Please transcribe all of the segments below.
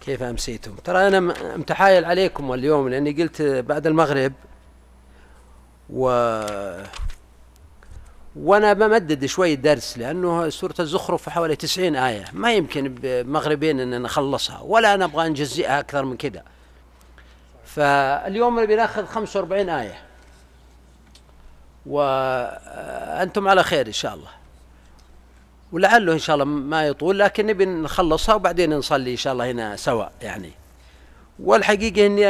كيف أمسيتم؟ ترى أنا م- متحايل عليكم اليوم لأني قلت بعد المغرب و وأنا بمدد شوي الدرس لأنه سورة الزخرف حوالي 90 آية. ما يمكن بمغربين إن نخلصها ولا نبغى نجزئها أكثر من كذا فاليوم بناخذ 45 آية. وأنتم على خير إن شاء الله. ولعله إن شاء الله ما يطول لكن نبي نخلصها وبعدين نصلي إن شاء الله هنا سوا يعني. والحقيقة إني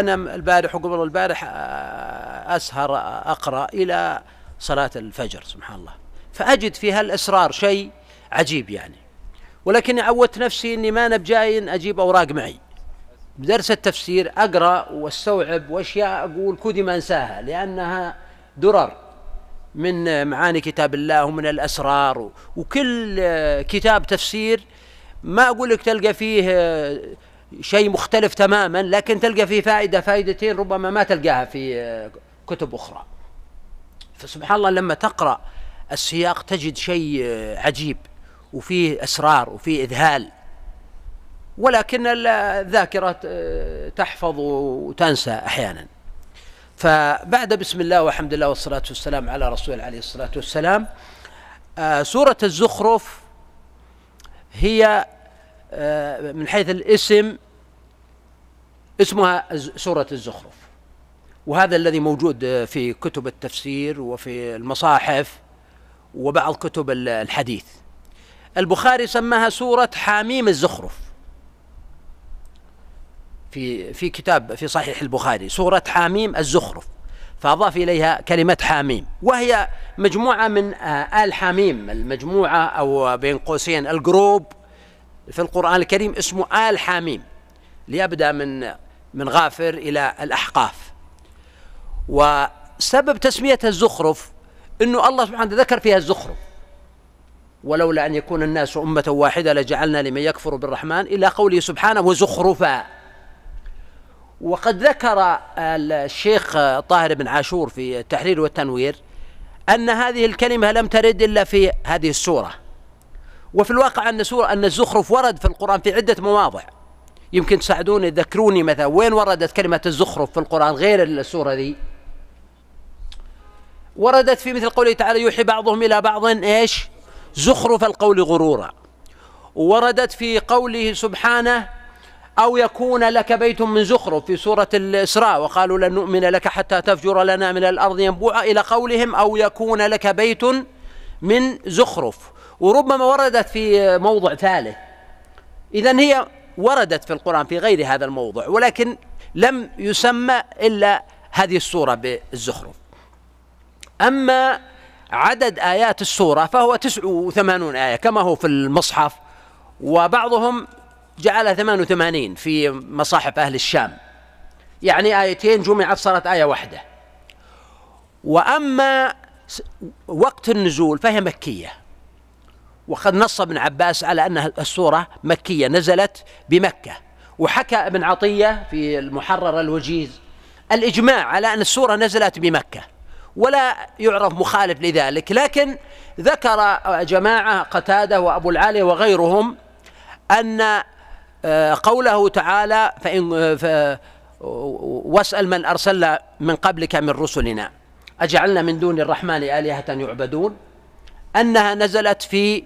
أنا البارح وقبل البارح أسهر أقرأ إلى صلاة الفجر سبحان الله. فأجد في هالاسرار شيء عجيب يعني. ولكني عودت نفسي إني ما أنا بجاي أجيب أوراق معي. بدرس التفسير أقرأ وأستوعب وأشياء أقول كودي ما أنساها لأنها درر من معاني كتاب الله ومن الأسرار و- وكل كتاب تفسير ما أقول لك تلقى فيه شيء مختلف تماما لكن تلقى فيه فائدة فائدتين ربما ما تلقاها في آه، كتب أخرى. فسبحان الله لما تقرأ السياق تجد شيء آه، عجيب وفيه أسرار وفيه إذهال. ولكن ال- الذاكرة آه، تحفظ وتنسى أحيانا. فبعد بسم الله والحمد لله والصلاة والسلام على رسول عليه الصلاة والسلام سورة الزخرف هي من حيث الاسم اسمها سورة الزخرف. وهذا الذي موجود آه، في كتب التفسير وفي المصاحف وبعض كتب ال- الحديث. البخاري سماها سورة حاميم الزخرف. في في كتاب في صحيح البخاري سورة حاميم الزخرف. فأضاف إليها كلمة حاميم وهي مجموعة من آه، آل حاميم المجموعة أو بين قوسين الجروب في القرآن الكريم اسمه آل حاميم ليبدأ من من غافر إلى الأحقاف. وسبب تسمية الزخرف أنه الله سبحانه ذكر فيها الزخرف. ولولا أن يكون الناس أمة واحدة لجعلنا لمن يكفر بالرحمن إلى قوله سبحانه وزخرفا. وقد ذكر الشيخ طاهر بن عاشور في التحرير والتنوير أن هذه الكلمة لم ترد إلا في هذه السورة. وفي الواقع أن سورة أن الزخرف ورد في القرآن في عدة مواضع. يمكن تساعدوني تذكروني مثلا وين وردت كلمة الزخرف في القرآن غير السورة ذي؟ وردت في مثل قوله تعالى يوحي بعضهم إلى بعض إيش؟ زخرف القول غرورا. وردت في قوله سبحانه أو يكون لك بيت من زخرف في سورة الإسراء وقالوا لن نؤمن لك حتى تفجر لنا من الأرض ينبوعا إلى قولهم أو يكون لك بيت من زخرف. وربما وردت في موضع ثالث. إذا هي وردت في القرآن في غير هذا الموضع ولكن لم يسمى إلا هذه السورة بالزخرف. أما عدد آيات السورة فهو تسع وثمانون آية كما هو في المصحف وبعضهم جعلها 88 في مصاحف أهل الشام. يعني آيتين جمعت صارت آية واحدة. وأما وقت النزول فهي مكية. وقد نص ابن عباس على أن السورة مكية نزلت بمكة. وحكى ابن عطية في المحرر الوجيز الإجماع على أن السورة نزلت بمكة ولا يعرف مخالف لذلك. لكن ذكر جماعة قتادة وأبو العالي وغيرهم أن آه، قوله تعالى فإن واسأل من أرسلنا من قبلك من رسلنا أجعلنا من دون الرحمن آلهة يعبدون. أنها نزلت في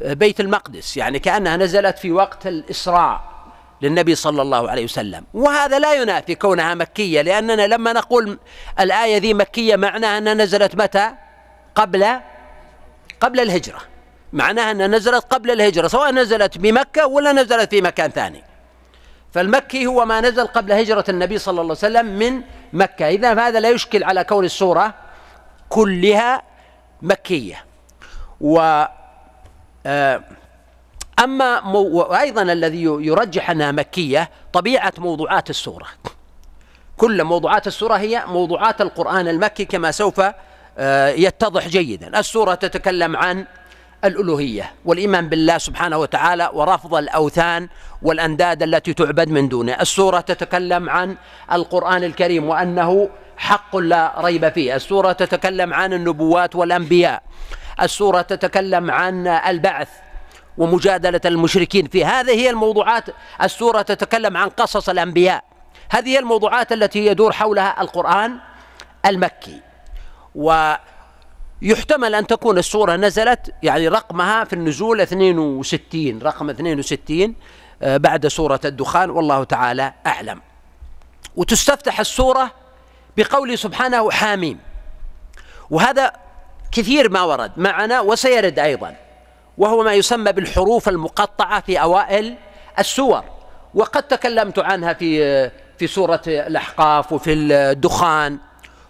بيت المقدس يعني كأنها نزلت في وقت الإسراء للنبي صلى الله عليه وسلم. وهذا لا ينافي كونها مكية لأننا لما نقول الآية ذي مكية معناها أنها نزلت متى؟ قبل قبل الهجرة. معناها أنها نزلت قبل الهجرة سواء نزلت بمكة ولا نزلت في مكان ثاني. فالمكي هو ما نزل قبل هجرة النبي صلى الله عليه وسلم من مكة. إذا هذا لا يشكل على كون السورة كلها مكية. و أما مو... وأيضا الذي يرجح أنها مكية طبيعة موضوعات السورة. كل موضوعات السورة هي موضوعات القرآن المكي كما سوف آه، يتضح جيدا. السورة تتكلم عن الألوهية والإيمان بالله سبحانه وتعالى ورفض الأوثان والأنداد التي تعبد من دونه. السورة تتكلم عن القرآن الكريم وأنه حق لا ريب فيه. السورة تتكلم عن النبوات والأنبياء. السورة تتكلم عن البعث ومجادلة المشركين في هذه هي الموضوعات السورة تتكلم عن قصص الأنبياء. هذه هي الموضوعات التي يدور حولها القرآن المكي. ويحتمل أن تكون السورة نزلت يعني رقمها في النزول 62 رقم 62 آه، بعد سورة الدخان والله تعالى أعلم. وتستفتح السورة بقوله سبحانه حاميم. وهذا كثير ما ورد معنا وسيرد أيضا وهو ما يسمى بالحروف المقطعة في أوائل السور وقد تكلمت عنها في في سورة الأحقاف وفي الدخان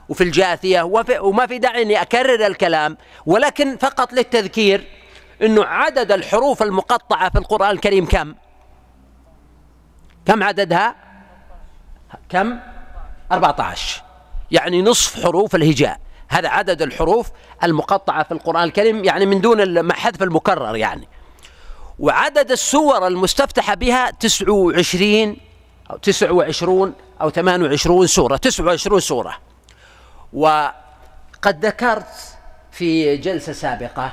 وفي الجاثية وفي وما في داعي أني أكرر الكلام ولكن فقط للتذكير أنه عدد الحروف المقطعة في القرآن الكريم كم؟ كم عددها؟ كم؟ 14 يعني نصف حروف الهجاء. هذا عدد الحروف المقطعة في القرآن الكريم يعني من دون حذف المكرر يعني. وعدد السور المستفتحة بها تسع وعشرين أو تسع وعشرون أو ثمان وعشرون سورة تسع وعشرون سورة. وقد ذكرت في جلسة سابقة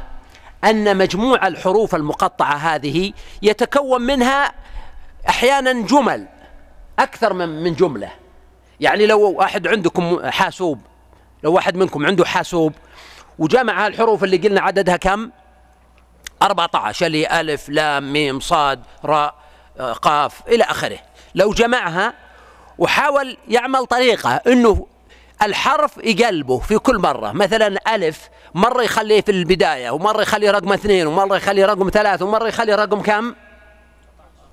أن مجموع الحروف المقطعة هذه يتكون منها أحيانا جمل أكثر من من جملة. يعني لو واحد عندكم حاسوب لو واحد منكم عنده حاسوب وجمع الحروف اللي قلنا عددها كم؟ 14 اللي ألف لام ميم صاد راء آه، قاف إلى آخره. لو جمعها وحاول يعمل طريقة أنه الحرف يقلبه في كل مرة. مثلا ألف مرة يخليه في البداية ومرة يخليه رقم اثنين ومرة يخليه رقم ثلاث ومرة يخليه رقم كم؟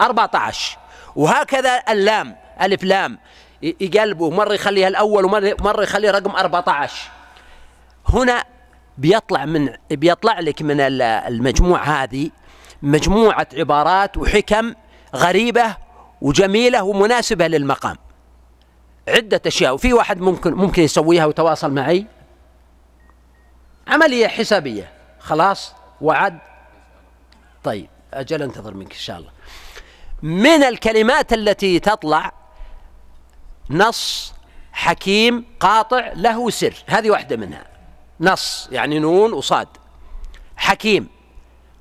14 وهكذا اللام ألف لام. يقلبه مرة يخليها الأول ومرة يخليه رقم 14 هنا بيطلع من بيطلع لك من المجموع هذه مجموعة عبارات وحكم غريبة وجميلة ومناسبة للمقام. عدة أشياء. وفي واحد ممكن ممكن يسويها وتواصل معي. عملية حسابية. خلاص؟ وعد؟ طيب أجل أنتظر منك إن شاء الله. من الكلمات التي تطلع نص حكيم قاطع له سر. هذه واحدة منها. نص يعني نون وصاد. حكيم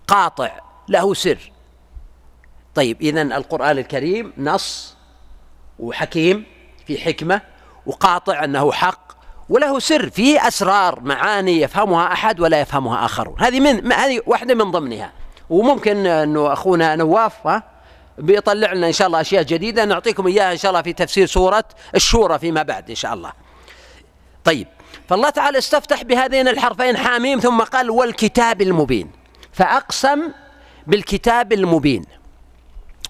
قاطع له سر. طيب إذا القرآن الكريم نص وحكيم في حكمة وقاطع أنه حق وله سر فيه أسرار معاني يفهمها أحد ولا يفهمها آخرون. هذه من هذه واحدة من ضمنها. وممكن أنه أخونا نواف ها؟ بيطلع لنا إن شاء الله أشياء جديدة. نعطيكم إياها إن شاء الله في تفسير سورة الشورى فيما بعد إن شاء الله. طيب فالله تعالى استفتح بهذين الحرفين حاميم ثم قال والكتاب المبين. فأقسم بالكتاب المبين.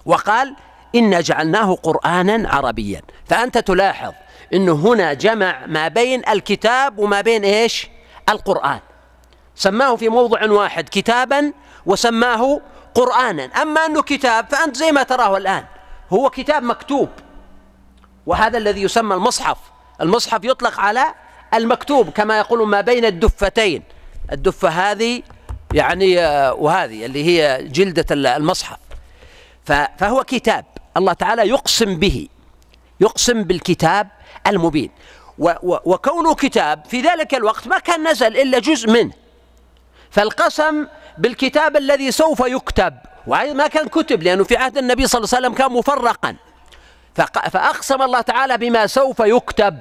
وقال إنا جعلناه قرآنا عربيا. فأنت تلاحظ أنه هنا جمع ما بين الكتاب وما بين إيش؟ القرآن. سماه في موضع واحد كتابا وسماه قرآنا. أما أنه كتاب فأنت زي ما تراه الآن هو كتاب مكتوب وهذا الذي يسمى المصحف. المصحف يطلق على المكتوب كما يقول ما بين الدفتين. الدفة هذه يعني آه، وهذه اللي هي جلدة المصحف. فهو كتاب. الله تعالى يقسم به يقسم بالكتاب المبين. وكونه كتاب في ذلك الوقت ما كان نزل إلا جزء منه. فالقسم بالكتاب الذي سوف يكتب. ما كان كتب لأنه في عهد النبي صلى الله عليه وسلم كان مفرقا. فأقسم الله تعالى بما سوف يكتب.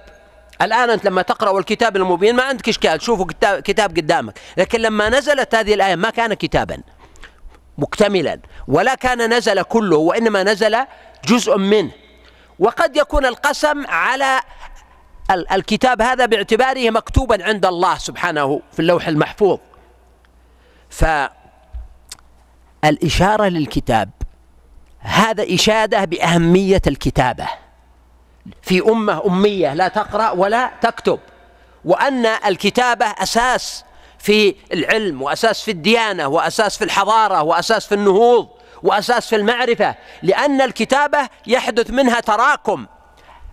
الآن أنت لما تقرأ الكتاب المبين ما عندك إشكال تشوفوا كتاب قدامك. لكن لما نزلت هذه الآية ما كان كتابا مكتملا. ولا كان نزل كله وإنما نزل جزء منه. وقد يكون القسم على الكتاب هذا باعتباره مكتوبا عند الله سبحانه في اللوح المحفوظ. فالإشارة للكتاب هذا إشادة بأهمية الكتابة. في أمة أمية لا تقرأ ولا تكتب وأن الكتابة أساس في العلم وأساس في الديانة وأساس في الحضارة وأساس في النهوض وأساس في المعرفة لأن الكتابة يحدث منها تراكم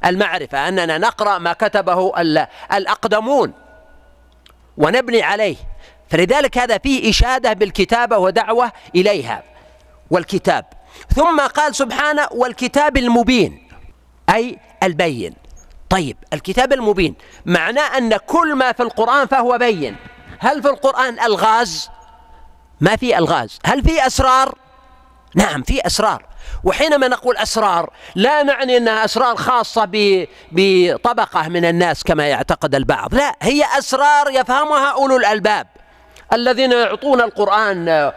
المعرفة أننا نقرأ ما كتبه الأقدمون ونبني عليه فلذلك هذا فيه إشادة بالكتابة ودعوة إليها. والكتاب. ثم قال سبحانه والكتاب المبين أي البين. طيب الكتاب المبين معناه أن كل ما في القرآن فهو بين. هل في القرآن الغاز؟ ما في الغاز. هل في أسرار؟ نعم في أسرار. وحينما نقول أسرار لا نعني أنها أسرار خاصة بطبقة من الناس كما يعتقد البعض. لا هي أسرار يفهمها أولو الألباب. الذين يعطون القرآن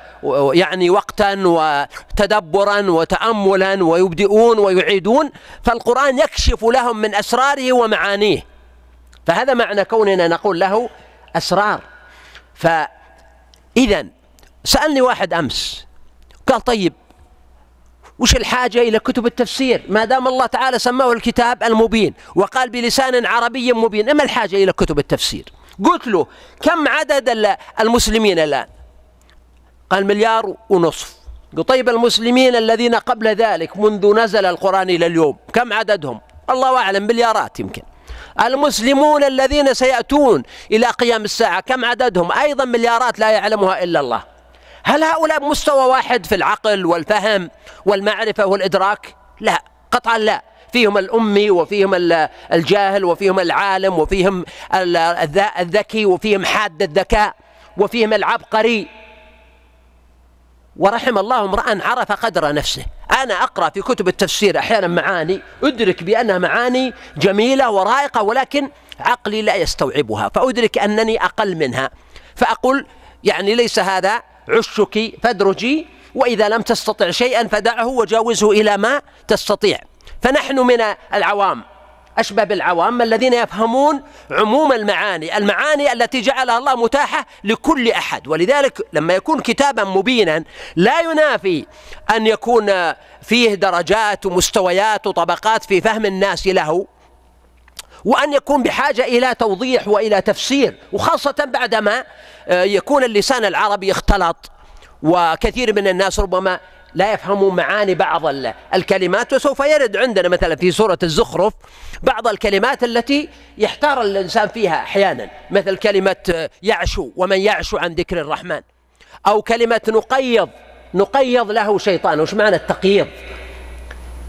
يعني وقتا وتدبرا وتأملا ويبدئون ويعيدون فالقرآن يكشف لهم من أسراره ومعانيه. فهذا معنى كوننا نقول له أسرار. فإذا سألني واحد أمس قال طيب وش الحاجة إلى كتب التفسير؟ ما دام الله تعالى سماه الكتاب المبين وقال بلسان عربي مبين ما الحاجة إلى كتب التفسير؟ قلت له كم عدد المسلمين الآن؟ قال مليار ونصف. قلت طيب المسلمين الذين قبل ذلك منذ نزل القرآن إلى اليوم كم عددهم؟ الله أعلم مليارات يمكن. المسلمون الذين سيأتون إلى قيام الساعة كم عددهم؟ أيضا مليارات لا يعلمها إلا الله. هل هؤلاء مستوى واحد في العقل والفهم والمعرفة والإدراك؟ لا قطعا لا. فيهم الأمي وفيهم الجاهل وفيهم العالم وفيهم الذكي وفيهم حاد الذكاء وفيهم العبقري. ورحم الله امرأ عرف قدر نفسه. أنا أقرأ في كتب التفسير أحيانا معاني أدرك بأنها معاني جميلة ورائقة ولكن عقلي لا يستوعبها فأدرك أنني أقل منها. فأقول يعني ليس هذا عشك فادرجي وإذا لم تستطع شيئا فدعه وجاوزه إلى ما تستطيع. فنحن من العوام أشبه بالعوام الذين يفهمون عموم المعاني المعاني التي جعلها الله متاحة لكل أحد. ولذلك لما يكون كتابا مبينا لا ينافي أن يكون فيه درجات ومستويات وطبقات في فهم الناس له وأن يكون بحاجة إلى توضيح وإلى تفسير وخاصة بعدما يكون اللسان العربي اختلط وكثير من الناس ربما لا يفهمون معاني بعض الكلمات وسوف يرد عندنا مثلا في سورة الزخرف بعض الكلمات التي يحتار الإنسان فيها أحيانا مثل كلمة يعشو ومن يعشو عن ذكر الرحمن أو كلمة نقيض نقيض له شيطان. وش معنى التقييض؟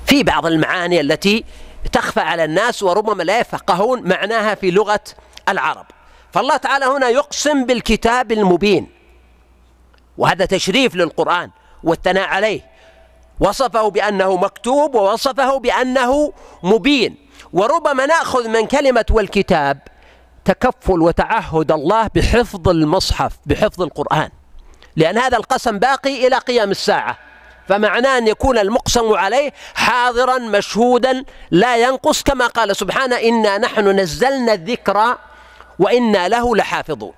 في بعض المعاني التي تخفى على الناس وربما لا يفقهون معناها في لغة العرب. فالله تعالى هنا يقسم بالكتاب المبين وهذا تشريف للقرآن. والثناء عليه. وصفه بأنه مكتوب ووصفه بأنه مبين. وربما نأخذ من كلمة والكتاب تكفل وتعهد الله بحفظ المصحف بحفظ القرآن. لأن هذا القسم باقي إلى قيام الساعة. فمعناه أن يكون المقسم عليه حاضرا مشهودا لا ينقص كما قال سبحانه إنا نحن نزلنا الذكر وإنا له لحافظون.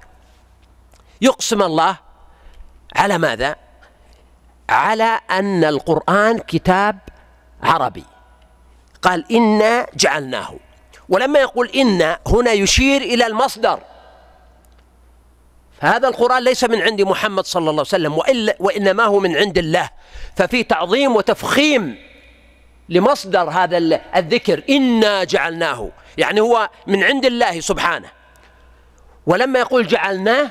يقسم الله على ماذا؟ على أن القرآن كتاب عربي. قال إنا جعلناه. ولما يقول إنا هنا يشير إلى المصدر. هذا القرآن ليس من عند محمد صلى الله عليه وسلم وإلا وإنما هو من عند الله. ففي تعظيم وتفخيم لمصدر هذا الذكر إنا جعلناه. يعني هو من عند الله سبحانه. ولما يقول جعلناه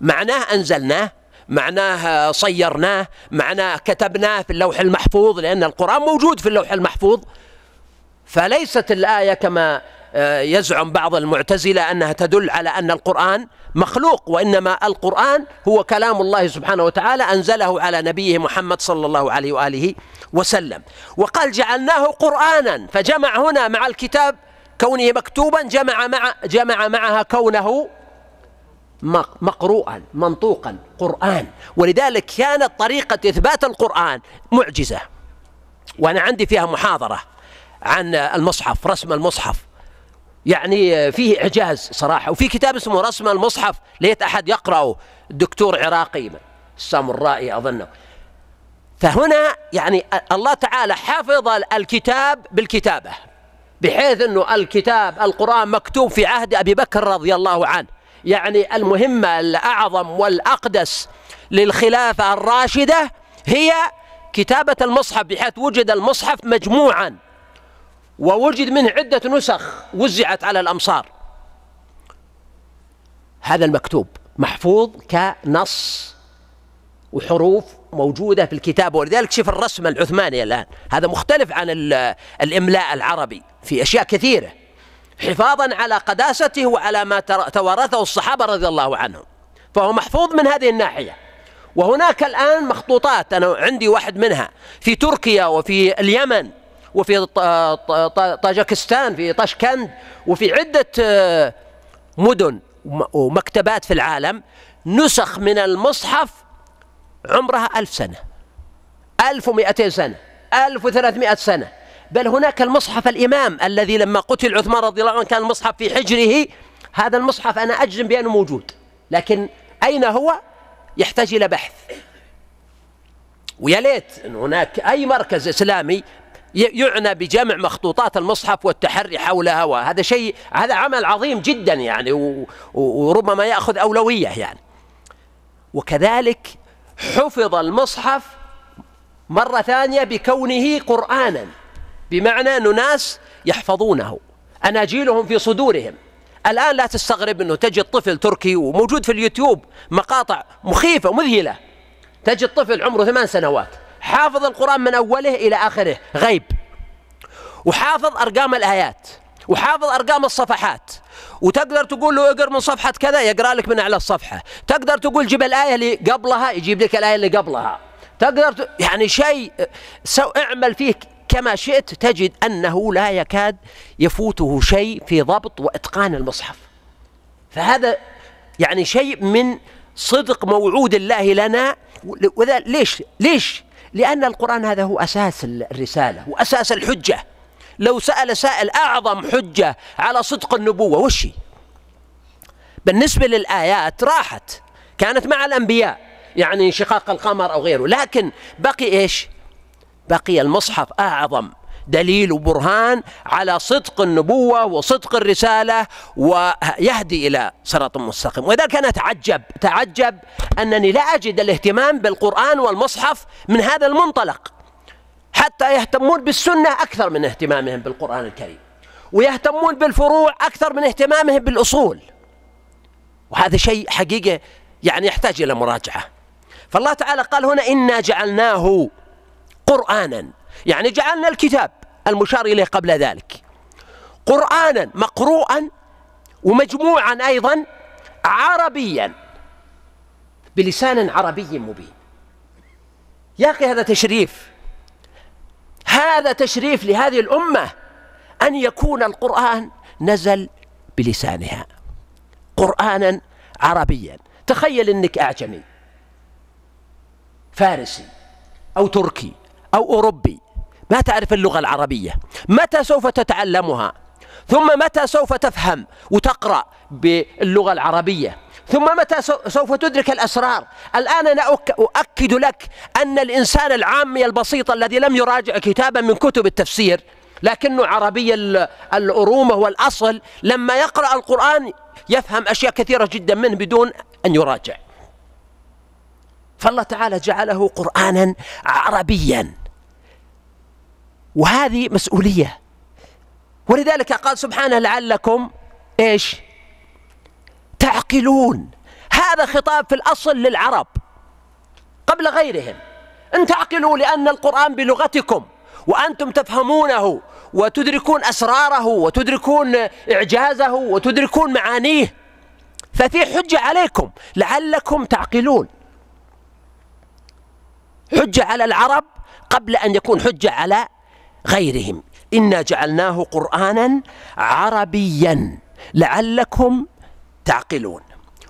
معناه أنزلناه. معناه صيرناه معناه كتبناه في اللوح المحفوظ لأن القرآن موجود في اللوح المحفوظ. فليست الآية كما آه، يزعم بعض المعتزلة أنها تدل على أن القرآن مخلوق وإنما القرآن هو كلام الله سبحانه وتعالى أنزله على نبيه محمد صلى الله عليه وآله وسلم. وقال جعلناه قرآنا فجمع هنا مع الكتاب كونه مكتوبا جمع مع جمع معها كونه مقروءا منطوقا قرآن. ولذلك كانت طريقة إثبات القرآن معجزة. وأنا عندي فيها محاضرة عن المصحف رسم المصحف. يعني فيه إعجاز صراحة وفي كتاب اسمه رسم المصحف ليت أحد يقرأه الدكتور عراقي. السامرائي أظنه. فهنا يعني الله تعالى حفظ الكتاب بالكتابة بحيث أنه الكتاب القرآن مكتوب في عهد أبي بكر رضي الله عنه. يعني المهمة الأعظم والأقدس للخلافة الراشدة هي كتابة المصحف بحيث وجد المصحف مجموعا ووجد منه عدة نسخ وزعت على الأمصار. هذا المكتوب محفوظ كنص وحروف موجودة في الكتاب. ولذلك شوف الرسم العثماني الآن. هذا مختلف عن الإملاء العربي في أشياء كثيرة. حفاظا على قداسته وعلى ما توارثه الصحابة رضي الله عنهم. فهو محفوظ من هذه الناحية. وهناك الآن مخطوطات. أنا عندي واحد منها في تركيا وفي اليمن وفي طاجكستان في طشكند وفي عدة آه، مدن ومكتبات في العالم. نسخ من المصحف عمرها ألف سنة. ألف ومئتين سنة. ألف وثلاثمائة سنة. بل هناك المصحف الإمام الذي لما قتل عثمان رضي الله عنه كان المصحف في حجره. هذا المصحف أنا أجزم بأنه موجود لكن أين هو؟ يحتاج إلى بحث. ويا ليت أن هناك أي مركز إسلامي يعنى بجمع مخطوطات المصحف والتحري حولها وهذا شيء هذا عمل عظيم جدا يعني وربما يأخذ أولوية يعني. وكذلك حفظ المصحف مرة ثانية بكونه قرانا. بمعنى أنه ناس يحفظونه. أناجيلهم في صدورهم. الآن لا تستغرب أنه تجد طفل تركي وموجود في اليوتيوب مقاطع مخيفة مذهلة. تجد طفل عمره ثمان سنوات. حافظ القرآن من أوله إلى آخره. غيب. وحافظ أرقام الآيات. وحافظ أرقام الصفحات. وتقدر تقول له اقرأ من صفحة كذا يقرأ لك من أعلى الصفحة. تقدر تقول جيب الآية اللي قبلها يجيب لك الآية اللي قبلها. تقدر ت... يعني شيء سو اعمل فيه كما شئت تجد أنه لا يكاد يفوته شيء في ضبط وإتقان المصحف. فهذا يعني شيء من صدق موعود الله لنا. وذا ليش؟ ليش؟ لأن القرآن هذا هو أساس الرسالة وأساس الحجة. لو سأل سائل أعظم حجة على صدق النبوة وش بالنسبة للآيات راحت كانت مع الأنبياء يعني انشقاق القمر أو غيره. لكن بقي إيش؟ بقي المصحف أعظم. دليل وبرهان على صدق النبوة وصدق الرسالة ويهدي إلى صراط مستقيم. ولذلك أنا أتعجب تعجب أنني لا أجد الاهتمام بالقرآن والمصحف من هذا المنطلق حتى يهتمون بالسنة أكثر من اهتمامهم بالقرآن الكريم ويهتمون بالفروع أكثر من اهتمامهم بالأصول. وهذا شيء حقيقة يعني يحتاج إلى مراجعة. فالله تعالى قال هنا إنا جعلناه قرآنا. يعني جعلنا الكتاب المشار إليه قبل ذلك. قرآنا مقروءا ومجموعا أيضا عربيا. بلسان عربي مبين. يا أخي هذا تشريف. هذا تشريف لهذه الأمة أن يكون القرآن نزل بلسانها. قرآنا عربيا. تخيل أنك أعجمي. فارسي أو تركي. أو أوروبي. ما تعرف اللغة العربية. متى سوف تتعلمها؟ ثم متى سوف تفهم وتقرأ باللغة العربية؟ ثم متى سوف تدرك الأسرار؟ الآن أنا أؤكد لك أن الإنسان العامي البسيط الذي لم يراجع كتابا من كتب التفسير لكنه عربي الأرومة والأصل لما يقرأ القرآن يفهم أشياء كثيرة جدا منه بدون أن يراجع. فالله تعالى جعله قرآنا عربيا. وهذه مسؤولية. ولذلك قال سبحانه لعلكم إيش؟ تعقلون. هذا خطاب في الأصل للعرب قبل غيرهم. إن تعقلوا لأن القرآن بلغتكم وأنتم تفهمونه وتدركون أسراره وتدركون إعجازه وتدركون معانيه ففي حجة عليكم. لعلكم تعقلون. حجة على العرب قبل أن يكون حجة على غيرهم. إنا جعلناه قرآنا عربيا لعلكم تعقلون.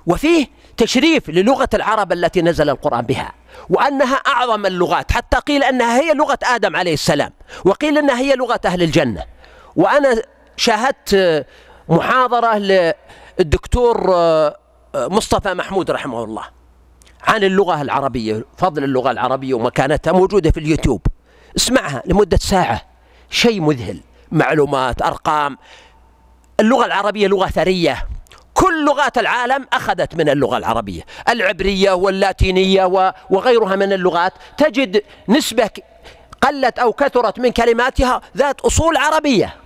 وفيه تشريف للغة العرب التي نزل القرآن بها وأنها أعظم اللغات حتى قيل أنها هي لغة آدم عليه السلام وقيل أنها هي لغة أهل الجنة. وأنا شاهدت محاضرة للدكتور مصطفى محمود رحمه الله عن اللغة العربية فضل اللغة العربية ومكانتها موجودة في اليوتيوب. اسمعها لمدة ساعة. شيء مذهل. معلومات أرقام. اللغة العربية لغة ثرية. كل لغات العالم أخذت من اللغة العربية. العبرية واللاتينية وغيرها من اللغات. تجد نسبة قلت أو كثرت من كلماتها ذات أصول عربية.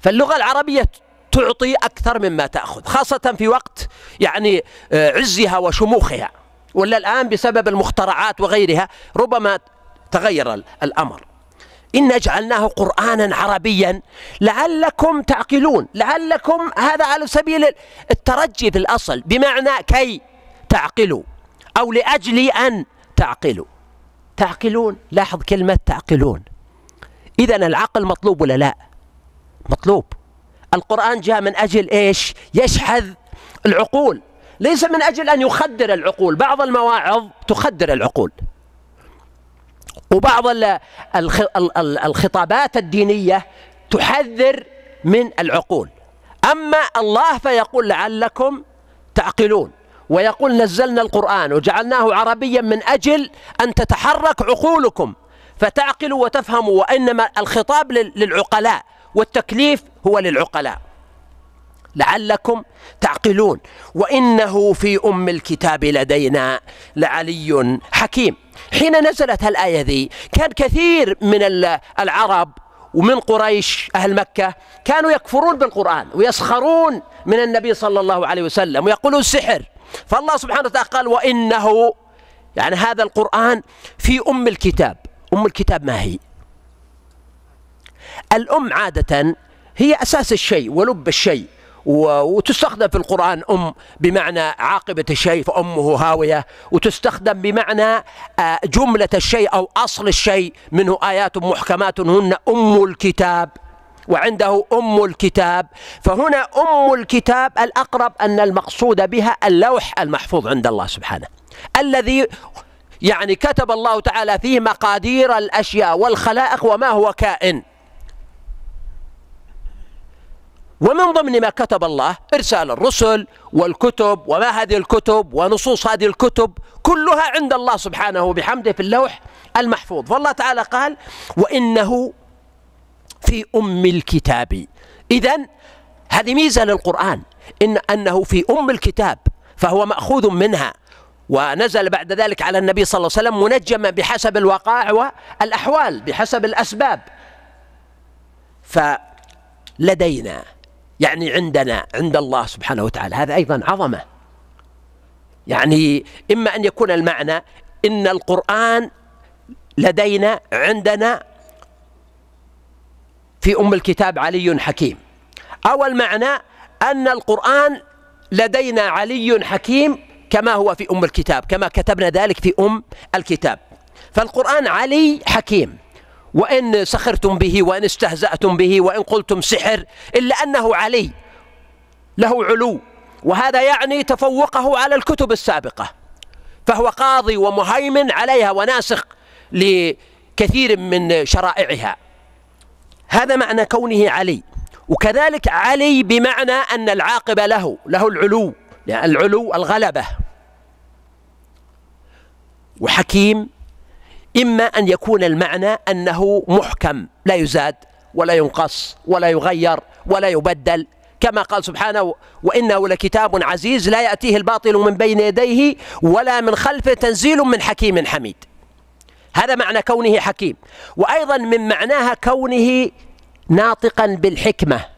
فاللغة العربية تعطي أكثر مما تأخذ خاصة في وقت يعني آه، عزها وشموخها. ولا الآن بسبب المخترعات وغيرها ربما تغير الأمر. إن جعلناه قرآنا عربيا لعلكم تعقلون لعلكم هذا على سبيل الترجي في الأصل. بمعنى كي تعقلوا أو لأجل أن تعقلوا. تعقلون لاحظ كلمة تعقلون. إذا العقل مطلوب ولا لا؟ مطلوب. القرآن جاء من أجل إيش؟ يشحذ العقول. ليس من أجل أن يخدر العقول. بعض المواعظ تخدر العقول. وبعض الخطابات الدينية تحذر من العقول. أما الله فيقول لعلكم تعقلون ويقول نزلنا القرآن وجعلناه عربيا من أجل أن تتحرك عقولكم فتعقلوا وتفهموا وإنما الخطاب للعقلاء والتكليف هو للعقلاء. لعلكم تعقلون. وإنه في أم الكتاب لدينا لعلي حكيم. حين نزلت الآية ذي كان كثير من العرب ومن قريش أهل مكة كانوا يكفرون بالقرآن ويسخرون من النبي صلى الله عليه وسلم ويقولون سحر. فالله سبحانه وتعالى قال وإنه يعني هذا القرآن في أم الكتاب. أم الكتاب ما هي؟ الأم عادة هي أساس الشيء ولب الشيء. وتستخدم في القرآن أم بمعنى عاقبة الشيء فأمه هاوية. وتستخدم بمعنى آه، جملة الشيء أو أصل الشيء منه آيات محكمات هن أم الكتاب. وعنده أم الكتاب. فهنا أم الكتاب الأقرب أن المقصود بها اللوح المحفوظ عند الله سبحانه. الذي يعني كتب الله تعالى فيه مقادير الأشياء والخلائق وما هو كائن. ومن ضمن ما كتب الله إرسال الرسل والكتب وما هذه الكتب ونصوص هذه الكتب كلها عند الله سبحانه وبحمده في اللوح المحفوظ. فالله تعالى قال وإنه في أم الكتاب. إذا هذه ميزة للقرآن إن أنه في أم الكتاب فهو مأخوذ منها ونزل بعد ذلك على النبي صلى الله عليه وسلم منجما بحسب الوقائع والأحوال بحسب الأسباب. فلدينا يعني عندنا عند الله سبحانه وتعالى. هذا أيضا عظمة. يعني إما أن يكون المعنى إن القرآن لدينا عندنا في أم الكتاب علي حكيم. أو المعنى أن القرآن لدينا علي حكيم كما هو في أم الكتاب كما كتبنا ذلك في أم الكتاب. فالقرآن علي حكيم. وإن سخرتم به وإن استهزأتم به وإن قلتم سحر إلا أنه علي له علو وهذا يعني تفوقه على الكتب السابقة فهو قاضي ومهيمن عليها وناسخ لكثير من شرائعها. هذا معنى كونه علي وكذلك علي بمعنى أن العاقبة له له العلو يعني العلو الغلبة. وحكيم إما أن يكون المعنى أنه محكم لا يزاد ولا ينقص ولا يغير ولا يبدل. كما قال سبحانه وإنه لكتاب عزيز لا يأتيه الباطل من بين يديه ولا من خلفه تنزيل من حكيم حميد. هذا معنى كونه حكيم. وأيضا من معناها كونه ناطقا بالحكمة.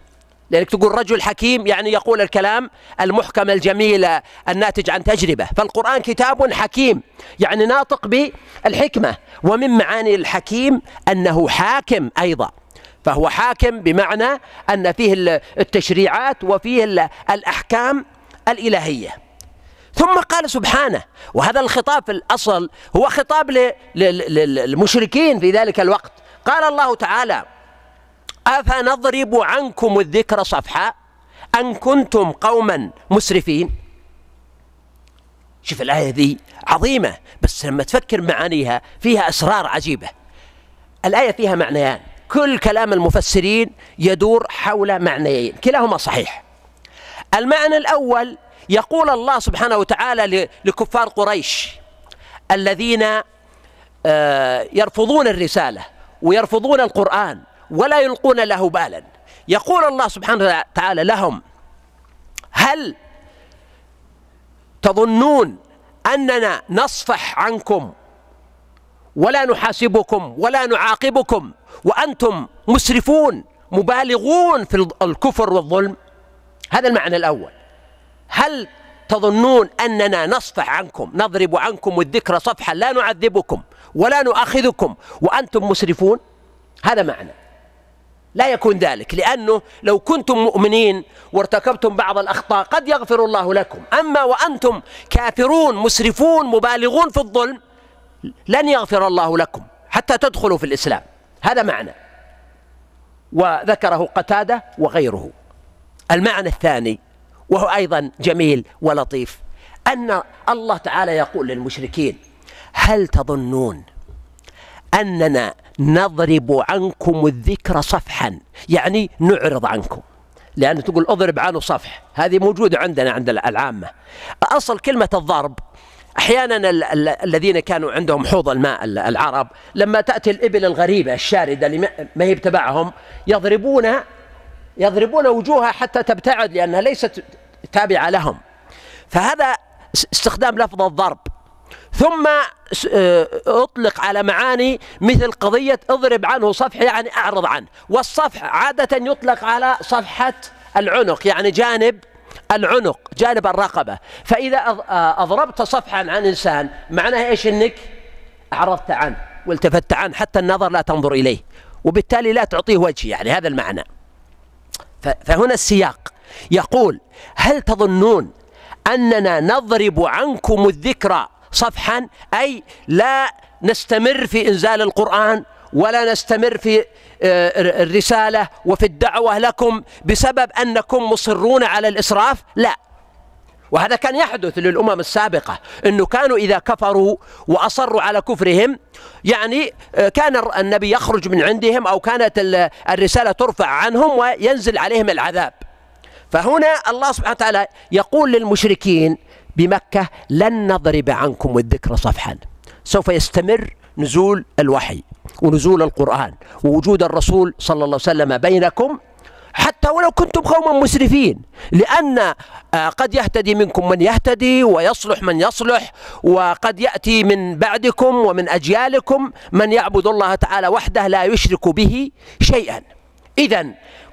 لأنك تقول رجل حكيم يعني يقول الكلام المحكم الجميل الناتج عن تجربة. فالقرآن كتاب حكيم يعني ناطق بالحكمة. ومن معاني الحكيم أنه حاكم أيضا. فهو حاكم بمعنى أن فيه التشريعات وفيه الأحكام الإلهية. ثم قال سبحانه وهذا الخطاب في الأصل هو خطاب للمشركين في ذلك الوقت. قال الله تعالى أفنضرب عنكم الذكر صفحا أن كنتم قوما مسرفين؟ شوف الآية ذي عظيمة بس لما تفكر معانيها فيها أسرار عجيبة. الآية فيها معنيان كل كلام المفسرين يدور حول معنيين كلاهما صحيح. المعنى الأول يقول الله سبحانه وتعالى لكفار قريش الذين آه، يرفضون الرسالة ويرفضون القرآن. ولا يلقون له بالا. يقول الله سبحانه وتعالى لهم هل تظنون أننا نصفح عنكم ولا نحاسبكم ولا نعاقبكم وأنتم مسرفون مبالغون في الكفر والظلم؟ هذا المعنى الأول. هل تظنون أننا نصفح عنكم نضرب عنكم الذكر صفحا لا نعذبكم ولا نؤاخذكم وأنتم مسرفون؟ هذا معنى. لا يكون ذلك لأنه لو كنتم مؤمنين وارتكبتم بعض الأخطاء قد يغفر الله لكم. أما وأنتم كافرون مسرفون مبالغون في الظلم لن يغفر الله لكم حتى تدخلوا في الإسلام. هذا معنى. وذكره قتادة وغيره. المعنى الثاني وهو أيضا جميل ولطيف أن الله تعالى يقول للمشركين هل تظنون أننا نضرب عنكم الذكر صفحا. يعني نعرض عنكم. لأن تقول اضرب عنه صفح. هذه موجودة عندنا عند العامة. أصل كلمة الضرب أحيانا الذين كانوا عندهم حوض الماء العرب لما تأتي الإبل الغريبة الشاردة اللي ما هي بتبعهم يضربون يضربون وجوهها حتى تبتعد لأنها ليست تابعة لهم. فهذا استخدام لفظ الضرب. ثم أطلق على معاني مثل قضية اضرب عنه صفح يعني أعرض عنه. والصفح عادة يطلق على صفحة العنق يعني جانب العنق جانب الرقبة. فإذا آه، أضربت صفحا عن إنسان معناها إيش أنك أعرضت عنه والتفت عنه حتى النظر لا تنظر إليه. وبالتالي لا تعطيه وجه يعني هذا المعنى. فهنا السياق. يقول هل تظنون أننا نضرب عنكم الذكر صفحا أي لا نستمر في إنزال القرآن ولا نستمر في آه، الرسالة وفي الدعوة لكم بسبب أنكم مصرون على الإسراف؟ لا. وهذا كان يحدث للأمم السابقة أنه كانوا إذا كفروا وأصروا على كفرهم يعني آه، كان النبي يخرج من عندهم أو كانت الرسالة ترفع عنهم وينزل عليهم العذاب. فهنا الله سبحانه وتعالى يقول للمشركين بمكة لن نضرب عنكم الذكر صفحا. سوف يستمر نزول الوحي ونزول القرآن ووجود الرسول صلى الله عليه وسلم بينكم حتى ولو كنتم قوما مسرفين لأن آه، قد يهتدي منكم من يهتدي ويصلح من يصلح وقد يأتي من بعدكم ومن أجيالكم من يعبد الله تعالى وحده لا يشرك به شيئا. إذا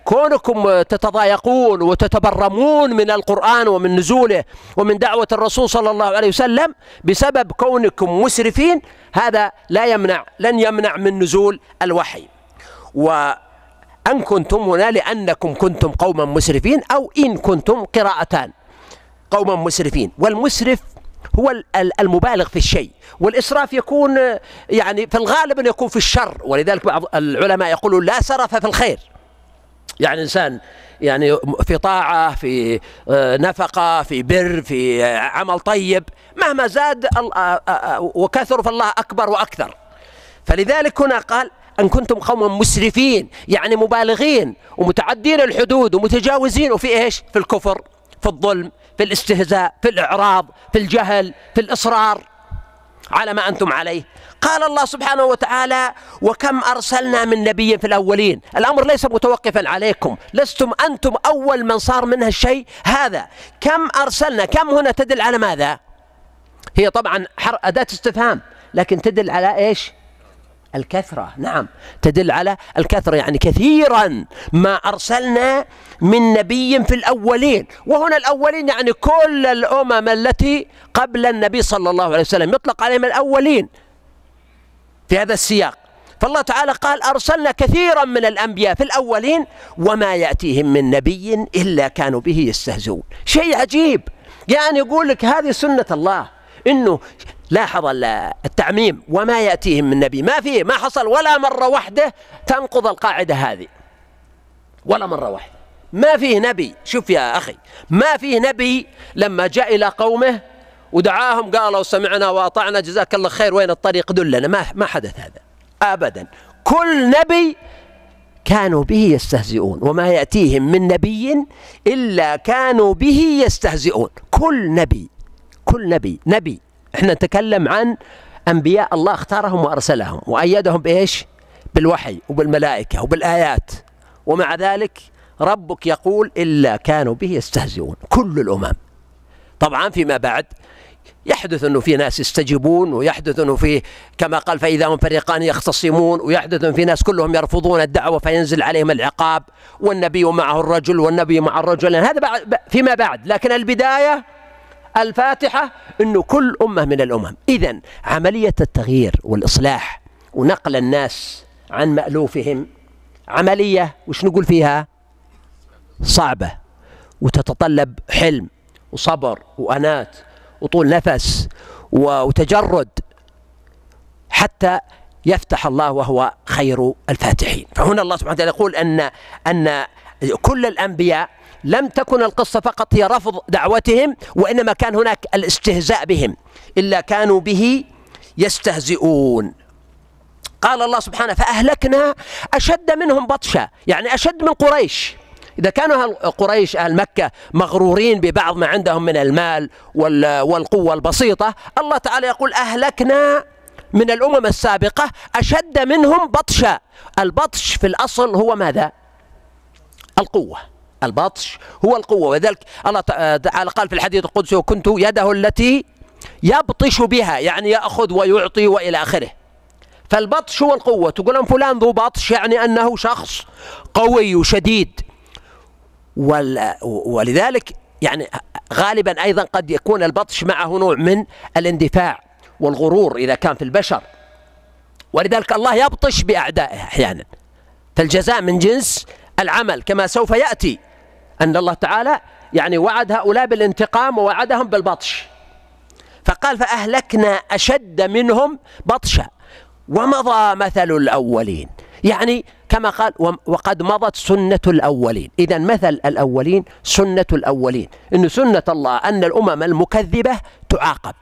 كونكم تتضايقون وتتبرمون من القرآن ومن نزوله ومن دعوة الرسول صلى الله عليه وسلم بسبب كونكم مسرفين هذا لا يمنع لن يمنع من نزول الوحي. وأن كنتم هنا لأنكم كنتم قوما مسرفين أو إن كنتم قراءتان قوما مسرفين. والمسرف هو المبالغ في الشيء. والإسراف يكون يعني في الغالب أنه يكون في الشر. ولذلك بعض العلماء يقولون لا سرف في الخير. يعني إنسان يعني في طاعة في آه، نفقة في بر في عمل طيب مهما زاد آه، آه، وكثر فالله أكبر وأكثر. فلذلك هنا قال أن كنتم قوما مسرفين يعني مبالغين ومتعدين الحدود ومتجاوزين وفي إيش؟ في الكفر في الظلم في الاستهزاء في الإعراض في الجهل في الإصرار. على ما أنتم عليه. قال الله سبحانه وتعالى وكم أرسلنا من نبي في الأولين. الأمر ليس متوقفا عليكم. لستم أنتم أول من صار منها الشيء هذا. كم أرسلنا؟ كم هنا تدل على ماذا؟ هي طبعا أداة استفهام لكن تدل على إيش؟ الكثرة. نعم. تدل على الكثرة يعني كثيرا ما أرسلنا من نبي في الأولين. وهنا الأولين يعني كل الأمم التي قبل النبي صلى الله عليه وسلم. يطلق عليهم الأولين في هذا السياق. فالله تعالى قال أرسلنا كثيرا من الأنبياء في الأولين وما يأتيهم من نبي إلا كانوا به يستهزئون. شيء عجيب. يعني يقول لك هذه سنة الله إنه لاحظ التعميم وما يأتيهم من نبي. ما فيه ما حصل ولا مرة واحدة تنقض القاعدة هذه. ولا مرة واحدة ما فيه نبي. شوف يا أخي ما فيه نبي لما جاء إلى قومه ودعاهم قالوا سمعنا وأطعنا جزاك الله خير وين الطريق دلنا. ما ما حدث هذا ابدا. كل نبي كانوا به يستهزئون وما يأتيهم من نبي إلا كانوا به يستهزئون. كل نبي كل نبي نبي. إحنا نتكلم عن أنبياء الله اختارهم وأرسلهم وأيدهم بإيش؟ بالوحي وبالملائكة وبالآيات. ومع ذلك ربك يقول إلا كانوا به يستهزئون كل الأمم. طبعا فيما بعد يحدث إنه في ناس يستجيبون ويحدث إنه في كما قال فإذا هم فريقان يختصمون ويحدث ان في ناس كلهم يرفضون الدعوة فينزل عليهم العقاب والنبي معه الرجل والنبي مع الرجل هذا بعد فيما بعد. لكن البداية الفاتحة إنه كل أمة من الأمم. اذا عملية التغيير والإصلاح ونقل الناس عن مألوفهم عملية وش نقول فيها؟ صعبة وتتطلب حلم وصبر وأنات وطول نفس وتجرد حتى يفتح الله وهو خير الفاتحين. فهنا الله سبحانه وتعالى يقول أن أن كل الأنبياء لم تكن القصة فقط هي رفض دعوتهم وإنما كان هناك الاستهزاء بهم إلا كانوا به يستهزئون. قال الله سبحانه فأهلكنا أشد منهم بطشا يعني أشد من قريش. إذا كانوا قريش أهل مكة مغرورين ببعض ما عندهم من المال والقوة البسيطة الله تعالى يقول أهلكنا من الأمم السابقة أشد منهم بطشا. البطش في الأصل هو ماذا؟ القوة. البطش هو القوة. وذلك الله تعالى قال في الحديث القدسي وكنت يده التي يبطش بها يعني يأخذ ويعطي وإلى آخره. فالبطش هو القوة. تقول فلان ذو بطش يعني أنه شخص قوي وشديد. ولذلك يعني غالبا أيضا قد يكون البطش معه نوع من الاندفاع والغرور إذا كان في البشر. ولذلك الله يبطش بأعدائه أحيانا. فالجزاء من جنس العمل كما سوف يأتي. أن الله تعالى يعني وعد هؤلاء بالانتقام ووعدهم بالبطش. فقال فأهلكنا أشد منهم بطشا. ومضى مثل الأولين. يعني كما قال وقد مضت سنة الأولين. إذا مثل الأولين سنة الأولين. إن سنة الله أن الأمم المكذبة تعاقب.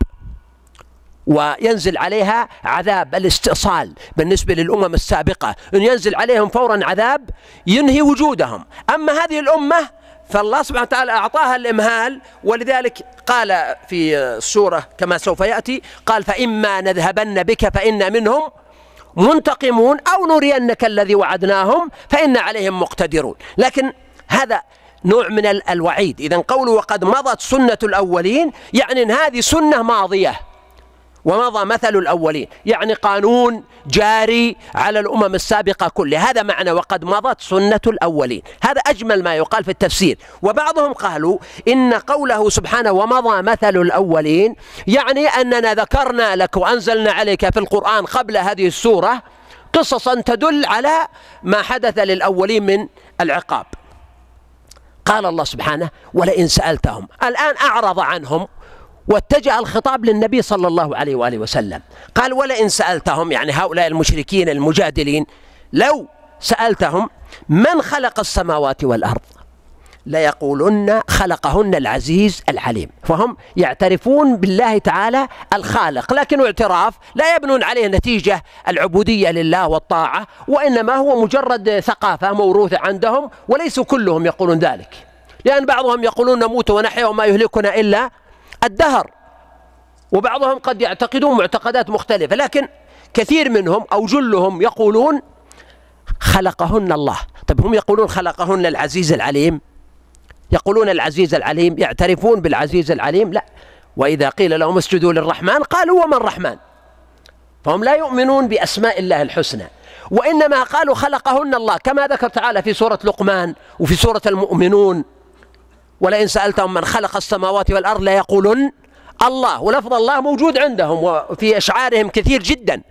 وينزل عليها عذاب الاستئصال بالنسبة للأمم السابقة. أن ينزل عليهم فورا عذاب ينهي وجودهم. أما هذه الأمة فالله سبحانه وتعالى أعطاها الإمهال ولذلك قال في السورة كما سوف يأتي قال فإما نذهبن بك فإن منهم منتقمون أو نرينك الذي وعدناهم فإن عليهم مقتدرون. لكن هذا نوع من الوعيد. إذا قوله وقد مضت سنة الأولين يعني أن هذه سنة ماضية. ومضى مثل الأولين يعني قانون جاري على الأمم السابقة كلها هذا معنى وقد مضت سنة الأولين هذا أجمل ما يقال في التفسير وبعضهم قالوا إن قوله سبحانه ومضى مثل الأولين يعني أننا ذكرنا لك وأنزلنا عليك في القرآن قبل هذه السورة قصصا تدل على ما حدث للأولين من العقاب. قال الله سبحانه ولئن سألتهم الآن أعرض عنهم واتجه الخطاب للنبي صلى الله عليه وآله وسلم. قال ولئن سألتهم يعني هؤلاء المشركين المجادلين لو سألتهم من خلق السماوات والأرض ليقولن خلقهن العزيز العليم. فهم يعترفون بالله تعالى الخالق لكن اعتراف لا يبنون عليه نتيجة العبودية لله والطاعة وإنما هو مجرد ثقافة موروثة عندهم وليسوا كلهم يقولون ذلك. لأن بعضهم يقولون نموت ونحيا وما يهلكنا إلا الدهر. وبعضهم قد يعتقدون معتقدات مختلفة لكن كثير منهم أو جلهم يقولون خلقهن الله. طيب هم يقولون خلقهن العزيز العليم؟ يقولون العزيز العليم يعترفون بالعزيز العليم؟ لا. وإذا قيل لهم اسجدوا للرحمن قالوا وما الرحمن؟ فهم لا يؤمنون بأسماء الله الحسنى. وإنما قالوا خلقهن الله كما ذكر تعالى في سورة لقمان وفي سورة المؤمنون. ولئن سألتهم من خلق السماوات والأرض ليقولن الله. ولفظ الله موجود عندهم وفي أشعارهم كثير جدا.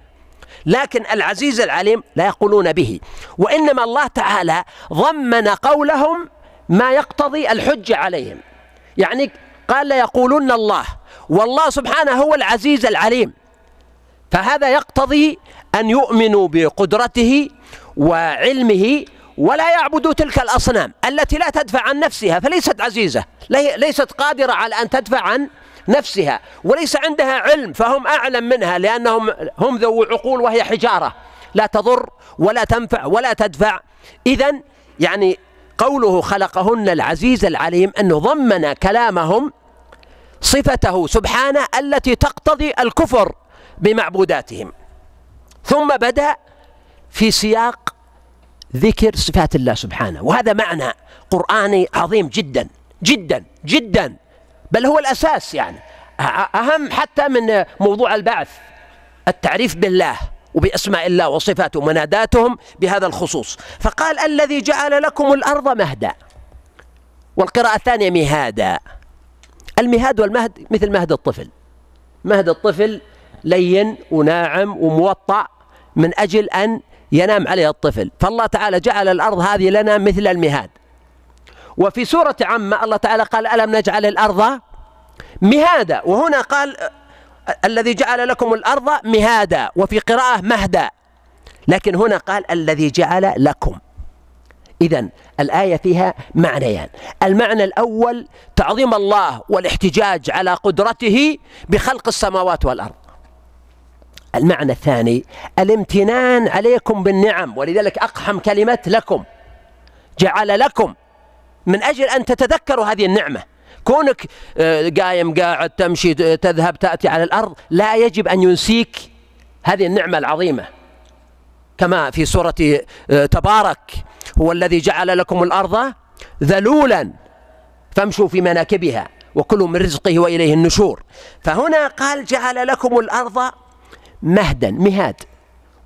لكن العزيز العليم لا يقولون به. وإنما الله تعالى ضمن قولهم ما يقتضي الحجة عليهم. يعني قال ليقولن الله. والله سبحانه هو العزيز العليم. فهذا يقتضي أن يؤمنوا بقدرته وعلمه ولا يعبدوا تلك الأصنام التي لا تدفع عن نفسها فليست عزيزة. ليست قادرة على أن تدفع عن نفسها وليس عندها علم فهم أعلم منها لأنهم هم ذو عقول وهي حجارة. لا تضر ولا تنفع ولا تدفع. إذا يعني قوله خلقهن العزيز العليم أنه ضمن كلامهم صفته سبحانه التي تقتضي الكفر بمعبوداتهم. ثم بدأ في سياق ذكر صفات الله سبحانه. وهذا معنى قرآني عظيم جدا جدا جدا. بل هو الأساس يعني. أهم حتى من موضوع البعث التعريف بالله وبأسماء الله وصفاته ومناداتهم بهذا الخصوص. فقال الذي جعل لكم الأرض مهدا. والقراءة الثانية مهادا. المهاد والمهد مثل مهد الطفل. مهد الطفل لين وناعم وموطأ من أجل أن ينام عليه الطفل. فالله تعالى جعل الأرض هذه لنا مثل المهاد. وفي سورة عمة الله تعالى قال ألم نجعل الأرض مهادا؟ وهنا قال الذي جعل لكم الأرض مهادا وفي قراءة مهدا. لكن هنا قال الذي جعل لكم. إذا الآية فيها معنيان. المعنى الأول تعظيم الله والاحتجاج على قدرته بخلق السماوات والأرض. المعنى الثاني الامتنان عليكم بالنعم ولذلك أقحم كلمة لكم جعل لكم من أجل أن تتذكروا هذه النعمة. كونك آه، قايم قاعد تمشي تذهب تأتي على الأرض لا يجب أن ينسيك هذه النعمة العظيمة. كما في سورة آه، تبارك هو الذي جعل لكم الأرض ذلولا فامشوا في مناكبها وكلوا من رزقه وإليه النشور. فهنا قال جعل لكم الأرض مهدا مهاد.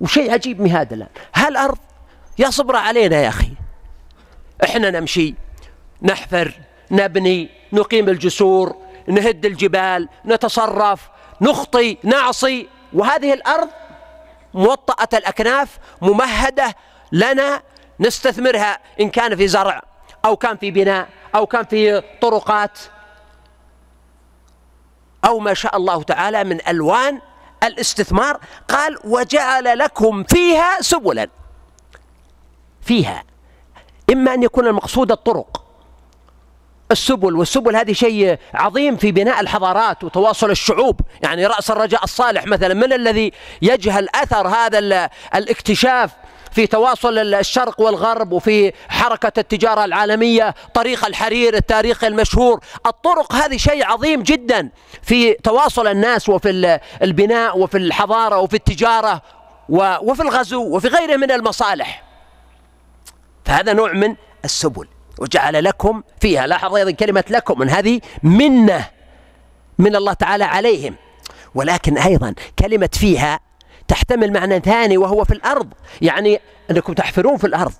وشيء عجيب مهاد الآن. هالأرض يصبر علينا يا أخي. إحنا نمشي نحفر نبني نقيم الجسور نهد الجبال نتصرف نخطي نعصي. وهذه الأرض موطأة الأكناف ممهدة لنا نستثمرها إن كان في زرع أو كان في بناء أو كان في طرقات. أو ما شاء الله تعالى من ألوان الاستثمار قال وجعل لكم فيها سبلا. فيها. إما أن يكون المقصود الطرق. السبل والسبل هذه شيء عظيم في بناء الحضارات وتواصل الشعوب. يعني رأس الرجاء الصالح مثلا من الذي يجهل أثر هذا الاكتشاف في تواصل الشرق والغرب وفي حركة التجارة العالمية طريق الحرير التاريخي المشهور. الطرق هذه شيء عظيم جدا في تواصل الناس وفي البناء وفي الحضارة وفي التجارة وفي الغزو وفي غيره من المصالح. فهذا نوع من السبل وجعل لكم فيها لاحظ أيضا كلمة لكم من هذه منة من الله تعالى عليهم. ولكن أيضا كلمة فيها تحتمل معنى ثاني وهو في الأرض. يعني أنكم تحفرون في الأرض.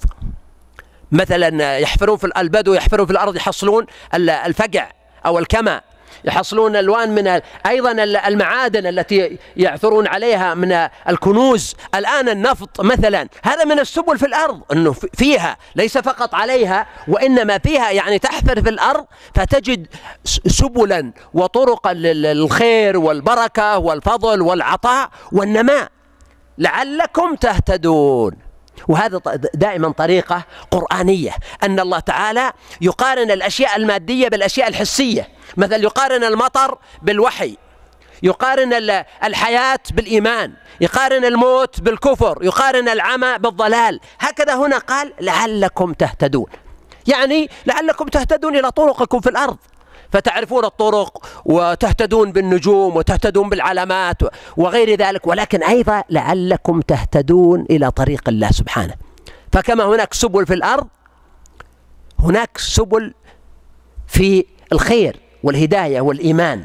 مثلا يحفرون في البدو يحفرون في الأرض يحصلون الفقع أو الكمى يحصلون الوان من أيضا المعادن التي يعثرون عليها من الكنوز. الآن النفط مثلا. هذا من السبل في الأرض. إنه فيها. ليس فقط عليها وإنما فيها. يعني تحفر في الأرض فتجد سبلا وطرقا للخير والبركة والفضل والعطاء والنماء. لعلكم تهتدون. وهذا دائما طريقة قرآنية أن الله تعالى يقارن الأشياء المادية بالأشياء الحسية. مثلا يقارن المطر بالوحي يقارن الحياة بالإيمان يقارن الموت بالكفر يقارن العمى بالضلال. هكذا هنا قال لعلكم تهتدون. يعني لعلكم تهتدون إلى طرقكم في الأرض. فتعرفون الطرق وتهتدون بالنجوم وتهتدون بالعلامات وغير ذلك ولكن أيضا لعلكم تهتدون إلى طريق الله سبحانه. فكما هناك سبل في الأرض هناك سبل في الخير والهداية والإيمان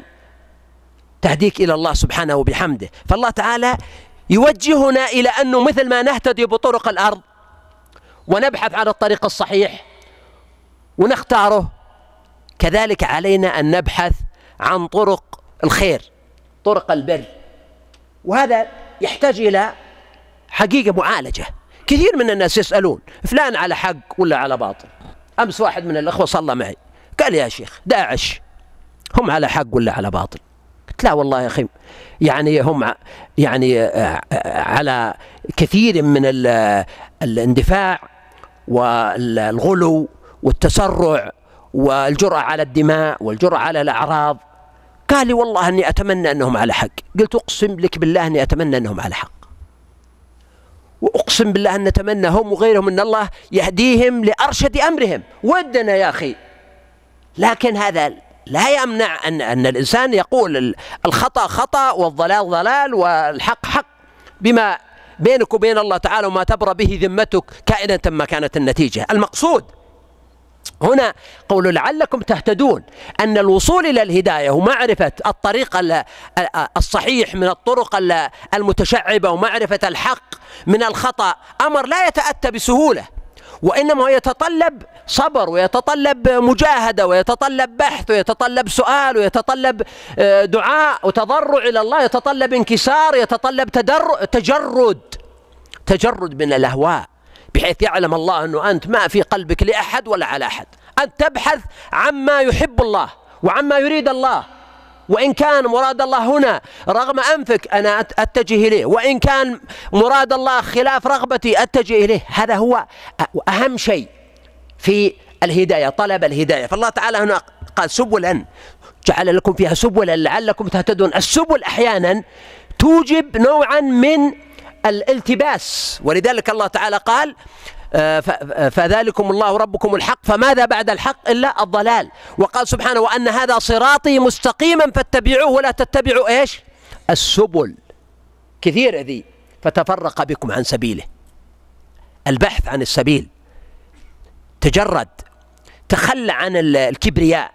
تهديك إلى الله سبحانه وبحمده. فالله تعالى يوجهنا إلى أنه مثل ما نهتدي بطرق الأرض ونبحث عن الطريق الصحيح ونختاره. كذلك علينا أن نبحث عن طرق الخير طرق البر. وهذا يحتاج إلى حقيقة معالجة. كثير من الناس يسألون فلان على حق ولا على باطل؟ أمس واحد من الأخوة صلى معي قال يا شيخ داعش هم على حق ولا على باطل؟ قلت لا والله يا أخي يعني هم يعني آه، على كثير من الاندفاع والغلو والتسرع والجرأة على الدماء والجرأة على الأعراض. قال لي والله أني أتمنى أنهم على حق. قلت أقسم لك بالله أني أتمنى أنهم على حق. وأقسم بالله أن نتمنى هم وغيرهم أن الله يهديهم لأرشد أمرهم. ودنا يا أخي. لكن هذا لا يمنع أن, أن الإنسان يقول الخطأ خطأ والضلال ضلال والحق حق. بما بينك وبين الله تعالى وما تبرى به ذمتك كائنة ما كانت النتيجة. المقصود هنا قول لعلكم تهتدون أن الوصول إلى الهداية ومعرفة الطريق الصحيح من الطرق المتشعبة ومعرفة الحق من الخطأ أمر لا يتأتى بسهولة وإنما يتطلب صبر ويتطلب مجاهدة ويتطلب بحث ويتطلب سؤال ويتطلب آه، دعاء وتضرع إلى الله يتطلب انكسار يتطلب تجرد تجرد من الأهواء. بحيث يعلم الله أنه أنت ما في قلبك لأحد ولا على أحد. أن تبحث عما يحب الله وعما يريد الله. وإن كان مراد الله هنا رغم أنفك أنا أتجه إليه. وإن كان مراد الله خلاف رغبتي أتجه إليه. هذا هو أهم شيء في الهداية طلب الهداية. فالله تعالى هنا قال سبلا جعل لكم فيها سبلا لعلكم تهتدون. السبل أحيانا توجب نوعا من الالتباس. ولذلك الله تعالى قال آه، فذلكم الله ربكم الحق فماذا بعد الحق إلا الضلال. وقال سبحانه وأن هذا صراطي مستقيما فاتبعوه ولا تتبعوا إيش؟ السبل. كثير ذي فتفرق بكم عن سبيله. البحث عن السبيل. تجرد. تخلى عن الكبرياء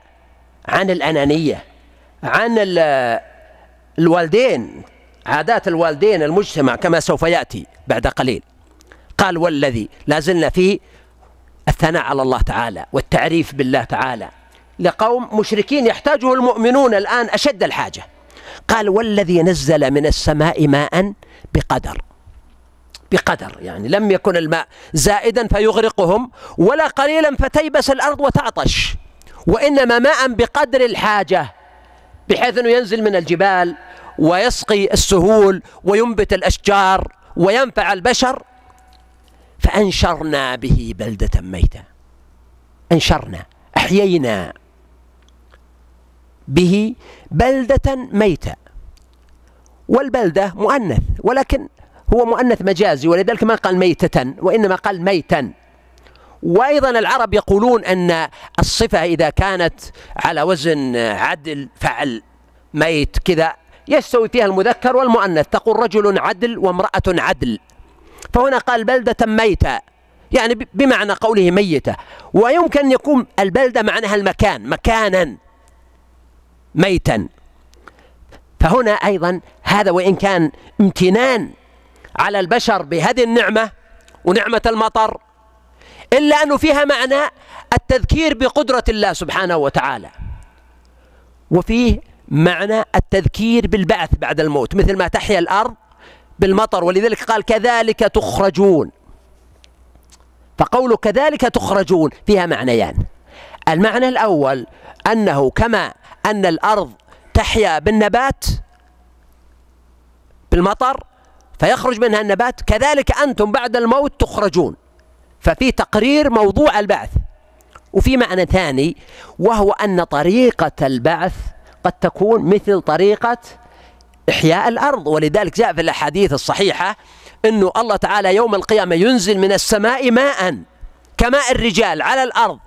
عن الأنانية عن الوالدين. عادات الوالدين المجتمع كما سوف يأتي بعد قليل. قال والذي لا زلنا الثناء على الله تعالى والتعريف بالله تعالى لقوم مشركين يحتاجه المؤمنون الآن أشد الحاجة. قال والذي نزل من السماء ماء بقدر. بقدر يعني لم يكن الماء زائدا فيغرقهم ولا قليلا فتيبس الأرض وتعطش وإنما ماء بقدر الحاجة بحيث أنه ينزل من الجبال ويسقي السهول وينبت الأشجار وينفع البشر فأنشرنا به بلدة ميتة. أنشرنا أحيينا به بلدة ميتة. والبلدة مؤنث ولكن هو مؤنث مجازي ولذلك ما قال ميتة وإنما قال ميتا. وأيضا العرب يقولون أن الصفة إذا كانت على وزن عدل فعل ميت كذا يستوي فيها المذكر والمؤنث تقول رجل عدل وامرأة عدل. فهنا قال بلدة ميتة يعني بمعنى قوله ميتة. ويمكن أن يكون البلدة معناها المكان مكانا ميتا. فهنا أيضا هذا وإن كان امتنان على البشر بهذه النعمة ونعمة المطر إلا أنه فيها معنى التذكير بقدرة الله سبحانه وتعالى. وفيه معنى التذكير بالبعث بعد الموت مثل ما تحيا الأرض بالمطر ولذلك قال كذلك تخرجون. فقول كذلك تخرجون فيها معنيان. المعنى الأول أنه كما أن الأرض تحيا بالنبات بالمطر فيخرج منها النبات كذلك أنتم بعد الموت تخرجون. ففي تقرير موضوع البعث وفي معنى ثاني وهو أن طريقة البعث قد تكون مثل طريقة إحياء الأرض. ولذلك جاء في الأحاديث الصحيحة أنه الله تعالى يوم القيامة ينزل من السماء ماء كماء الرجال على الأرض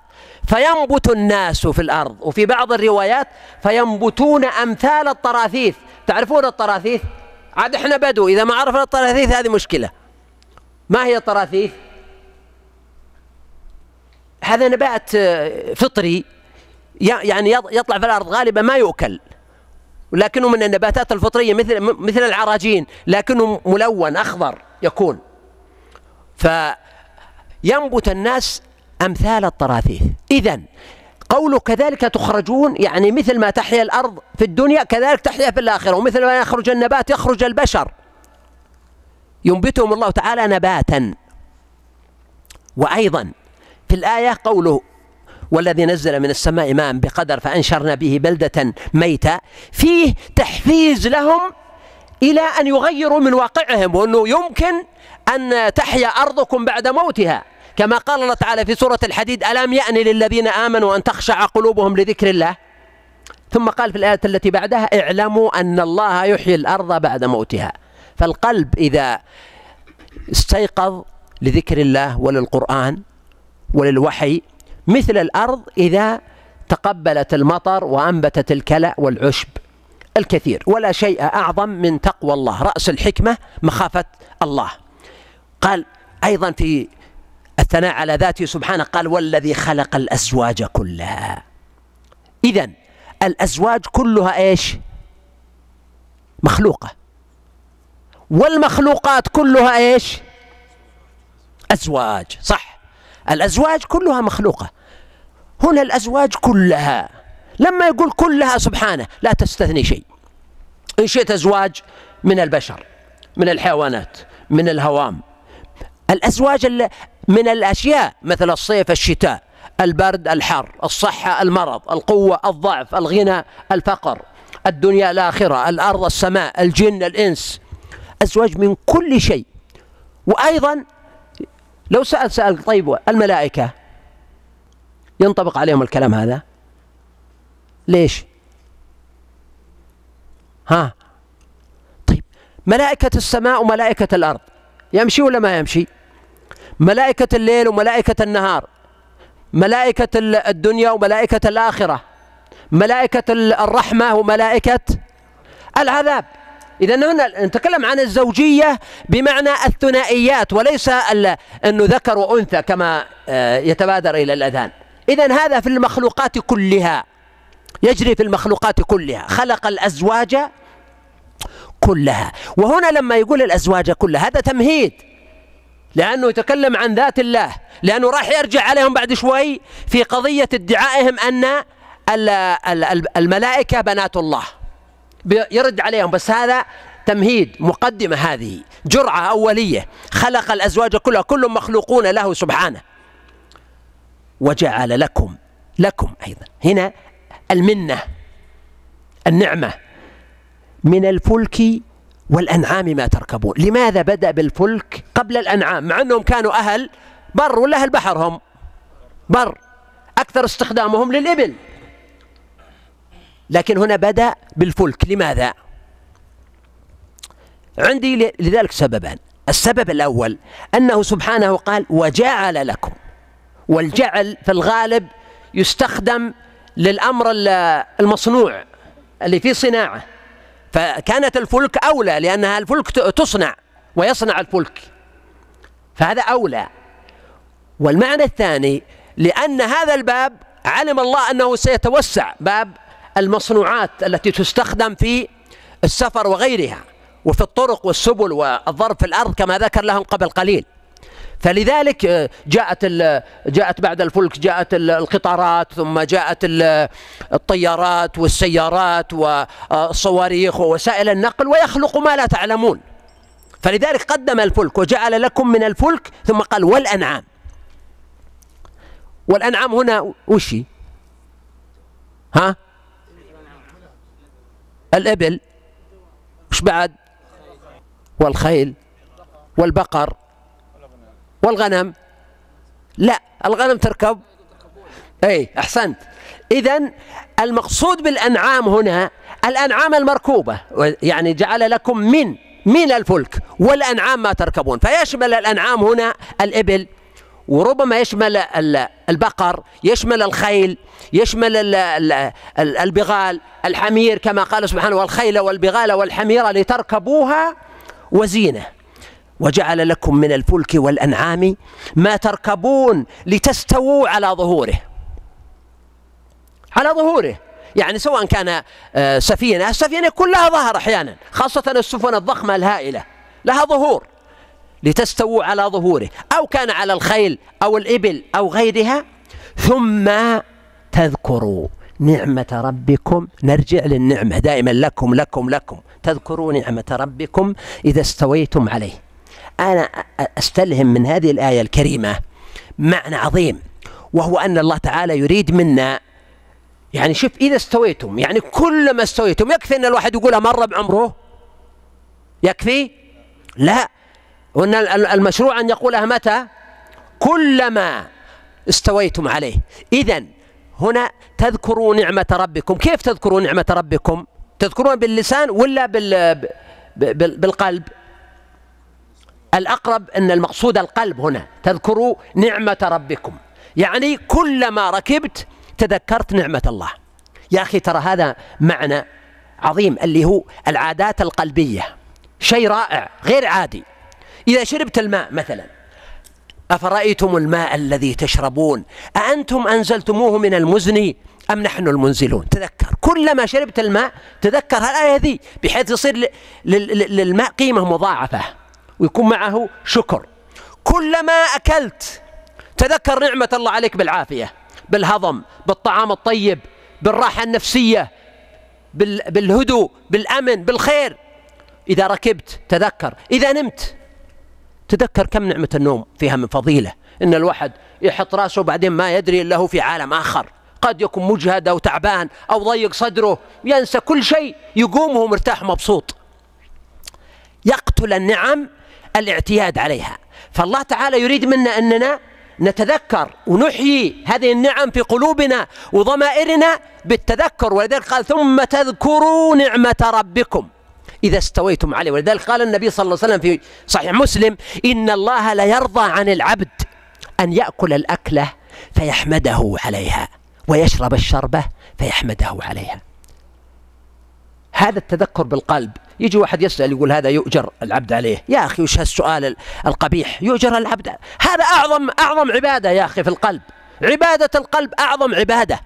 فينبت الناس في الأرض. وفي بعض الروايات فينبتون أمثال الطراثيث تعرفون الطراثيث عاد إحنا بدو إذا ما عرفنا الطراثيث هذه مشكلة. ما هي الطراثيث هذا نبات فطري. يعني يطلع في الأرض غالبا ما يؤكل. ولكنه من النباتات الفطرية مثل مثل العراجين لكنه ملون أخضر يكون. فينبت الناس أمثال الطراثيث إذا قوله كذلك تخرجون يعني مثل ما تحيا الأرض في الدنيا كذلك تحيا في الآخرة. ومثل ما يخرج النبات يخرج البشر. ينبتهم الله تعالى نباتا. وأيضا في الآية قوله والذي نزل من السماء ماء بقدر فأنشرنا به بلدة ميتة فيه تحفيز لهم إلى أن يغيروا من واقعهم وأنه يمكن أن تحيا أرضكم بعد موتها. كما قال الله تعالى في سورة الحديد ألم يأن للذين آمنوا أن تخشع قلوبهم لذكر الله؟ ثم قال في الآية التي بعدها اعلموا أن الله يحيي الأرض بعد موتها. فالقلب إذا استيقظ لذكر الله وللقرآن وللوحي مثل الأرض إذا تقبلت المطر وأنبتت الكلأ والعشب الكثير. ولا شيء أعظم من تقوى الله. رأس الحكمة مخافة الله. قال أيضا في الثناء على ذاته سبحانه قال والذي خلق الأزواج كلها. إذا الأزواج كلها إيش؟ مخلوقة. والمخلوقات كلها إيش؟ أزواج. صح. الأزواج كلها مخلوقة. هنا الأزواج كلها. لما يقول كلها سبحانه لا تستثني شيء. إن شئت أزواج من البشر من الحيوانات من الهوام. الأزواج من الأشياء مثل الصيف الشتاء البرد الحر الصحة المرض القوة الضعف الغنى الفقر الدنيا الآخرة الأرض السماء الجن الإنس. أزواج من كل شيء. وأيضا لو سأل سأل طيب الملائكة ينطبق عليهم الكلام هذا؟ ليش؟ ها؟ طيب ملائكة السماء وملائكة الأرض يمشي ولا ما يمشي؟ ملائكة الليل وملائكة النهار ملائكة الدنيا وملائكة الآخرة ملائكة الرحمة وملائكة العذاب. إذا هنا نتكلم عن الزوجية بمعنى الثنائيات وليس أنه ذكر وأنثى كما آه، يتبادر إلى الأذهان إذا هذا في المخلوقات كلها يجري في المخلوقات كلها خلق الأزواج كلها. وهنا لما يقول الأزواج كلها هذا تمهيد لأنه يتكلم عن ذات الله لأنه راح يرجع عليهم بعد شوي في قضية ادعائهم أن الملائكة بنات الله. يرد عليهم بس هذا تمهيد مقدمة هذه جرعة أولية خلق الأزواج كلها كل مخلوقون له سبحانه. وجعل لكم لكم أيضا هنا المنة النعمة من الفلك والأنعام ما تركبون. لماذا بدأ بالفلك قبل الأنعام؟ مع أنهم كانوا أهل بر ولا أهل بحر هم بر. أكثر استخدامهم للإبل. لكن هنا بدأ بالفلك. لماذا؟ عندي لذلك سببان. السبب الأول أنه سبحانه قال وجعل لكم. والجعل في الغالب يستخدم للأمر المصنوع اللي فيه صناعة. فكانت الفلك أولى لأنها الفلك تصنع ويصنع الفلك. فهذا أولى. والمعنى الثاني لأن هذا الباب علم الله أنه سيتوسع. باب المصنوعات التي تستخدم في السفر وغيرها وفي الطرق والسبل والضرب في الأرض كما ذكر لهم قبل قليل. فلذلك آه، جاءت جاءت بعد الفلك جاءت القطارات ثم جاءت الطيارات والسيارات والصواريخ ووسائل النقل ويخلق ما لا تعلمون. فلذلك قدم الفلك وجعل لكم من الفلك ثم قال والأنعام. والأنعام هنا وش ها؟ الإبل وش بعد؟ والخيل والبقر والغنم. لا الغنم تركب. اي أحسنت. اذا المقصود بالأنعام هنا الأنعام المركوبة يعني جعل لكم من من الفلك والأنعام ما تركبون. فيشمل الأنعام هنا الإبل وربما يشمل البقر يشمل الخيل يشمل البغال الحمير كما قال سبحانه والخيل والبغال والحمير لتركبوها وزينة. وجعل لكم من الفلك والأنعام ما تركبون لتستووا على ظهوره. على ظهوره. يعني سواء كان آه، سفينة السفينة كلها ظهر أحيانا خاصة السفن الضخمة الهائلة لها ظهور. لتستووا على ظهوره أو كان على الخيل أو الإبل أو غيرها. ثم تذكروا نعمة ربكم نرجع للنعمة دائما لكم لكم لكم. تذكروا نعمة ربكم إذا استويتم عليه. أنا أستلهم من هذه الآية الكريمة معنى عظيم وهو أن الله تعالى يريد منا. يعني شوف إذا استويتم يعني كلما استويتم يكفي أن الواحد يقولها مرة بعمره؟ يكفي؟ لا. وأن المشروع أن يقولها متى؟ كلما استويتم عليه. إذا هنا تذكروا نعمة ربكم. كيف تذكروا نعمة ربكم؟ تذكرون باللسان ولا بالقلب؟ الأقرب أن المقصود القلب هنا. تذكروا نعمة ربكم. يعني كلما ركبت تذكرت نعمة الله. يا أخي ترى هذا معنى عظيم اللي هو العادات القلبية. شيء رائع غير عادي. إذا شربت الماء مثلا أفرأيتم الماء الذي تشربون؟ أأنتم أنزلتموه من المزن أم نحن المنزلون؟ تذكر. كلما شربت الماء تذكر الآية هذه بحيث يصير للماء قيمة مضاعفة ويكون معه شكر. كلما أكلت تذكر نعمة الله عليك بالعافية بالهضم بالطعام الطيب بالراحة النفسية بالهدوء بالأمن بالخير. إذا ركبت تذكر. إذا نمت تذكر كم نعمة النوم فيها من فضيلة؟ إن الواحد يحط رأسه بعدين ما يدري إلا هو في عالم آخر. قد يكون مجهد أو تعبان أو ضيق صدره ينسى كل شيء يقوم وهو مرتاح مبسوط. يقتل النعم الاعتياد عليها. فالله تعالى يريد منا أننا نتذكر ونحيي هذه النعم في قلوبنا وضمائرنا بالتذكر ولذلك قال ثم تذكروا نعمة ربكم. إذا استويتم عليه. ولذلك قال النبي صلى الله عليه وسلم في صحيح مسلم إن الله لا يرضى عن العبد أن يأكل الأكلة فيحمده عليها ويشرب الشربة فيحمده عليها. هذا التذكر بالقلب. يجي واحد يسأل يقول هذا يؤجر العبد عليه. يا أخي وش هالسؤال القبيح؟ يؤجر العبد. هذا أعظم أعظم عبادة يا أخي في القلب. عبادة القلب أعظم عبادة.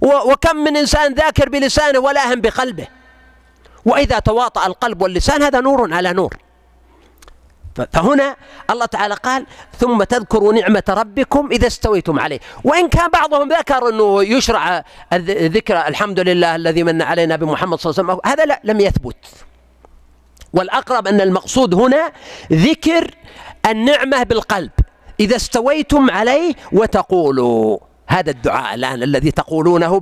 وكم من إنسان ذاكر بلسانه ولاهم بقلبه. وإذا تواطأ القلب واللسان هذا نور على نور. فهنا الله تعالى قال ثم تذكروا نعمة ربكم إذا استويتم عليه. وإن كان بعضهم ذكر أنه يشرع ذكر الحمد لله الذي من علينا بمحمد صلى الله عليه وسلم. هذا لا لم يثبت. والأقرب أن المقصود هنا ذكر النعمة بالقلب. إذا استويتم عليه وتقولوا. هذا الدعاء الآن الذي تقولونه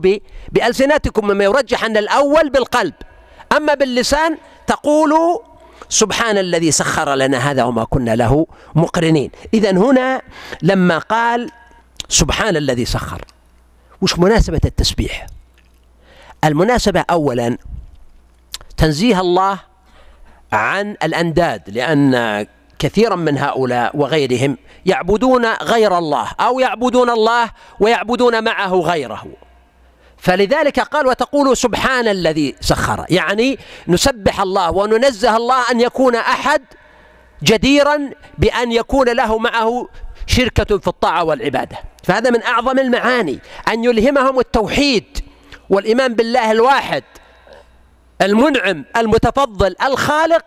بألسنتكم مما يرجح أن الأول بالقلب. أما باللسان تقول سبحان الذي سخر لنا هذا وما كنا له مقرنين. إذا هنا لما قال سبحان الذي سخر وش مناسبة التسبيح؟ المناسبة أولا تنزيه الله عن الأنداد لأن كثيرا من هؤلاء وغيرهم يعبدون غير الله أو يعبدون الله ويعبدون معه غيره. فلذلك قال وتقول سبحان الذي سخر. يعني نسبح الله وننزه الله أن يكون أحد جديرا بأن يكون له معه شركة في الطاعة والعبادة. فهذا من أعظم المعاني أن يلهمهم التوحيد والإيمان بالله الواحد المنعم المتفضل الخالق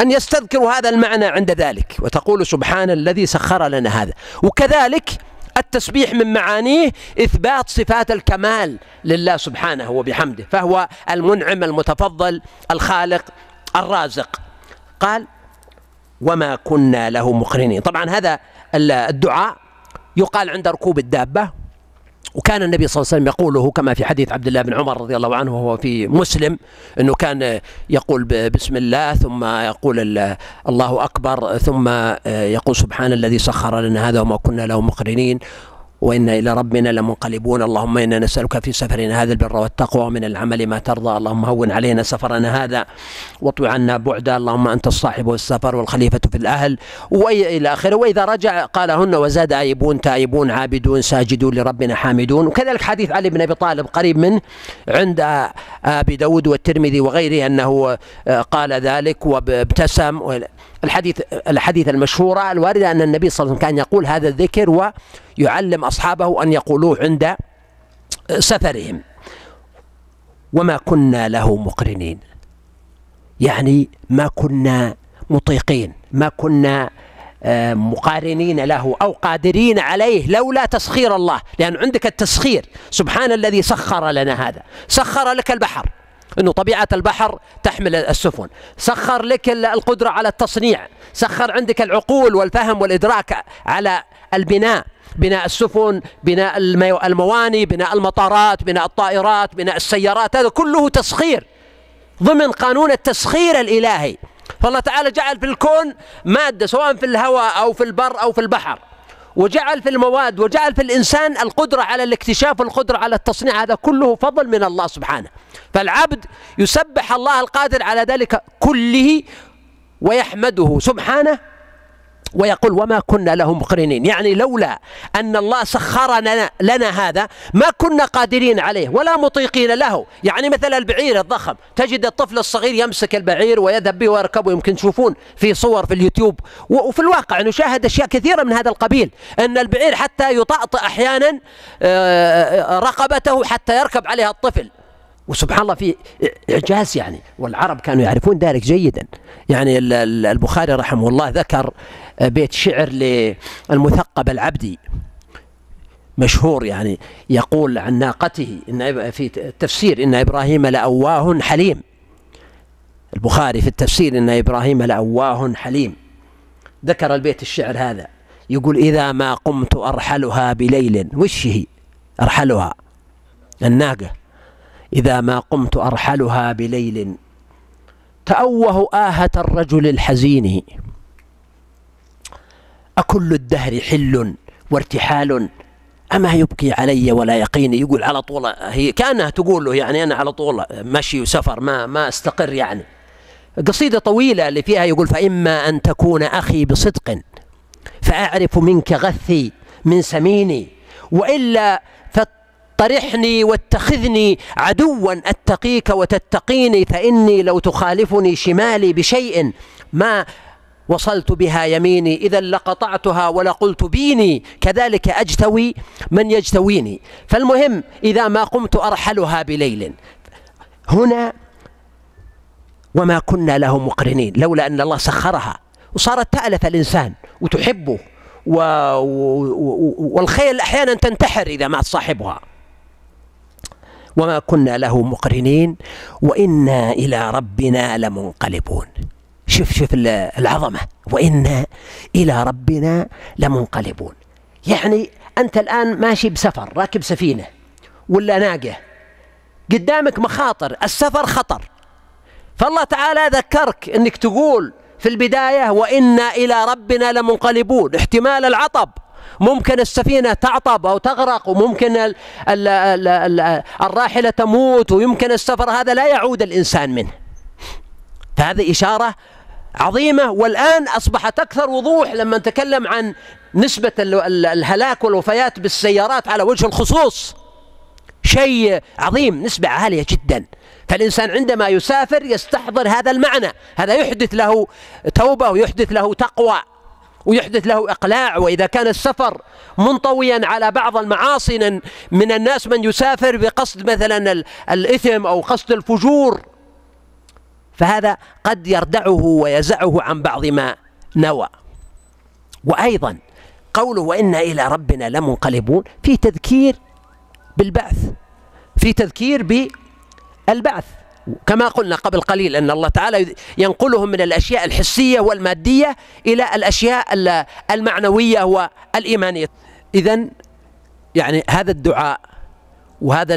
أن يستذكروا هذا المعنى عند ذلك. وتقول سبحان الذي سخر لنا هذا. وكذلك التسبيح من معانيه إثبات صفات الكمال لله سبحانه وبحمده فهو المنعم المتفضل الخالق الرازق. قال وما كنا له مقرنين. طبعا هذا الدعاء يقال عند ركوب الدابة وكان النبي صلى الله عليه وسلم يقوله كما في حديث عبد الله بن عمر رضي الله عنه وهو في مسلم إنه كان يقول بسم الله ثم يقول الله أكبر ثم يقول سبحان الذي سخر لنا هذا وما كنا له مقرنين. وإنا إلى ربنا لمنقلبون. اللهم إنا نسألك في سفرنا هذا البر والتقوى ومن العمل ما ترضى. اللهم هون علينا سفرنا هذا واطوي عنا بعدا اللهم أنت الصاحب والسفر والخليفة في الأهل وإلى آخره. وإذا رجع قالهن وزاد آيبون تائبون عابدون ساجدون لربنا حامدون. وكذلك حديث علي بن أبي طالب قريب منه عند أبي داود والترمذي وغيره أنه قال ذلك وابتسم. الحديث الحديث المشهورة الواردة أن النبي صلى الله عليه وسلم كان يقول هذا الذكر ويعلم أصحابه أن يقولوه عند سفرهم. وما كنا له مقرنين. يعني ما كنا مطيقين ما كنا آه، مقارنين له أو قادرين عليه لولا تسخير الله. لأن عندك التسخير. سبحان الذي سخر لنا هذا. سخر لك البحر. إنه طبيعة البحر تحمل السفن. سخر لك القدرة على التصنيع. سخر عندك العقول والفهم والإدراك على البناء. بناء السفن بناء المواني بناء المطارات بناء الطائرات بناء السيارات. هذا كله تسخير. ضمن قانون التسخير الإلهي. فالله تعالى جعل في الكون مادة سواء في الهواء أو في البر أو في البحر. وجعل في المواد وجعل في الإنسان القدرة على الاكتشاف والقدرة على التصنيع. هذا كله فضل من الله سبحانه. فالعبد يسبح الله القادر على ذلك كله ويحمده سبحانه ويقول وما كنا له مقرنين. يعني لولا أن الله سخر لنا, هذا ما كنا قادرين عليه ولا مطيقين له. يعني مثل البعير الضخم. تجد الطفل الصغير يمسك البعير ويذهب به ويركبه. يمكن تشوفون في صور في اليوتيوب. وفي الواقع نشاهد أشياء كثيرة من هذا القبيل. أن البعير حتى يطأطئ أحيانا آه، رقبته حتى يركب عليها الطفل. وسبحان الله في إعجاز يعني والعرب كانوا يعرفون ذلك جيدا. يعني البخاري رحمه الله ذكر بيت شعر للمثقب العبدي مشهور يعني يقول عن ناقته إن في التفسير إن إبراهيم لأواه حليم. البخاري في التفسير إن إبراهيم لأواه حليم. ذكر البيت الشعر هذا يقول إذا ما قمت أرحلها بليل وش هي؟ أرحلها الناقة. إذا ما قمت أرحلها بليل. تأوه آهة الرجل الحزين. أكل الدهر حل وارتحال. أما يبكي علي ولا يقيني يقول على طول هي كأنها تقول له يعني أنا على طول مشي وسفر ما ما أستقر يعني. قصيدة طويلة اللي فيها يقول فإما أن تكون أخي بصدق فأعرف منك غثي من سميني وإلا طرحني واتخذني عدوا أتقيك وتتقيني فإني لو تخالفني شمالي بشيء ما وصلت بها يميني. اذا لقطعتها ولقلت بيني كذلك أجتوي من يجتويني. فالمهم إذا ما قمت أرحلها بليل. هنا وما كنا له مقرنين لولا أن الله سخرها. وصارت تألف الإنسان وتحبه و... والخيل أحيانا تنتحر إذا مات صاحبها. وما كنا له مقرنين وإنا إلى ربنا لمنقلبون. شوف شوف العظمة. وإنا إلى ربنا لمنقلبون. يعني أنت الآن ماشي بسفر راكب سفينة ولا ناقة قدامك مخاطر السفر خطر. فالله تعالى ذكرك أنك تقول في البداية وإنا إلى ربنا لمنقلبون احتمال العطب. ممكن السفينة تعطب أو تغرق وممكن ال ال ال ال الراحلة تموت ويمكن السفر هذا لا يعود الإنسان منه. فهذه إشارة عظيمة. والآن أصبحت أكثر وضوح لما نتكلم عن نسبة الهلاك والوفيات بالسيارات على وجه الخصوص. شيء عظيم نسبة عالية جدا. فالإنسان عندما يسافر يستحضر هذا المعنى. هذا يحدث له توبة ويحدث له تقوى. ويحدث له إقلاع وإذا كان السفر منطويا على بعض المعاصي من الناس من يسافر بقصد مثلا الإثم أو قصد الفجور. فهذا قد يردعه ويزعه عن بعض ما نوى. وأيضا قوله وإنا إلى ربنا لمنقلبون في تذكير بالبعث في تذكير بالبعث. كما قلنا قبل قليل أن الله تعالى ينقلهم من الأشياء الحسية والمادية إلى الأشياء المعنوية والإيمانية. إذا يعني هذا الدعاء وهذا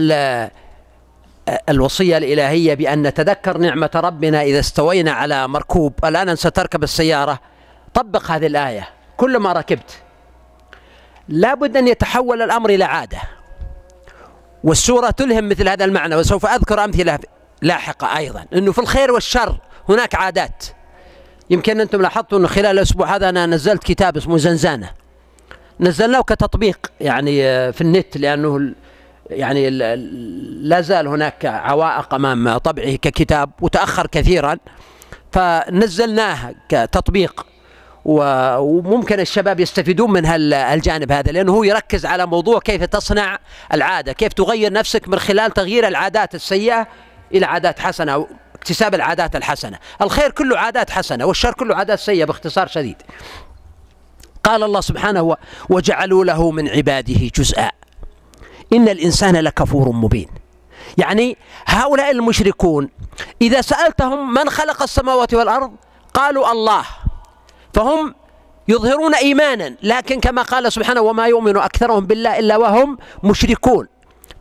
الوصية الإلهية بأن نتذكر نعمة ربنا إذا استوينا على مركوب. الآن ستركب السيارة. طبق هذه الآية. كلما ركبت. لابد أن يتحول الأمر إلى عادة. والسورة تلهم مثل هذا المعنى. وسوف أذكر أمثلة. لاحقة أيضا. أنه في الخير والشر هناك عادات. يمكن أنتم لاحظتوا أنه خلال الأسبوع هذا أنا نزلت كتاب اسمه زنزانة. نزلناه كتطبيق يعني آه، في النت لأنه يعني لا زال هناك عوائق أمام طبعه ككتاب وتأخر كثيرا. فنزلناه كتطبيق وممكن الشباب يستفيدون من هالجانب هذا لأنه هو يركز على موضوع كيف تصنع العادة كيف تغير نفسك من خلال تغيير العادات السيئة إلى عادات حسنة أو اكتساب العادات الحسنة. الخير كله عادات حسنة والشر كله عادات سيئة باختصار شديد. قال الله سبحانه وجعلوا له من عباده جزءا. إن الإنسان لكفور مبين. يعني هؤلاء المشركون إذا سألتهم من خلق السماوات والأرض قالوا الله. فهم يظهرون إيمانا لكن كما قال سبحانه وما يؤمن أكثرهم بالله إلا وهم مشركون.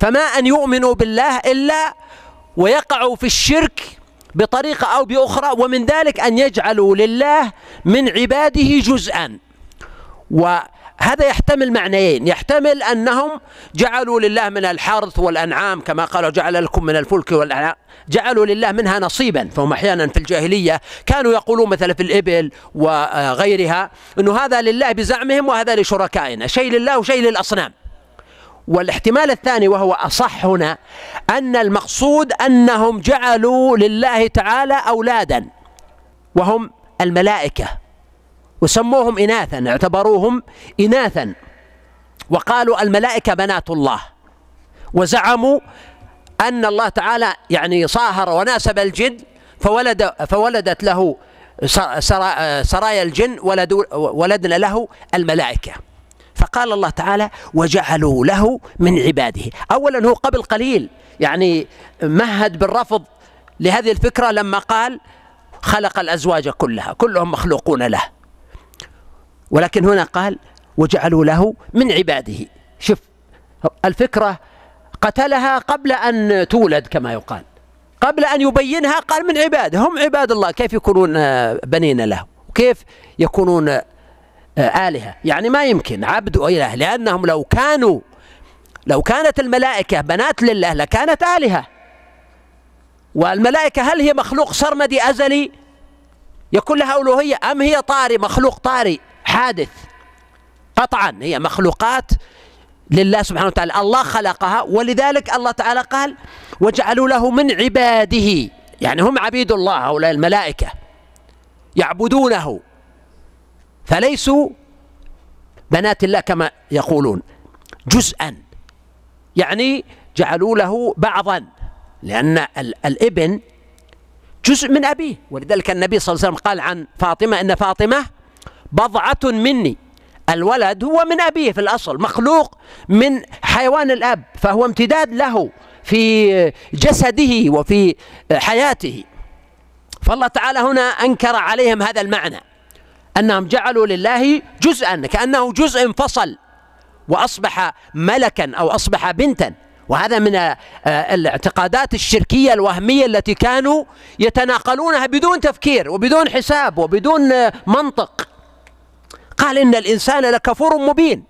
فما أن يؤمنوا بالله إلا ويقعوا في الشرك بطريقة أو بأخرى ومن ذلك أن يجعلوا لله من عباده جزءا. هذا يحتمل معنيين. يحتمل أنهم جعلوا لله من الحرث والأنعام كما قالوا جعل لكم من الفلك والأنعام. جعلوا لله منها نصيبا. فهم أحيانا في الجاهلية كانوا يقولون مثلا في الإبل وغيرها أنه هذا لله بزعمهم وهذا لشركائنا. شيء لله وشيء للأصنام. والاحتمال الثاني وهو أصح هنا أن المقصود أنهم جعلوا لله تعالى أولادا وهم الملائكة وسموهم إناثا اعتبروهم إناثا وقالوا الملائكة بنات الله وزعموا أن الله تعالى يعني صاهر وناسب الجن فولد فولدت له سرايا الجن ولدنا له الملائكة. فقال الله تعالى وجعلوا له من عباده. أولا هو قبل قليل يعني مهد بالرفض لهذه الفكرة لما قال خلق الأزواج كلها كلهم مخلوقون له. ولكن هنا قال وجعلوا له من عباده. شوف الفكرة قتلها قبل أن تولد كما يقال. قبل أن يبينها قال من عباده هم عباد الله كيف يكونون بنين له؟ كيف يكونون آلهة. يعني ما يمكن عبد وإله لأنهم لو كانوا لو كانت الملائكة بنات لله لكانت آلهة. والملائكة هل هي مخلوق سرمدي أزلي؟ يكون لها ألوهية أم هي طاري مخلوق طاري حادث. قطعا هي مخلوقات لله سبحانه وتعالى. الله خلقها ولذلك الله تعالى قال وجعلوا له من عباده. يعني هم عبيد الله هؤلاء الملائكة يعبدونه. فليسوا بنات الله كما يقولون جزءا. يعني جعلوا له بعضا لأن الابن جزء من أبيه. ولذلك النبي صلى الله عليه وسلم قال عن فاطمة أن فاطمة بضعة مني الولد هو من أبيه في الأصل مخلوق من حيوان الأب فهو امتداد له في جسده وفي حياته. فالله تعالى هنا أنكر عليهم هذا المعنى. أنهم جعلوا لله جزءا كأنه جزء انفصل وأصبح ملكا أو أصبح بنتا. وهذا من آه، الاعتقادات الشركية الوهمية التي كانوا يتناقلونها بدون تفكير وبدون حساب وبدون آه، منطق. قال إن الإنسان لكفور مبين.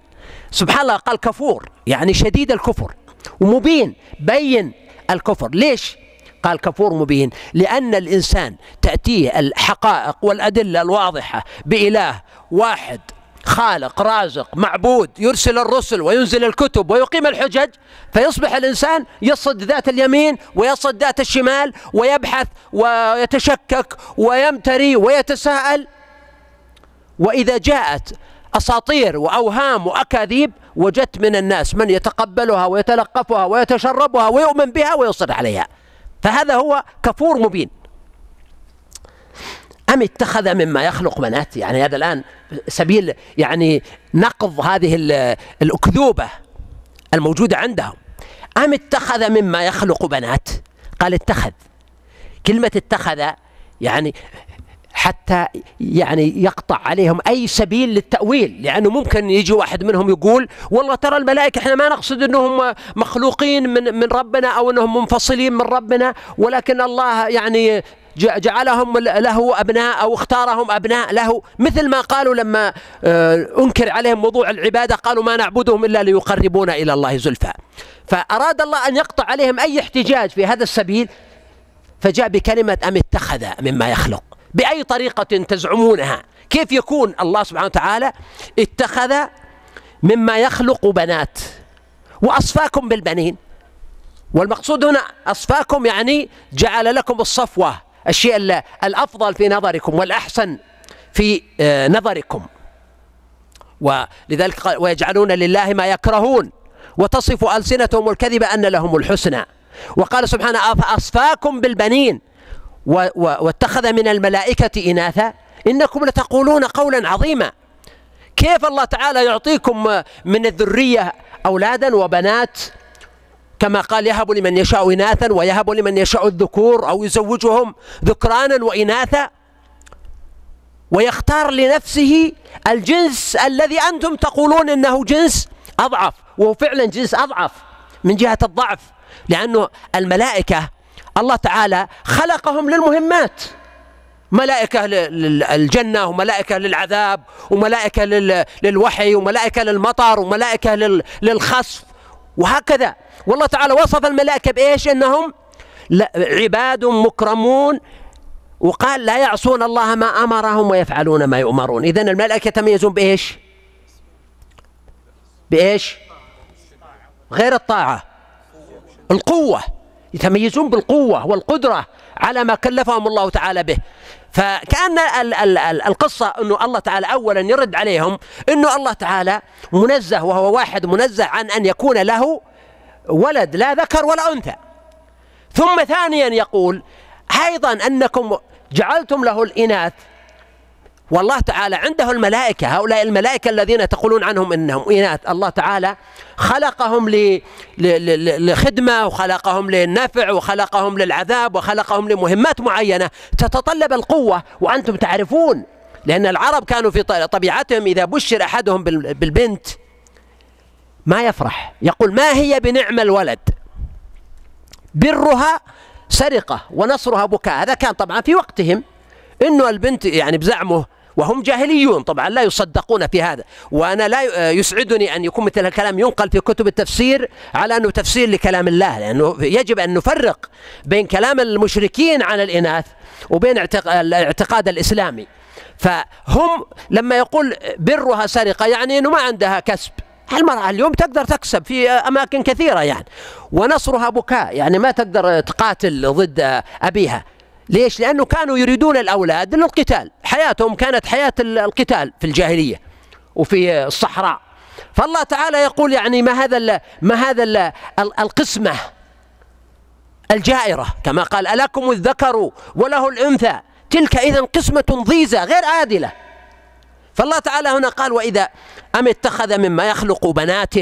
سبحان الله قال كفور يعني شديد الكفر. ومبين بين الكفر. ليش؟ قال كفور مبين لأن الإنسان تأتيه الحقائق والأدلة الواضحة بإله واحد خالق رازق معبود يرسل الرسل وينزل الكتب ويقيم الحجج فيصبح الإنسان يصد ذات اليمين ويصد ذات الشمال ويبحث ويتشكك ويمتري ويتساءل. وإذا جاءت أساطير وأوهام وأكاذيب وجدت من الناس من يتقبلها ويتلقفها ويتشربها ويؤمن بها ويصر عليها. فهذا هو كفور مبين. أم اتخذ مما يخلق بنات؟ يعني هذا الآن سبيل يعني نقض هذه الأكذوبة الموجودة عندهم. أم اتخذ مما يخلق بنات؟ قال اتخذ. كلمة اتخذ يعني حتى يعني يقطع عليهم أي سبيل للتأويل لأنه ممكن يجي واحد منهم يقول والله ترى الملائكة إحنا ما نقصد أنهم مخلوقين من, من ربنا أو أنهم منفصلين من ربنا ولكن الله يعني جعلهم له أبناء أو اختارهم أبناء له. مثل ما قالوا لما آه، أنكر عليهم موضوع العبادة قالوا ما نعبدهم إلا ليقربونا إلى الله زلفى. فأراد الله أن يقطع عليهم أي احتجاج في هذا السبيل فجاء بكلمة أم اتخذ مما يخلق؟ بأي طريقة تزعمونها. كيف يكون؟ الله سبحانه وتعالى اتخذ مما يخلق بنات وأصفاكم بالبنين. والمقصود هنا أصفاكم يعني جعل لكم الصفوة الشيء الأفضل في نظركم والأحسن في آه، نظركم. ولذلك ويجعلون لله ما يكرهون وتصف ألسنتهم الكذب أن لهم الحسنى وقال سبحانه أصفاكم بالبنين؟ واتخذ من الملائكة إناثا إنكم لتقولون قولا عظيما. كيف الله تعالى يعطيكم من الذرية أولادا وبنات؟ كما قال يهب لمن يشاء إناثا ويهب لمن يشاء الذكور أو يزوجهم ذكرانا وإناثا. ويختار لنفسه الجنس الذي أنتم تقولون إنه جنس أضعف وهو فعلا جنس أضعف من جهة الضعف لأنه الملائكة الله تعالى خلقهم للمهمات. ملائكة للجنة وملائكة للعذاب وملائكة للوحي وملائكة للمطر وملائكة للخصف وهكذا. والله تعالى وصف الملائكة بإيش؟ إنهم عباد مكرمون. وقال لا يعصون الله ما أمرهم ويفعلون ما يؤمرون. إذا الملائكة يتميزون بإيش؟ بإيش؟ غير الطاعة. القوة. يتميزون بالقوة والقدرة على ما كلفهم الله تعالى به. فكأن ال ال ال القصة أنه الله تعالى أولا يرد عليهم أنه الله تعالى منزه وهو واحد منزه عن أن يكون له ولد لا ذكر ولا أنثى. ثم ثانيا يقول أيضا أنكم جعلتم له الإناث والله تعالى عنده الملائكة هؤلاء الملائكة الذين تقولون عنهم إنهم إناث. الله تعالى خلقهم لخدمة وخلقهم للنفع وخلقهم للعذاب وخلقهم لمهمات معينة. تتطلب القوة وأنتم تعرفون لأن العرب كانوا في طبيعتهم إذا بشر أحدهم بالبنت ما يفرح. يقول ما هي بنعم الولد؟ برها سرقة ونصرها بكاء. هذا كان طبعا في وقتهم. إنه البنت يعني بزعمه وهم جاهليون. طبعا لا يصدقون في هذا. وأنا لا يسعدني أن يكون مثل الكلام ينقل في كتب التفسير على أنه تفسير لكلام الله لأنه يجب أن نفرق بين كلام المشركين عن الإناث وبين الاعتقاد الإسلامي. فهم لما يقول برها سرقة يعني أنه ما عندها كسب. المرأة اليوم تقدر تكسب في أماكن كثيرة يعني. ونصرها بكاء يعني ما تقدر تقاتل ضد أبيها. ليش؟ لأنه كانوا يريدون الأولاد للقتال. حياتهم كانت حياة القتال في الجاهلية وفي الصحراء. فالله تعالى يقول يعني ما هذا ما هذا القسمة الجائرة. كما قال ألكم الذكر وله الأنثى. تلك إذا قسمة ضيزة غير عادلة. فالله تعالى هنا قال وإذا أم اتخذ مما يخلق بنات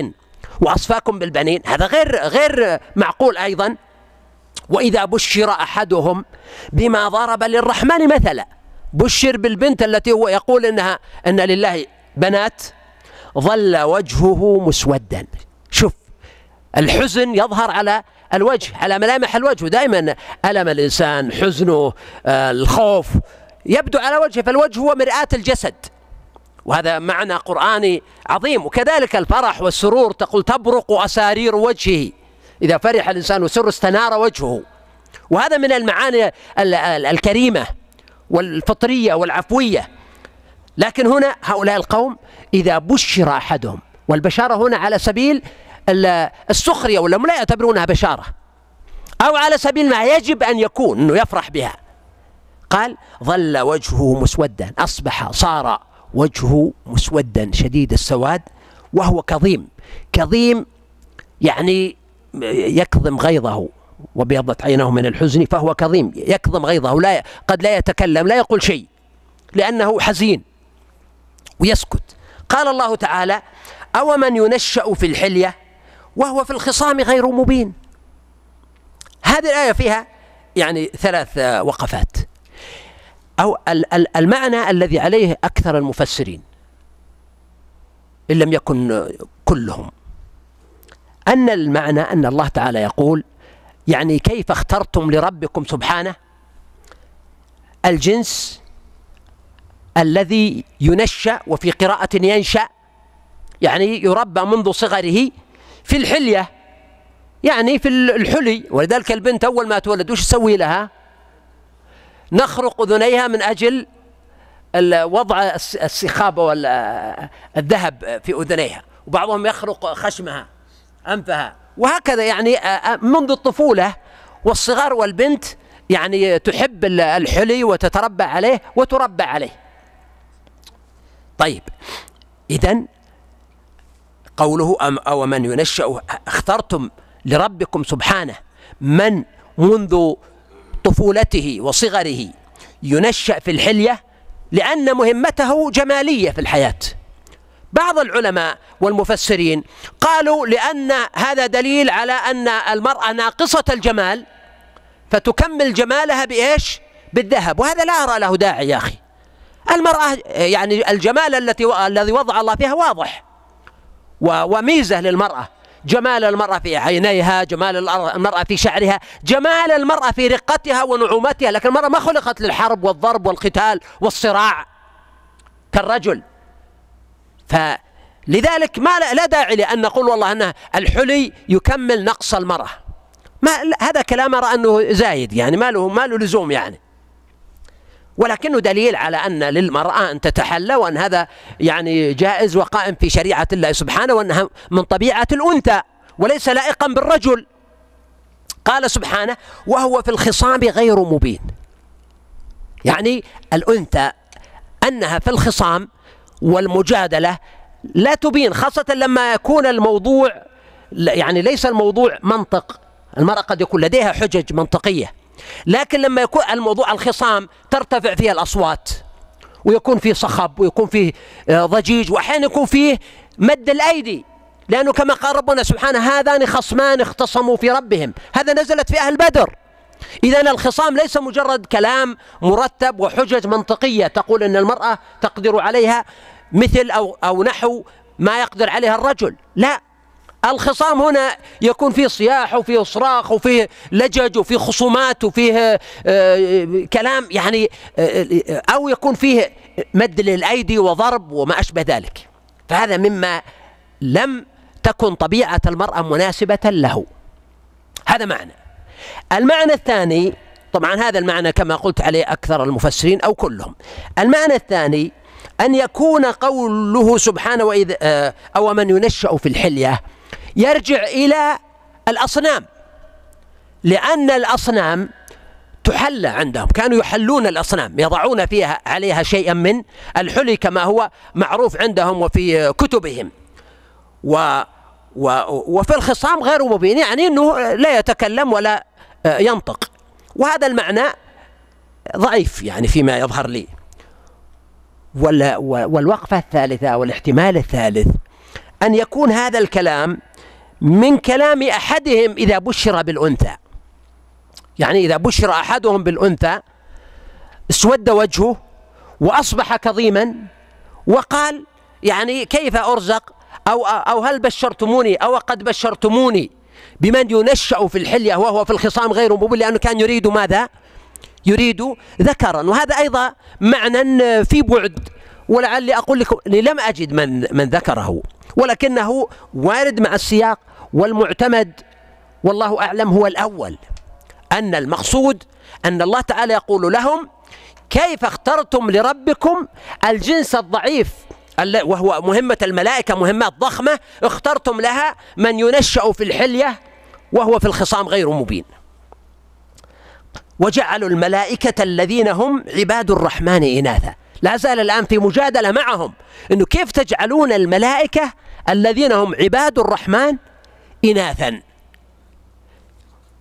وأصفاكم بالبنين. هذا غير غير معقول أيضا. وإذا بشر أحدهم بما ضرب للرحمن مثلا بشر بالبنت التي هو يقول إنها أن لله بنات ظل وجهه مسودا. شوف الحزن يظهر على الوجه على ملامح الوجه. دائما ألم الإنسان حزنه آه، الخوف يبدو على وجهه فالوجه هو مرآة الجسد. وهذا معنى قرآني عظيم. وكذلك الفرح والسرور تقول تبرق أسارير وجهه. إذا فرح الإنسان وسر استنار وجهه. وهذا من المعاني الكريمة والفطرية والعفوية. لكن هنا هؤلاء القوم إذا بشر أحدهم والبشارة هنا على سبيل السخرية ولا لا يعتبرونها بشارة. أو على سبيل ما يجب أن يكون أنه يفرح بها. قال ظل وجهه مسودا أصبح صار وجهه مسودا شديد السواد وهو كظيم. كظيم يعني يكظم غيظه وبيضت عينه من الحزن فهو كظيم يكظم غيظه لا قد لا يتكلم لا يقول شيء لأنه حزين ويسكت. قال الله تعالى أو من ينشأ في الحلية وهو في الخصام غير مبين. هذه الآية فيها يعني ثلاث وقفات. أو المعنى الذي عليه أكثر المفسرين إن لم يكن كلهم. أن المعنى أن الله تعالى يقول يعني كيف اخترتم لربكم سبحانه؟ الجنس الذي ينشأ وفي قراءة ينشأ يعني يربى منذ صغره في الحلية يعني في الحلي. ولذلك البنت أول ما تولد وش تسوي لها؟ نخرق أذنيها من أجل وضع السخاب والذهب في أذنيها وبعضهم يخرق خشمها. أنفها. وهكذا يعني منذ الطفولة والصغر والبنت يعني تحب الحلي وتتربى عليه وتربى عليه. طيب إذا قوله أم أو من ينشأ اخترتم لربكم سبحانه من منذ طفولته وصغره ينشأ في الحلية لأن مهمته جمالية في الحياة. بعض العلماء والمفسرين قالوا لأن هذا دليل على أن المرأة ناقصة الجمال فتكمل جمالها بإيش؟ بالذهب وهذا لا أرى له داعي يا أخي. المرأة يعني الجمال التي الذي وضع الله فيها واضح وميزة للمرأة. جمال المرأة في عينيها جمال المرأة في شعرها جمال المرأة في رقتها ونعومتها لكن المرأة ما خلقت للحرب والضرب والقتال والصراع كالرجل. فلذلك ما لا داعي لأن نقول والله أن الحلي يكمل نقص المرأة. ما هذا كلام أرى أنه زايد يعني ما له ما له لزوم يعني. ولكنه دليل على أن للمرأة أن تتحلى وأن هذا يعني جائز وقائم في شريعة الله سبحانه وأنها من طبيعة الأنثى وليس لائقا بالرجل. قال سبحانه وهو في الخصام غير مبين يعني الأنثى أنها في الخصام والمجادلة لا تبين خاصة لما يكون الموضوع يعني ليس الموضوع منطق. المرأة قد يكون لديها حجج منطقية لكن لما يكون الموضوع الخصام ترتفع فيها الأصوات ويكون فيه صخب ويكون فيه آه، ضجيج وأحيانا يكون فيه مد الأيدي لأنه كما قال ربنا سبحانه هذان خصمان اختصموا في ربهم. هذا نزلت في أهل بدر. إذا الخصام ليس مجرد كلام مرتب وحجج منطقية تقول أن المرأة تقدر عليها مثل أو, أو نحو ما يقدر عليها الرجل. لا الخصام هنا يكون فيه صياح وفيه صراخ وفيه لجج وفيه خصومات وفيه آه، كلام يعني آه، أو يكون فيه مد للأيدي وضرب وما أشبه ذلك. فهذا مما لم تكن طبيعة المرأة مناسبة له. هذا معنى. المعنى الثاني طبعا هذا المعنى كما قلت عليه أكثر المفسرين أو كلهم. المعنى الثاني أن يكون قوله سبحانه وإذا آه، أو من ينشأ في الحلية يرجع إلى الأصنام. لأن الأصنام تحلى عندهم. كانوا يحلون الأصنام يضعون فيها عليها شيئا من الحلي كما هو معروف عندهم وفي كتبهم. و و وفي الخصام غير مبين يعني أنه لا يتكلم ولا ينطق. وهذا المعنى ضعيف يعني فيما يظهر لي. والوقفة الثالثة والاحتمال الثالث أن يكون هذا الكلام من كلام أحدهم إذا بشر بالأنثى. يعني إذا بشر أحدهم بالأنثى اسود وجهه وأصبح كظيما وقال يعني كيف أرزق؟ أو, أو هل بشرتموني؟ أو قد بشرتموني؟ بمن ينشأ في الحلية وهو في الخصام غير مبين لأنه كان يريد ماذا؟ يريد ذكرا. وهذا أيضا معنى في بعد. ولعلي أقول لكم لم أجد من, من ذكره ولكنه وارد مع السياق والمعتمد. والله أعلم هو الأول. أن المقصود أن الله تعالى يقول لهم كيف اخترتم لربكم الجنس الضعيف؟ وهو مهمة الملائكة مهمات ضخمة اخترتم لها من ينشأ في الحلية وهو في الخصام غير مبين. وجعلوا الملائكة الذين هم عباد الرحمن إناثا. لا زال الآن في مجادلة معهم أنه كيف تجعلون الملائكة الذين هم عباد الرحمن إناثا.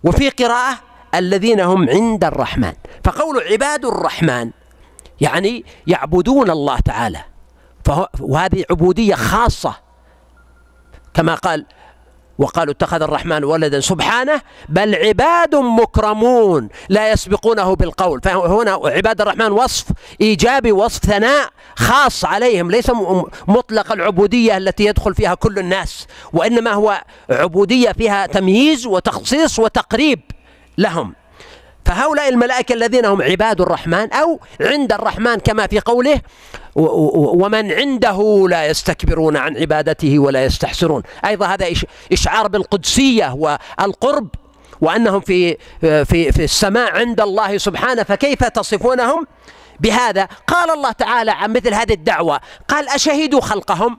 وفي قراءة الذين هم عند الرحمن. فقول عباد الرحمن يعني يعبدون الله تعالى. وهذه عبودية خاصة. كما قال وقالوا اتخذ الرحمن ولدا سبحانه بل عباد مكرمون لا يسبقونه بالقول. فهنا عباد الرحمن وصف إيجابي وصف ثناء خاص عليهم ليس مطلق العبودية التي يدخل فيها كل الناس وإنما هو عبودية فيها تمييز وتخصيص وتقريب لهم. فهؤلاء الملائكة الذين هم عباد الرحمن أو عند الرحمن كما في قوله ومن عنده لا يستكبرون عن عبادته ولا يستحسرون. أيضا هذا إشعار بالقدسية والقرب وأنهم في في في السماء عند الله سبحانه فكيف تصفونهم؟ بهذا قال الله تعالى عن مثل هذه الدعوة قال أشهدوا خلقهم؟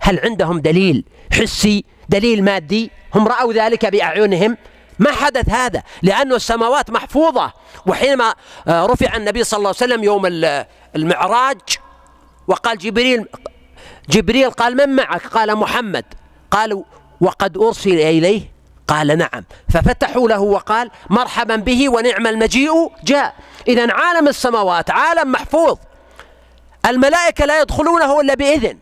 هل عندهم دليل حسي دليل مادي؟ هم رأوا ذلك بأعينهم؟ ما حدث هذا؟ لأن السماوات محفوظة. وحينما آه، رفع النبي صلى الله عليه وسلم يوم المعراج وقال جبريل جبريل قال من معك؟ قال محمد. قالوا وقد أرسل إليه؟ قال نعم. ففتحوا له وقال مرحبا به ونعم المجيء. جاء. إذا عالم السماوات عالم محفوظ. الملائكة لا يدخلونه إلا بإذن.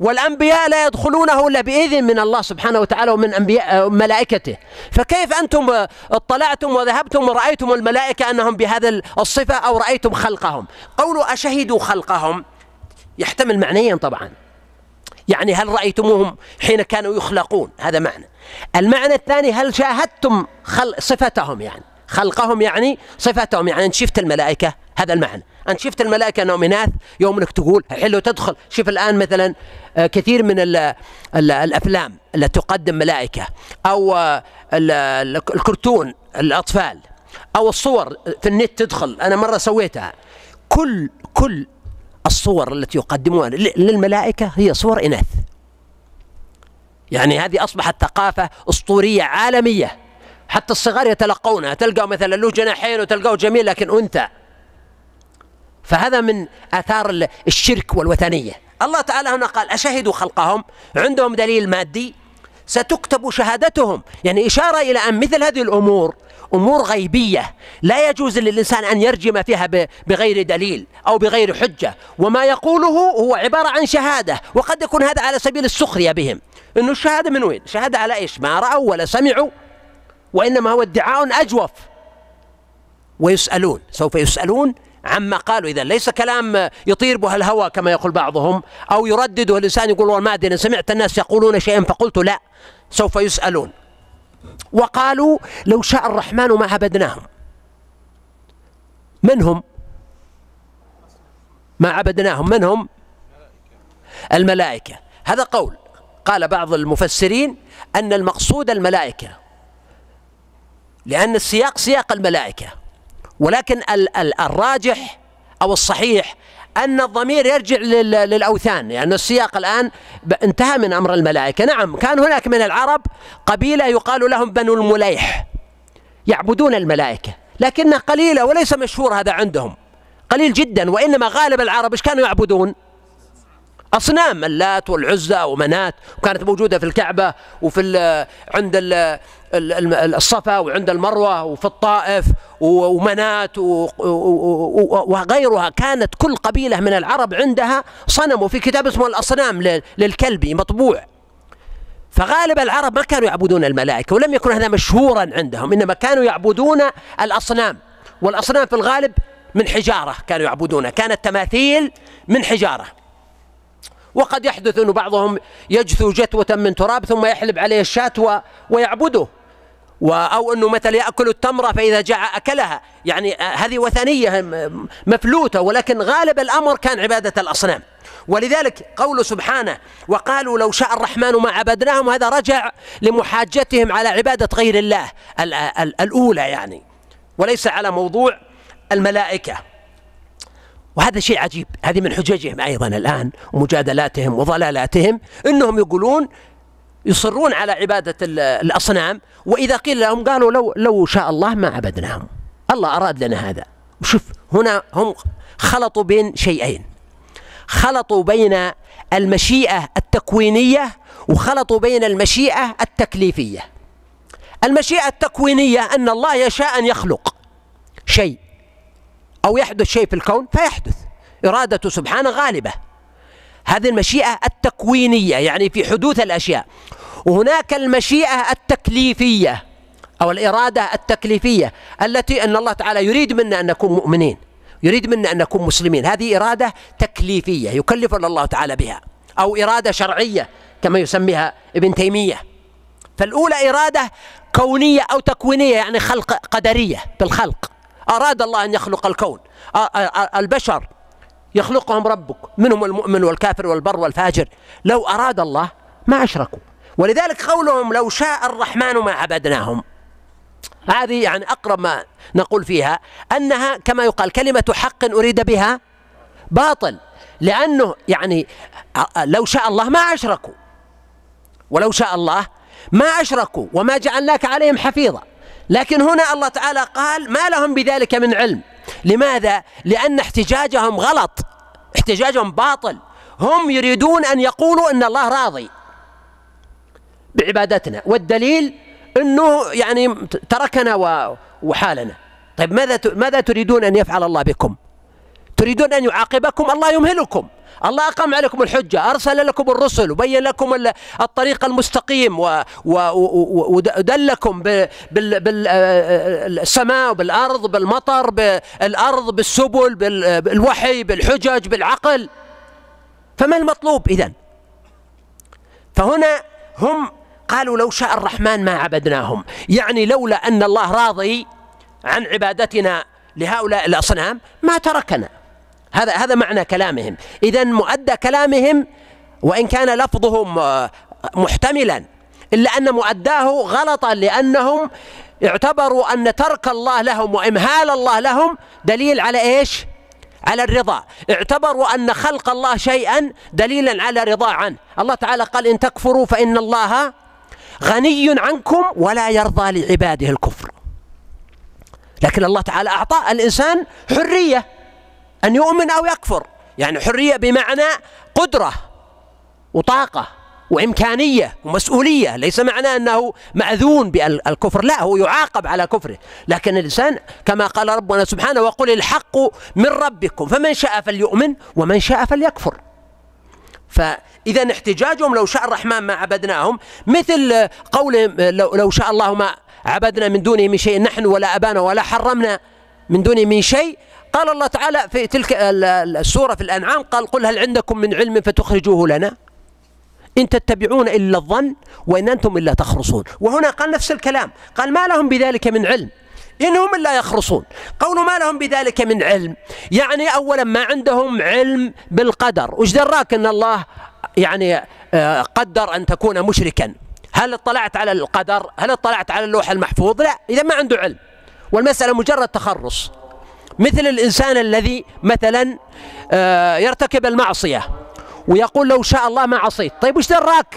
والأنبياء لا يدخلونه إلا بإذن من الله سبحانه وتعالى ومن أنبياء ملائكته. فكيف أنتم اطلعتم وذهبتم ورأيتم الملائكة أنهم بهذا الصفة أو رأيتم خلقهم؟ قولوا أشهدوا خلقهم. يحتمل معنيين طبعا. يعني هل رأيتموهم حين كانوا يخلقون؟ هذا معنى. المعنى الثاني هل شاهدتم خلق صفتهم يعني؟ خلقهم يعني صفتهم يعني أنت شفت الملائكة؟ هذا المعنى. أنت شفت الملائكة أنهم إناث يوم أنك تقول حلو تدخل. شوف الآن مثلا آه، كثير من ال ال الأفلام التي تقدم ملائكة أو آه، الكرتون الأطفال أو الصور في النت تدخل. أنا مرة سويتها. كل كل الصور التي يقدمونها للملائكة هي صور إناث. يعني هذه أصبحت ثقافة أسطورية عالمية. حتى الصغار يتلقونها تلقى مثلا له جناحين وتلقاه جميل لكن أنثى فهذا من آثار الشرك والوثنية. الله تعالى هنا قال أشهدوا خلقهم؟ عندهم دليل مادي. ستكتب شهادتهم. يعني إشارة إلى أن مثل هذه الأمور أمور غيبية لا يجوز للإنسان أن يرجم فيها بغير دليل أو بغير حجة. وما يقوله هو عبارة عن شهادة وقد يكون هذا على سبيل السخرية بهم. أنه الشهادة من وين؟ شهادة على إيش؟ ما رأوا ولا سمعوا. وإنما هو ادعاء أجوف. ويسألون سوف يسألون عما قالوا. إذا ليس كلام يطير به الهوى كما يقول بعضهم أو يردده الإنسان يقول والله ما أدري سمعت الناس يقولون شيئا فقلت لا سوف يسألون. وقالوا لو شاء الرحمن ما عبدناهم. من هم ما عبدناهم. من هم الملائكة. هذا قول. قال بعض المفسرين أن المقصود الملائكة. لأن السياق سياق الملائكة ولكن الراجح أو الصحيح أن الضمير يرجع للأوثان لأن يعني السياق الآن انتهى من أمر الملائكة. نعم كان هناك من العرب قبيلة يقال لهم بنو المليح يعبدون الملائكة لكنها قليلة وليس مشهور هذا عندهم قليل جدا وإنما غالب العرب إيش كانوا يعبدون؟ أصنام اللات والعزى ومنات وكانت موجودة في الكعبة وفي ال عند ال الصفا وعند المروة وفي الطائف ومنات وغيرها. كانت كل قبيلة من العرب عندها صنم وفي كتاب اسمه الأصنام للكلبي مطبوع. فغالب العرب ما كانوا يعبدون الملائكة ولم يكن هذا مشهورا عندهم إنما كانوا يعبدون الأصنام. والأصنام في الغالب من حجارة كانوا يعبدونها. كانت تماثيل من حجارة. وقد يحدث أن بعضهم يجثو جتوة من تراب ثم يحلب عليه الشاة ويعبده. أو أنه مثلا يأكل التمرة فإذا جاع أكلها. يعني هذه وثنية مفلوتة ولكن غالب الأمر كان عبادة الأصنام. ولذلك قول سبحانه وقالوا لو شاء الرحمن ما عبدناهم هذا رجع لمحاجتهم على عبادة غير الله الأولى يعني. وليس على موضوع الملائكة. وهذا شيء عجيب. هذه من حججهم أيضا الآن ومجادلاتهم وضلالاتهم أنهم يقولون يصرون على عبادة الأصنام وإذا قيل لهم قالوا لو, لو شاء الله ما عبدناهم. الله أراد لنا هذا. وشوف هنا هم خلطوا بين شيئين. خلطوا بين المشيئة التكوينية وخلطوا بين المشيئة التكليفية. المشيئة التكوينية أن الله يشاء أن يخلق شيء. أو يحدث شيء في الكون فيحدث. إرادته سبحانه غالبة. هذه المشيئة التكوينية يعني في حدوث الأشياء. وهناك المشيئة التكليفية أو الإرادة التكليفية التي أن الله تعالى يريد منا أن نكون مؤمنين يريد منا أن نكون مسلمين. هذه إرادة تكليفية يكلفنا الله تعالى بها أو إرادة شرعية كما يسميها ابن تيمية. فالأولى إرادة كونية أو تكوينية يعني خلق قدرية بالخلق. أراد الله أن يخلق الكون. البشر يخلقهم ربك منهم المؤمن والكافر والبر والفاجر. لو أراد الله ما أشركوا. ولذلك قولهم لو شاء الرحمن ما عبدناهم. هذه يعني أقرب ما نقول فيها أنها كما يقال كلمة حق أريد بها باطل. لأنه يعني لو شاء الله ما أشركوا. ولو شاء الله ما أشركوا. وما جعلناك عليهم حفيظا. لكن هنا الله تعالى قال ما لهم بذلك من علم. لماذا؟ لأن احتجاجهم غلط. احتجاجهم باطل. هم يريدون أن يقولوا أن الله راضي بعبادتنا. والدليل أنه يعني تركنا وحالنا. طيب ماذا ماذا تريدون أن يفعل الله بكم؟ تريدون أن يعاقبكم؟ الله يمهلكم. الله أقام عليكم الحجة أرسل لكم الرسل وبين لكم الطريق المستقيم ودلكم بالسماء بالأرض بالمطر بالأرض بالسبل بالوحي بالحجج بالعقل. فما المطلوب إذن؟ فهنا هم قالوا لو شاء الرحمن ما عبدناهم. يعني لولا أن الله راضي عن عبادتنا لهؤلاء الأصنام ما تركنا. هذا هذا معنى كلامهم. إذا مؤدى كلامهم وإن كان لفظهم محتملا إلا أن مؤداه غلطا لأنهم اعتبروا أن ترك الله لهم وإمهال الله لهم دليل على إيش؟ على الرضا. اعتبروا أن خلق الله شيئا دليلا على رضا عنه. الله تعالى قال إن تكفروا فإن الله غني عنكم ولا يرضى لعباده الكفر. لكن الله تعالى أعطى الإنسان حرية. أن يؤمن أو يكفر. يعني حرية بمعنى قدرة وطاقة وإمكانية ومسؤولية. ليس معنى أنه مأذون بالكفر لا هو يعاقب على كفره. لكن الإنسان كما قال ربنا سبحانه وقل الحق من ربكم فمن شاء فليؤمن ومن شاء فليكفر. فإذا احتجاجهم لو شاء الرحمن ما عبدناهم مثل قولهم لو شاء الله ما عبدنا من دونه من شيء نحن ولا أبانا ولا حرمنا من دونه من شيء قال الله تعالى في تلك السورة في الأنعام قال قل هل عندكم من علم فتخرجوه لنا؟ إن تتبعون إلا الظن وإن أنتم إلا تخرصون. وهنا قال نفس الكلام قال ما لهم بذلك من علم؟ إنهم إلا يخرصون. قول ما لهم بذلك من علم؟ يعني أولا ما عندهم علم بالقدر. وش دراك أن الله يعني آه، قدر أن تكون مشركا؟ هل اطلعت على القدر؟ هل اطلعت على اللوح المحفوظ؟ لا إذا ما عنده علم. والمسألة مجرد تخرص. مثل الإنسان الذي مثلا آه، يرتكب المعصية ويقول لو شاء الله ما عصيت. طيب وش دراك؟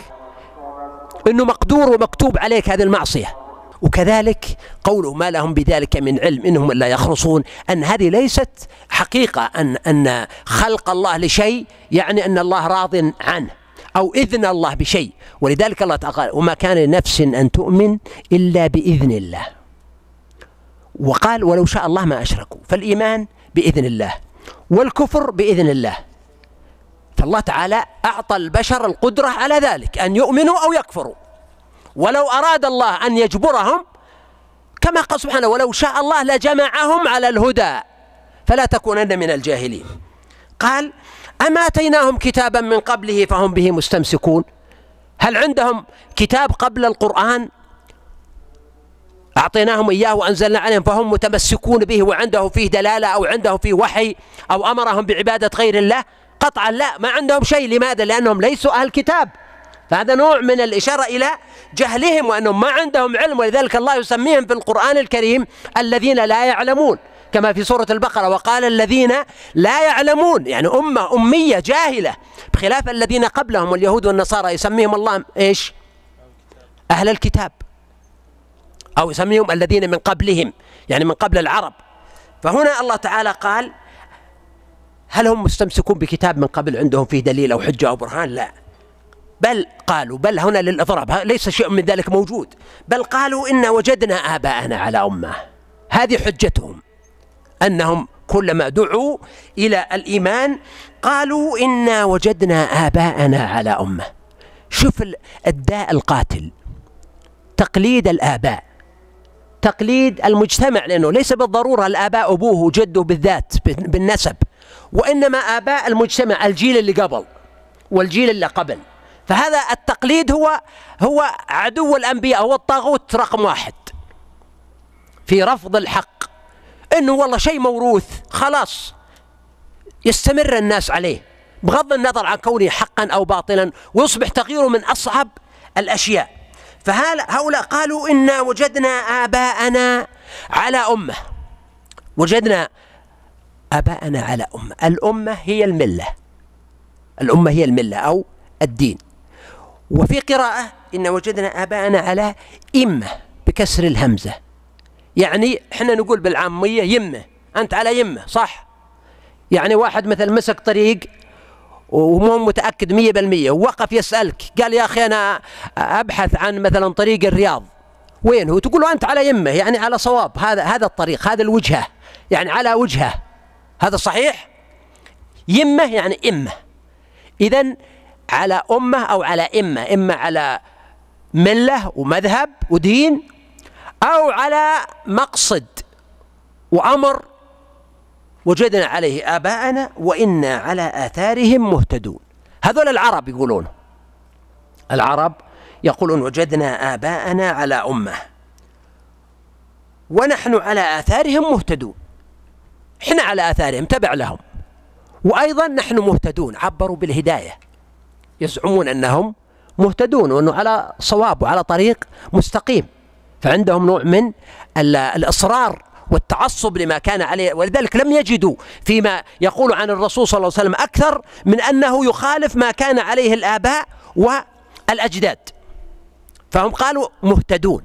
إنه مقدور ومكتوب عليك هذه المعصية. وكذلك قوله ما لهم بذلك من علم إنهم لا يخرصون أن هذه ليست حقيقة أن أن خلق الله لشيء يعني أن الله راض عنه أو إذن الله بشيء. ولذلك الله تعالى وما كان لنفس أن تؤمن إلا بإذن الله. وقال ولو شاء الله ما أشركوا. فالإيمان بإذن الله والكفر بإذن الله. فالله تعالى أعطى البشر القدرة على ذلك أن يؤمنوا أو يكفروا. ولو أراد الله أن يجبرهم كما قال سبحانه ولو شاء الله لجمعهم على الهدى فلا تكونن من الجاهلين. قال أما أتيناهم كتابا من قبله فهم به مستمسكون. هل عندهم كتاب قبل القرآن؟ أعطيناهم إياه وأنزلنا عليهم فهم متمسكون به وعنده فيه دلالة أو عنده فيه وحي أو أمرهم بعبادة غير الله. قطعا لا ما عندهم شيء. لماذا؟ لأنهم ليسوا أهل كتاب. فهذا نوع من الإشارة إلى جهلهم وأنهم ما عندهم علم. ولذلك الله يسميهم في القرآن الكريم الذين لا يعلمون كما في سورة البقرة. وقال الذين لا يعلمون يعني أمة أمية جاهلة بخلاف الذين قبلهم واليهود والنصارى. يسميهم الله إيش؟ أهل الكتاب. أو يسميهم الذين من قبلهم يعني من قبل العرب. فهنا الله تعالى قال هل هم مستمسكون بكتاب من قبل عندهم فيه دليل أو حجة أو برهان؟ لا. بل قالوا بل هنا للإضراب ليس شيء من ذلك موجود. بل قالوا إنا وجدنا آباءنا على أمة. هذه حجتهم أنهم كلما دعوا إلى الإيمان قالوا إنا وجدنا آباءنا على أمة. شوف الداء القاتل تقليد الآباء. تقليد المجتمع لأنه ليس بالضرورة الآباء أبوه وجده بالذات بالنسب وإنما آباء المجتمع الجيل اللي قبل والجيل اللي قبل. فهذا التقليد هو هو عدو الأنبياء هو الطاغوت رقم واحد في رفض الحق. إنه والله شيء موروث خلاص يستمر الناس عليه بغض النظر عن كونه حقا أو باطلا ويصبح تغييره من أصعب الأشياء. فهؤلاء قالوا إنا وجدنا آباءنا على أمة. وجدنا آباءنا على أمة. الأمة هي الملة. الأمة هي الملة أو الدين. وفي قراءة إن وجدنا آباءنا على إمة بكسر الهمزة. يعني إحنا نقول بالعامية يمة. أنت على يمة صح؟ يعني واحد مثل مسك طريق ومو مية بالمية. ووقف يسألك قال يا أخي أنا أبحث عن مثلا طريق الرياض. وين هو؟ تقول له أنت على يمة يعني على صواب. هذا هذا الطريق هذا الوجهة يعني على وجهة. هذا صحيح؟ يمة يعني إمة. إذا على أمة أو على إمة إما على ملة ومذهب ودين أو على مقصد وأمر وجدنا عليه آباءنا وإنا على آثارهم مهتدون. هذول العرب يقولون العرب يقولون وجدنا آباءنا على أمة ونحن على آثارهم مهتدون. إحنا على آثارهم تبع لهم. وأيضا نحن مهتدون عبروا بالهداية. يزعمون أنهم مهتدون وأنه على صواب وعلى طريق مستقيم. فعندهم نوع من الإصرار والتعصب لما كان عليه ولذلك لم يجدوا فيما يقول عن الرسول صلى الله عليه وسلم أكثر من أنه يخالف ما كان عليه الآباء والأجداد. فهم قالوا مهتدون.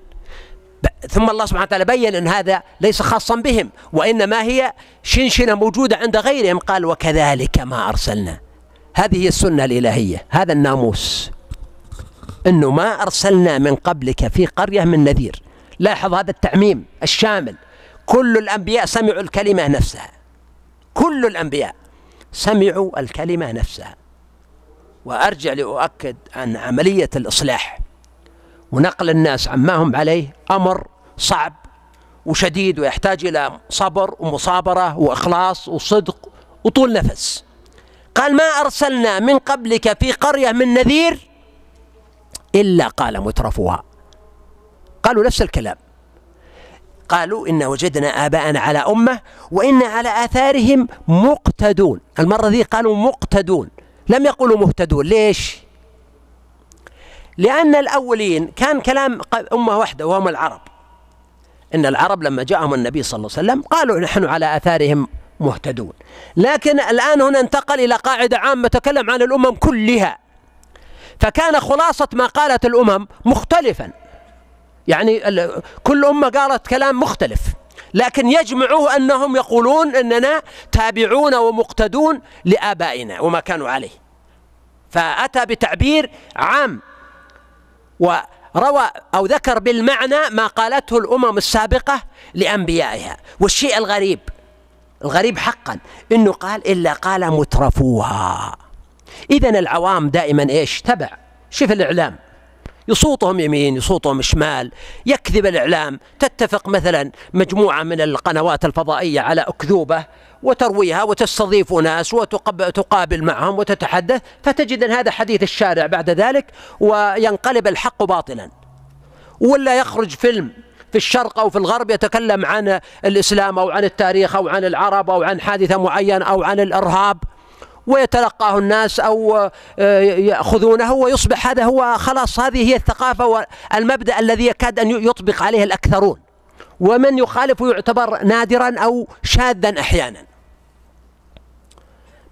ثم الله سبحانه وتعالى بين أن هذا ليس خاصا بهم وإنما هي شنشنة موجودة عند غيرهم. قال وكذلك ما أرسلنا. هذه هي السنة الإلهية. هذا الناموس. أنه ما أرسلنا من قبلك في قرية من نذير. لاحظ هذا التعميم الشامل. كل الأنبياء سمعوا الكلمة نفسها. كل الأنبياء سمعوا الكلمة نفسها. وأرجع لأؤكد أن عملية الإصلاح. ونقل الناس عما هم عليه أمر صعب وشديد ويحتاج إلى صبر ومصابرة وإخلاص وصدق وطول نفس. قال ما أرسلنا من قبلك في قرية من نذير إلا قال مترفوها. قالوا نفس الكلام. قالوا إن وجدنا آباءنا على أمة وإن على آثارهم مقتدون. المرة ذي قالوا مقتدون. لم يقولوا مهتدون. ليش؟ لأن الأولين كان كلام أمة واحدة وهم العرب. إن العرب لما جاءهم النبي صلى الله عليه وسلم قالوا نحن على آثارهم مهتدون. لكن الآن هنا انتقل إلى قاعدة عامة تكلم عن الأمم كلها. فكان خلاصة ما قالت الأمم مختلفا. يعني كل أمة قالت كلام مختلف لكن يجمعه أنهم يقولون أننا تابعون ومقتدون لآبائنا وما كانوا عليه. فأتى بتعبير عام وروى أو ذكر بالمعنى ما قالته الأمم السابقة لأنبيائها. والشيء الغريب الغريب حقا أنه قال إلا قال مترفوها. إذا العوام دائما إيش؟ تبع. شوف الإعلام. يصوتهم يمين يصوتهم شمال يكذب الإعلام تتفق مثلا مجموعة من القنوات الفضائية على أكذوبة وترويها وتستضيف ناس وتقابل معهم وتتحدث فتجد أن هذا حديث الشارع بعد ذلك وينقلب الحق باطلا. ولا يخرج فيلم في الشرق أو في الغرب يتكلم عن الإسلام أو عن التاريخ أو عن العرب أو عن حادثة معينة أو عن الإرهاب. ويتلقاه الناس أو آه، يأخذونه ويصبح هذا هو خلاص هذه هي الثقافة والمبدأ الذي يكاد أن يطبق عليه الأكثرون. ومن يخالف يعتبر نادرا أو شاذا أحيانا.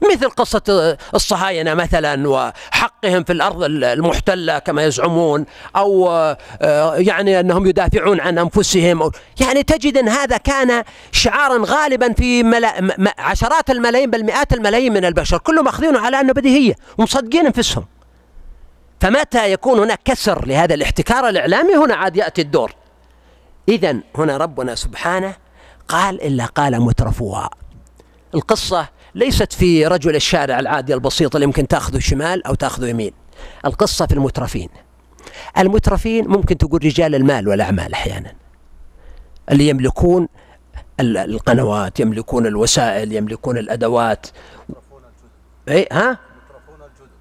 مثل قصة الصهاينة مثلا وحقهم في الأرض المحتلة كما يزعمون أو آه، يعني أنهم يدافعون عن أنفسهم. يعني تجد أن هذا كان شعارا غالبا في ملا عشرات الملايين بل مئات الملايين من البشر كلهم أخذينه على أنه بديهية ومصدقين أنفسهم. فمتى يكون هناك كسر لهذا الاحتكار الإعلامي؟ هنا عاد يأتي الدور. إذا هنا ربنا سبحانه قال إلا قال مترفوها. القصة ليست في رجل الشارع العادي البسيط اللي يمكن تاخذه شمال أو تاخذه يمين. القصة في المترفين. المترفين ممكن تقول رجال المال والأعمال أحيانا. اللي يملكون القنوات يملكون الوسائل يملكون الأدوات. أي ها؟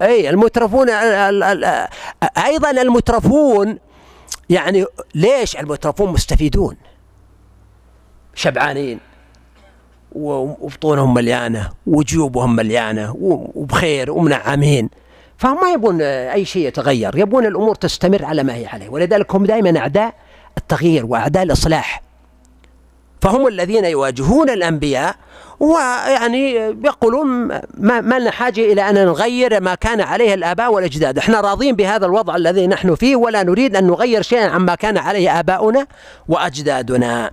أي المترفون أيضا المترفون يعني ليش المترفون مستفيدون؟ شبعانين. وبطونهم مليانة وجيوبهم مليانة وبخير ومنعمين. فهم ما يبون أي شيء يتغير يبون الأمور تستمر على ما هي عليه. ولذلك هم دائما أعداء التغيير وأعداء الإصلاح. فهم الذين يواجهون الأنبياء ويعني يقولون ما, ما لنا حاجة إلى أن نغير ما كان عليه الآباء والأجداد. إحنا راضين بهذا الوضع الذي نحن فيه ولا نريد أن نغير شيئا عما كان عليه آباؤنا وأجدادنا.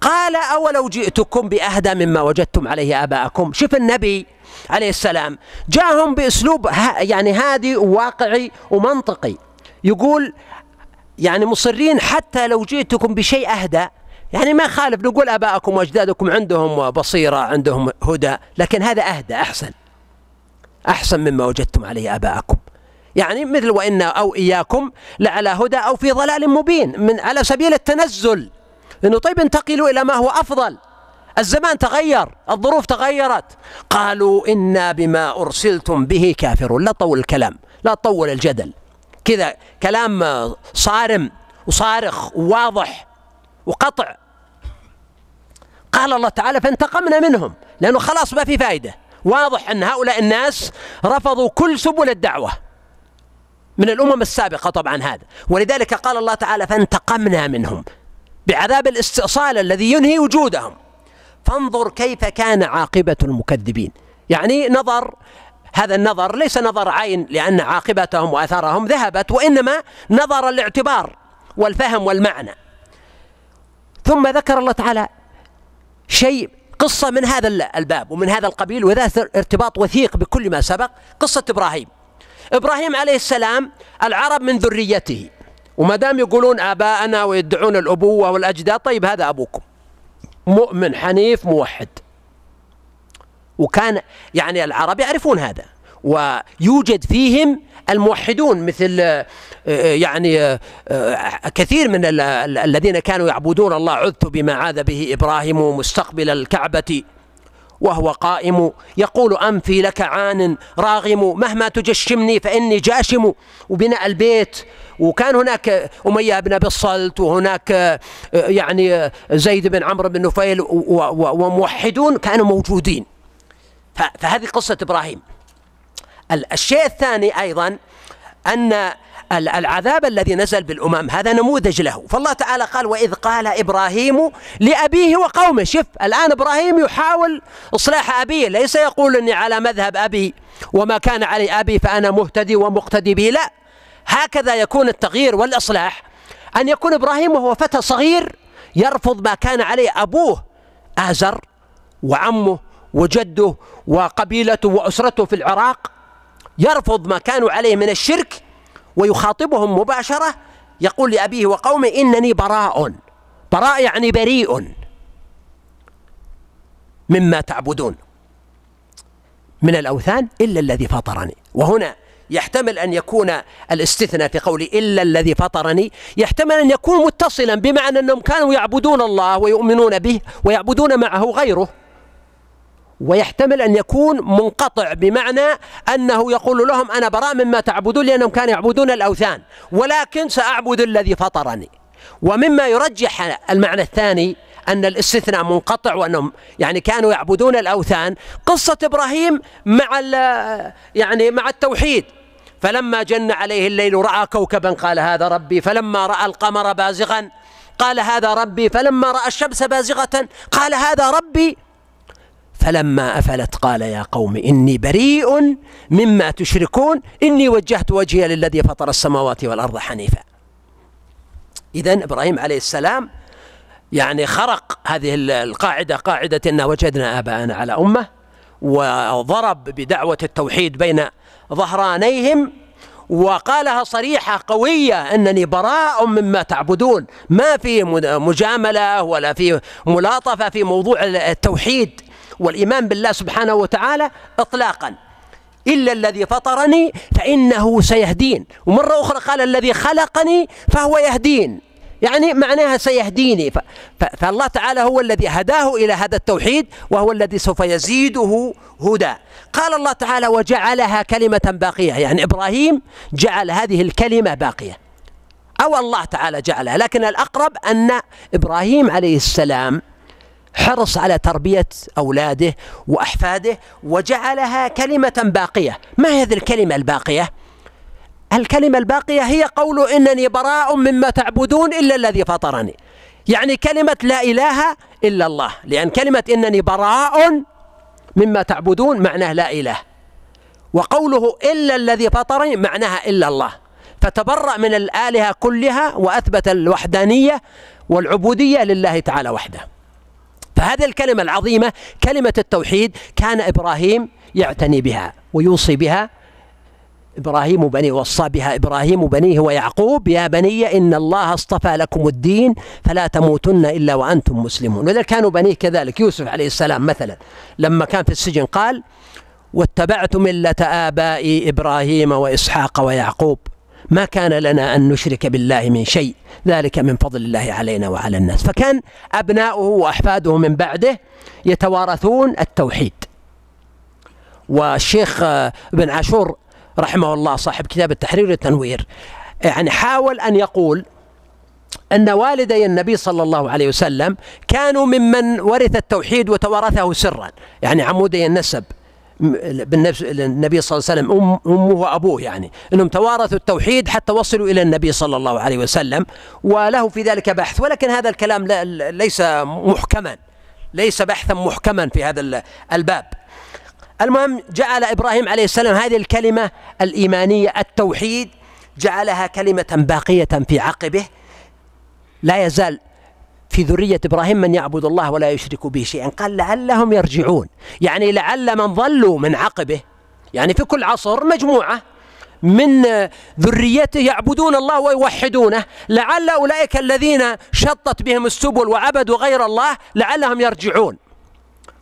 قال أولو جئتكم بأهدى مما وجدتم عليه آباءكم. شوف النبي عليه السلام جاءهم بأسلوب يعني هادي وواقعي ومنطقي. يقول يعني مصرين حتى لو جئتكم بشيء أهدى يعني ما خالف نقول آباءكم وأجدادكم عندهم بصيرة عندهم هدى لكن هذا أهدى أحسن. أحسن مما وجدتم عليه آباءكم. يعني مثل وإن أو إياكم لعلى هدى أو في ضلال مبين من على سبيل التنزل. إنه طيب انتقلوا إلى ما هو أفضل. الزمان تغير الظروف تغيرت. قالوا إنا بما أرسلتم به كافرون. لا طول الكلام لا طول الجدل. كذا كلام صارم وصارخ وواضح. وقطع. قال الله تعالى فانتقمنا منهم لأنه خلاص ما في فائدة واضح أن هؤلاء الناس رفضوا كل سبل الدعوة من الأمم السابقة طبعا هذا. ولذلك قال الله تعالى فانتقمنا منهم بعذاب الاستئصال الذي ينهي وجودهم. فانظر كيف كان عاقبة المكذبين. يعني نظر هذا النظر ليس نظر عين لأن عاقبتهم وأثارهم ذهبت وإنما نظر الاعتبار والفهم والمعنى. ثم ذكر الله تعالى شيء قصة من هذا الباب ومن هذا القبيل وذات ارتباط وثيق بكل ما سبق قصة إبراهيم. إبراهيم عليه السلام العرب من ذريته وما دام يقولون آباءنا ويدعون الأبوة والأجداد طيب هذا أبوكم. مؤمن حنيف موحد. وكان يعني العرب يعرفون هذا ويوجد فيهم الموحدون مثل يعني آه، كثير من الذين كانوا يعبدون الله عذت بما عاذ به إبراهيم مستقبل الكعبة وهو قائم يقول أنفي لك عان راغم مهما تجشمني فإني جاشم وبناء البيت. وكان هناك أمية بن أبي الصلت وهناك آه، يعني زيد بن عمرو بن نفيل وموحدون كانوا موجودين. فهذه قصة إبراهيم. الشيء الثاني أيضا أن العذاب الذي نزل بالأمم هذا نموذج له. فالله تعالى قال وإذ قال إبراهيم لأبيه وقومه شف الآن إبراهيم يحاول إصلاح أبيه ليس يقول أني على مذهب أبي وما كان علي أبي فأنا مهتدي ومقتدي به لا. هكذا يكون التغيير والإصلاح. أن يكون إبراهيم وهو فتى صغير يرفض ما كان عليه أبوه آزر وعمه وجده وقبيلته وأسرته في العراق يرفض ما كانوا عليه من الشرك ويخاطبهم مباشرة يقول لأبيه وقومه إنني براء. براء يعني بريء مما تعبدون. من الأوثان إلا الذي فطرني. وهنا يحتمل أن يكون الاستثناء في قولي إلا الذي فطرني. يحتمل أن يكون متصلا بمعنى أنهم كانوا يعبدون الله ويؤمنون به ويعبدون معه غيره. ويحتمل أن يكون منقطع بمعنى أنه يقول لهم أنا براء مما تعبدون لأنهم كانوا يعبدون الأوثان ولكن سأعبد الذي فطرني. ومما يرجح المعنى الثاني أن الاستثناء منقطع وأنهم يعني كانوا يعبدون الأوثان. قصة إبراهيم مع يعني مع التوحيد. فلما جن عليه الليل رأى كوكبا قال هذا ربي فلما رأى القمر بازغا قال هذا ربي فلما رأى الشمس بازغة قال هذا ربي. فلما أفلت قال يا قوم إني بريء مما تشركون إني وجهت وجهي للذي فطر السماوات والأرض حنيفا. إذا إبراهيم عليه السلام يعني خرق هذه القاعدة قاعدة إن وجدنا آباءنا على أمة وضرب بدعوة التوحيد بين ظهرانيهم وقالها صريحة قوية أنني براء مما تعبدون. ما في مجاملة ولا في ملاطفة في موضوع التوحيد. والإيمان بالله سبحانه وتعالى إطلاقا. إلا الذي فطرني فإنه سيهدين. ومرة أخرى قال الذي خلقني فهو يهدين. يعني معناها سيهديني. فالله تعالى هو الذي هداه إلى هذا التوحيد وهو الذي سوف يزيده هدى. قال الله تعالى وجعلها كلمة باقية. يعني إبراهيم جعل هذه الكلمة باقية. أو الله تعالى جعلها. لكن الأقرب أن إبراهيم عليه السلام حرص على تربية أولاده وأحفاده وجعلها كلمة باقية. ما هذه الكلمة الباقية؟ الكلمة الباقية هي قول إنني براء مما تعبدون إلا الذي فطرني. يعني كلمة لا إله إلا الله. لأن كلمة إنني براء مما تعبدون معناه لا إله. وقوله إلا الذي فطرني معناها إلا الله. فتبرأ من الآلهة كلها وأثبت الوحدانية والعبودية لله تعالى وحده. فهذه الكلمة العظيمة كلمة التوحيد كان إبراهيم يعتني بها ويوصي بها. إبراهيم بنيه وصى بها إبراهيم بنيه ويعقوب يا بني إن الله اصطفى لكم الدين فلا تموتن إلا وأنتم مسلمون. وإذا كانوا بنيه كذلك يوسف عليه السلام مثلا لما كان في السجن قال واتبعت ملة آبائي إبراهيم وإسحاق ويعقوب. ما كان لنا أن نشرك بالله من شيء ذلك من فضل الله علينا وعلى الناس. فكان أبناؤه وأحفاده من بعده يتوارثون التوحيد. والشيخ ابن عاشور رحمه الله صاحب كتاب التحرير والتنوير يعني حاول أن يقول أن والدي النبي صلى الله عليه وسلم كانوا ممن ورث التوحيد وتوارثه سرا يعني عمودي النسب. بالنبي صلى الله عليه وسلم أم أمه وأبوه يعني أنهم توارثوا التوحيد حتى وصلوا إلى النبي صلى الله عليه وسلم وله في ذلك بحث ولكن هذا الكلام ليس محكما ليس بحثا محكما في هذا الباب. المهم جعل إبراهيم عليه السلام هذه الكلمة الإيمانية التوحيد جعلها كلمة باقية في عقبه لا يزال في ذرية إبراهيم من يعبد الله ولا يشرك به شيئا. قال لعلهم يرجعون. يعني لعل من ظلوا من عقبه. يعني في كل عصر مجموعة من ذريته يعبدون الله ويوحدونه. لعل أولئك الذين شطت بهم السبل وعبدوا غير الله لعلهم يرجعون.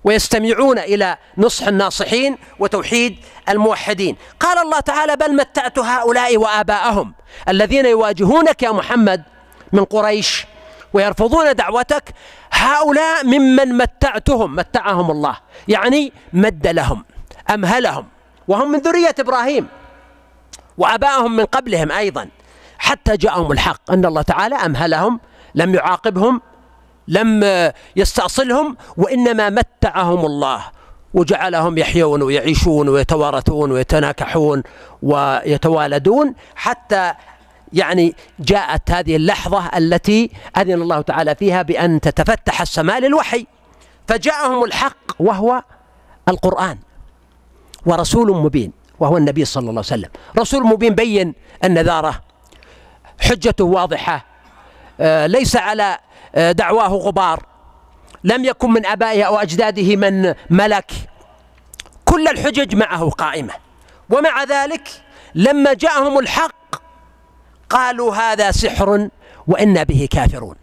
ويستمعون إلى نصح الناصحين وتوحيد الموحدين. قال الله تعالى بل متعت هؤلاء وآباءهم الذين يواجهونك يا محمد من قريش ويرفضون دعوتك هؤلاء ممن متعتهم متعهم الله. يعني مد لهم أمهلهم. وهم من ذرية إبراهيم. وأبائهم من قبلهم أيضا. حتى جاءهم الحق أن الله تعالى أمهلهم لم يعاقبهم لم يستأصلهم وإنما متعهم الله. وجعلهم يحيون ويعيشون ويتوارثون ويتناكحون ويتوالدون حتى يعني جاءت هذه اللحظة التي أذن الله تعالى فيها بأن تتفتح السماء للوحي. فجاءهم الحق وهو القرآن. ورسول مبين وهو النبي صلى الله عليه وسلم. رسول مبين بين النذارة حجته واضحة آه، ليس على آه، دعواه غبار. لم يكن من أبائه أو أجداده من ملك. كل الحجج معه قائمة. ومع ذلك لما جاءهم الحق قالوا هذا سحر وإنا به كافرون.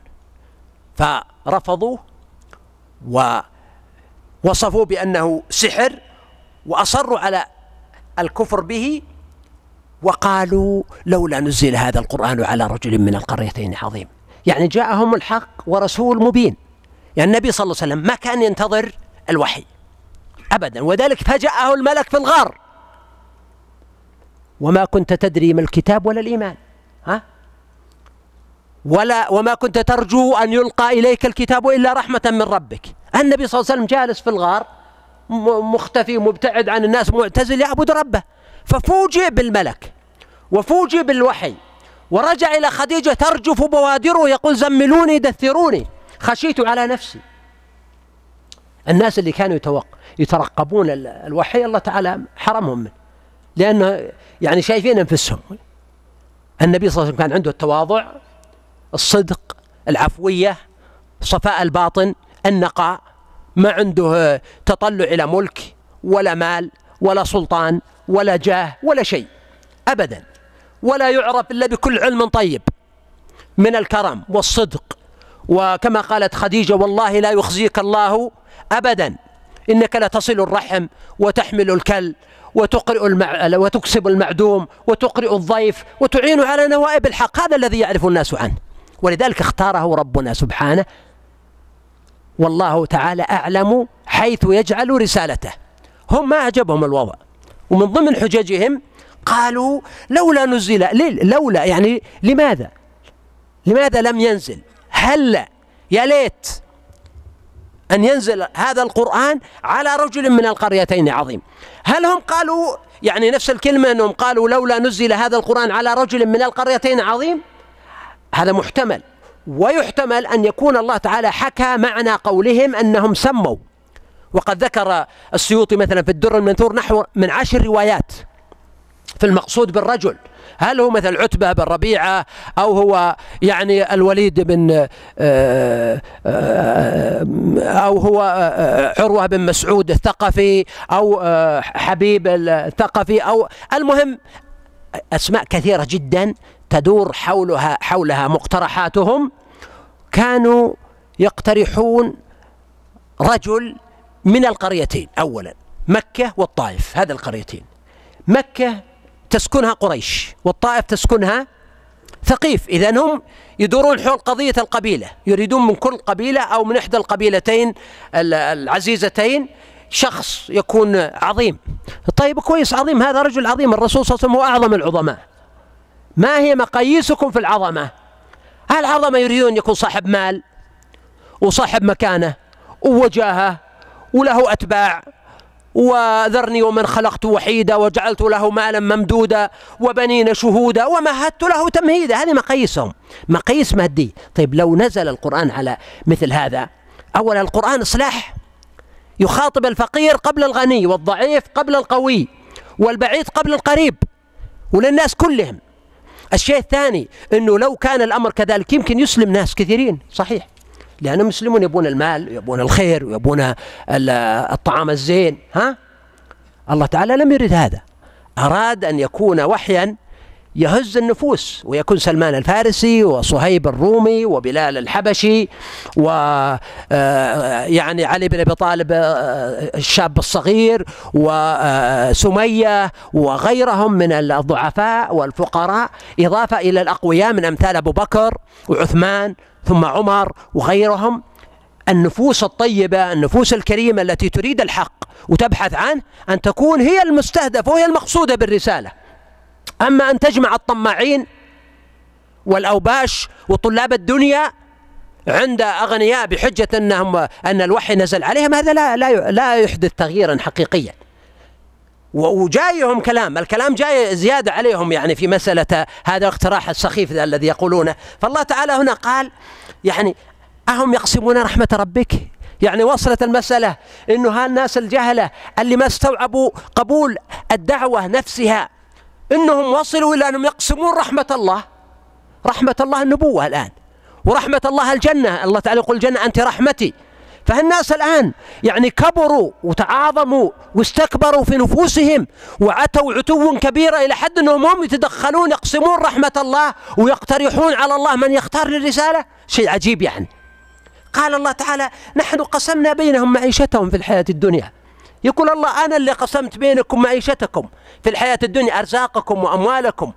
فرفضوه ووصفوا بأنه سحر وأصروا على الكفر به وقالوا لولا نزل هذا القرآن على رجل من القريتين عظيم. يعني جاءهم الحق ورسول مبين. يعني النبي صلى الله عليه وسلم ما كان ينتظر الوحي أبدا وذلك فجأه الملك في الغار. وما كنت تدري ما الكتاب ولا الإيمان. ها؟ ولا وما كنت ترجو أن يلقى إليك الكتاب إلا رحمة من ربك. النبي صلى الله عليه وسلم جالس في الغار مختفي مبتعد عن الناس معتزل يعبد ربه. ففوجئ بالملك وفوجئ بالوحي ورجع إلى خديجة ترجف بوادره يقول زملوني دثروني. خشيت على نفسي. الناس اللي كانوا يتوق يترقبون الوحي الله تعالى حرمهم منه. لأنه يعني شايفين أنفسهم. النبي صلى الله عليه وسلم كان عنده التواضع الصدق العفوية صفاء الباطن النقاء ما عنده تطلع إلى ملك ولا مال ولا سلطان ولا جاه ولا شيء أبدا. ولا يعرف إلا بكل علم طيب من الكرم والصدق. وكما قالت خديجة والله لا يخزيك الله أبدا إنك لتصل الرحم وتحمل الكل وتقرئ المع... وتكسب المعدوم وتقرئ الضيف وتعين على نوائب الحق. هذا الذي يعرف الناس عنه. ولذلك اختاره ربنا سبحانه. والله تعالى أعلم حيث يجعل رسالته. هم ما أعجبهم الوضع. ومن ضمن حججهم قالوا لولا نزل لولا يعني لماذا؟ لماذا لم ينزل؟ هل يا ليت. أن ينزل هذا القرآن على رجل من القريتين عظيم. هل هم قالوا يعني نفس الكلمة أنهم قالوا لولا نزل هذا القرآن على رجل من القريتين عظيم؟ هذا محتمل. ويحتمل أن يكون الله تعالى حكى معنى قولهم أنهم سموا. وقد ذكر السيوطي مثلا في الدر المنثور نحو من عشر روايات. في المقصود بالرجل. هل هو مثل عتبة بن ربيعة أو هو يعني الوليد بن آه، آه، أو هو آه، عروة بن مسعود الثقفي أو حبيب الثقفي أو المهم أسماء كثيرة جدا تدور حولها حولها مقترحاتهم كانوا يقترحون رجل من القريتين أولا مكة والطائف هذا القريتين. مكة تسكنها قريش والطائف تسكنها ثقيف. إذا هم يدورون حول قضية القبيلة يريدون من كل قبيلة أو من إحدى القبيلتين العزيزتين شخص يكون عظيم. طيب كويس عظيم. هذا رجل عظيم. الرسول صلى الله عليه وسلم هو أعظم العظماء. ما هي مقاييسكم في العظمة؟ هل العظمة يريدون يكون صاحب مال وصاحب مكانة ووجاهة وله أتباع؟ وذرني ومن خلقت وحيدا وجعلت له مالا ممدودا وبنين شهودا ومهدت له تمهيدا. هذه مقاييسهم مقاييس مادية. طيب لو نزل القرآن على مثل هذا أولا القرآن إصلاح. يخاطب الفقير قبل الغني والضعيف قبل القوي والبعيد قبل القريب وللناس كلهم. الشيء الثاني أنه لو كان الأمر كذلك يمكن يسلم ناس كثيرين. صحيح. لأنهم مسلمون يبون المال ويبون الخير ويبون الطعام الزين ها؟ الله تعالى لم يرد هذا. أراد أن يكون وحيا يهز النفوس ويكون سلمان الفارسي وصهيب الرومي وبلال الحبشي و آه، يعني علي بن أبي طالب آه، الشاب الصغير وسميه وغيرهم من الضعفاء والفقراء. إضافة إلى الأقوياء من أمثال أبو بكر وعثمان ثم عمر وغيرهم النفوس الطيبة النفوس الكريمة التي تريد الحق وتبحث عنه أن تكون هي المستهدفة وهي المقصودة بالرسالة. أما أن تجمع الطماعين والأوباش وطلاب الدنيا عند أغنياء بحجة أنهم أن الوحي نزل عليهم هذا لا لا لا يحدث تغييرا حقيقيا. وجايهم كلام الكلام جاي زيادة عليهم يعني في مسألة هذا الاقتراح السخيف الذي يقولونه. فالله تعالى هنا قال يعني أهم يقسمون رحمة ربك؟ يعني وصلت المسألة إنه هالناس الجهلة اللي ما استوعبوا قبول الدعوة نفسها إنهم وصلوا إلى أنهم يقسمون رحمة الله. رحمة الله النبوة الآن ورحمة الله الجنة. الله تعالى يقول الجنة أنت رحمتي. فالناس الآن يعني كبروا وتعاظموا واستكبروا في نفوسهم وعتوا عتوا كبيرا إلى حد أنهم هم يتدخلون يقسمون رحمة الله ويقترحون على الله من يختار للرسالة؟ شيء عجيب يعني. قال الله تعالى نحن قسمنا بينهم معيشتهم في الحياة الدنيا. يقول الله أنا اللي قسمت بينكم معيشتكم في الحياة الدنيا أرزاقكم وأموالكم.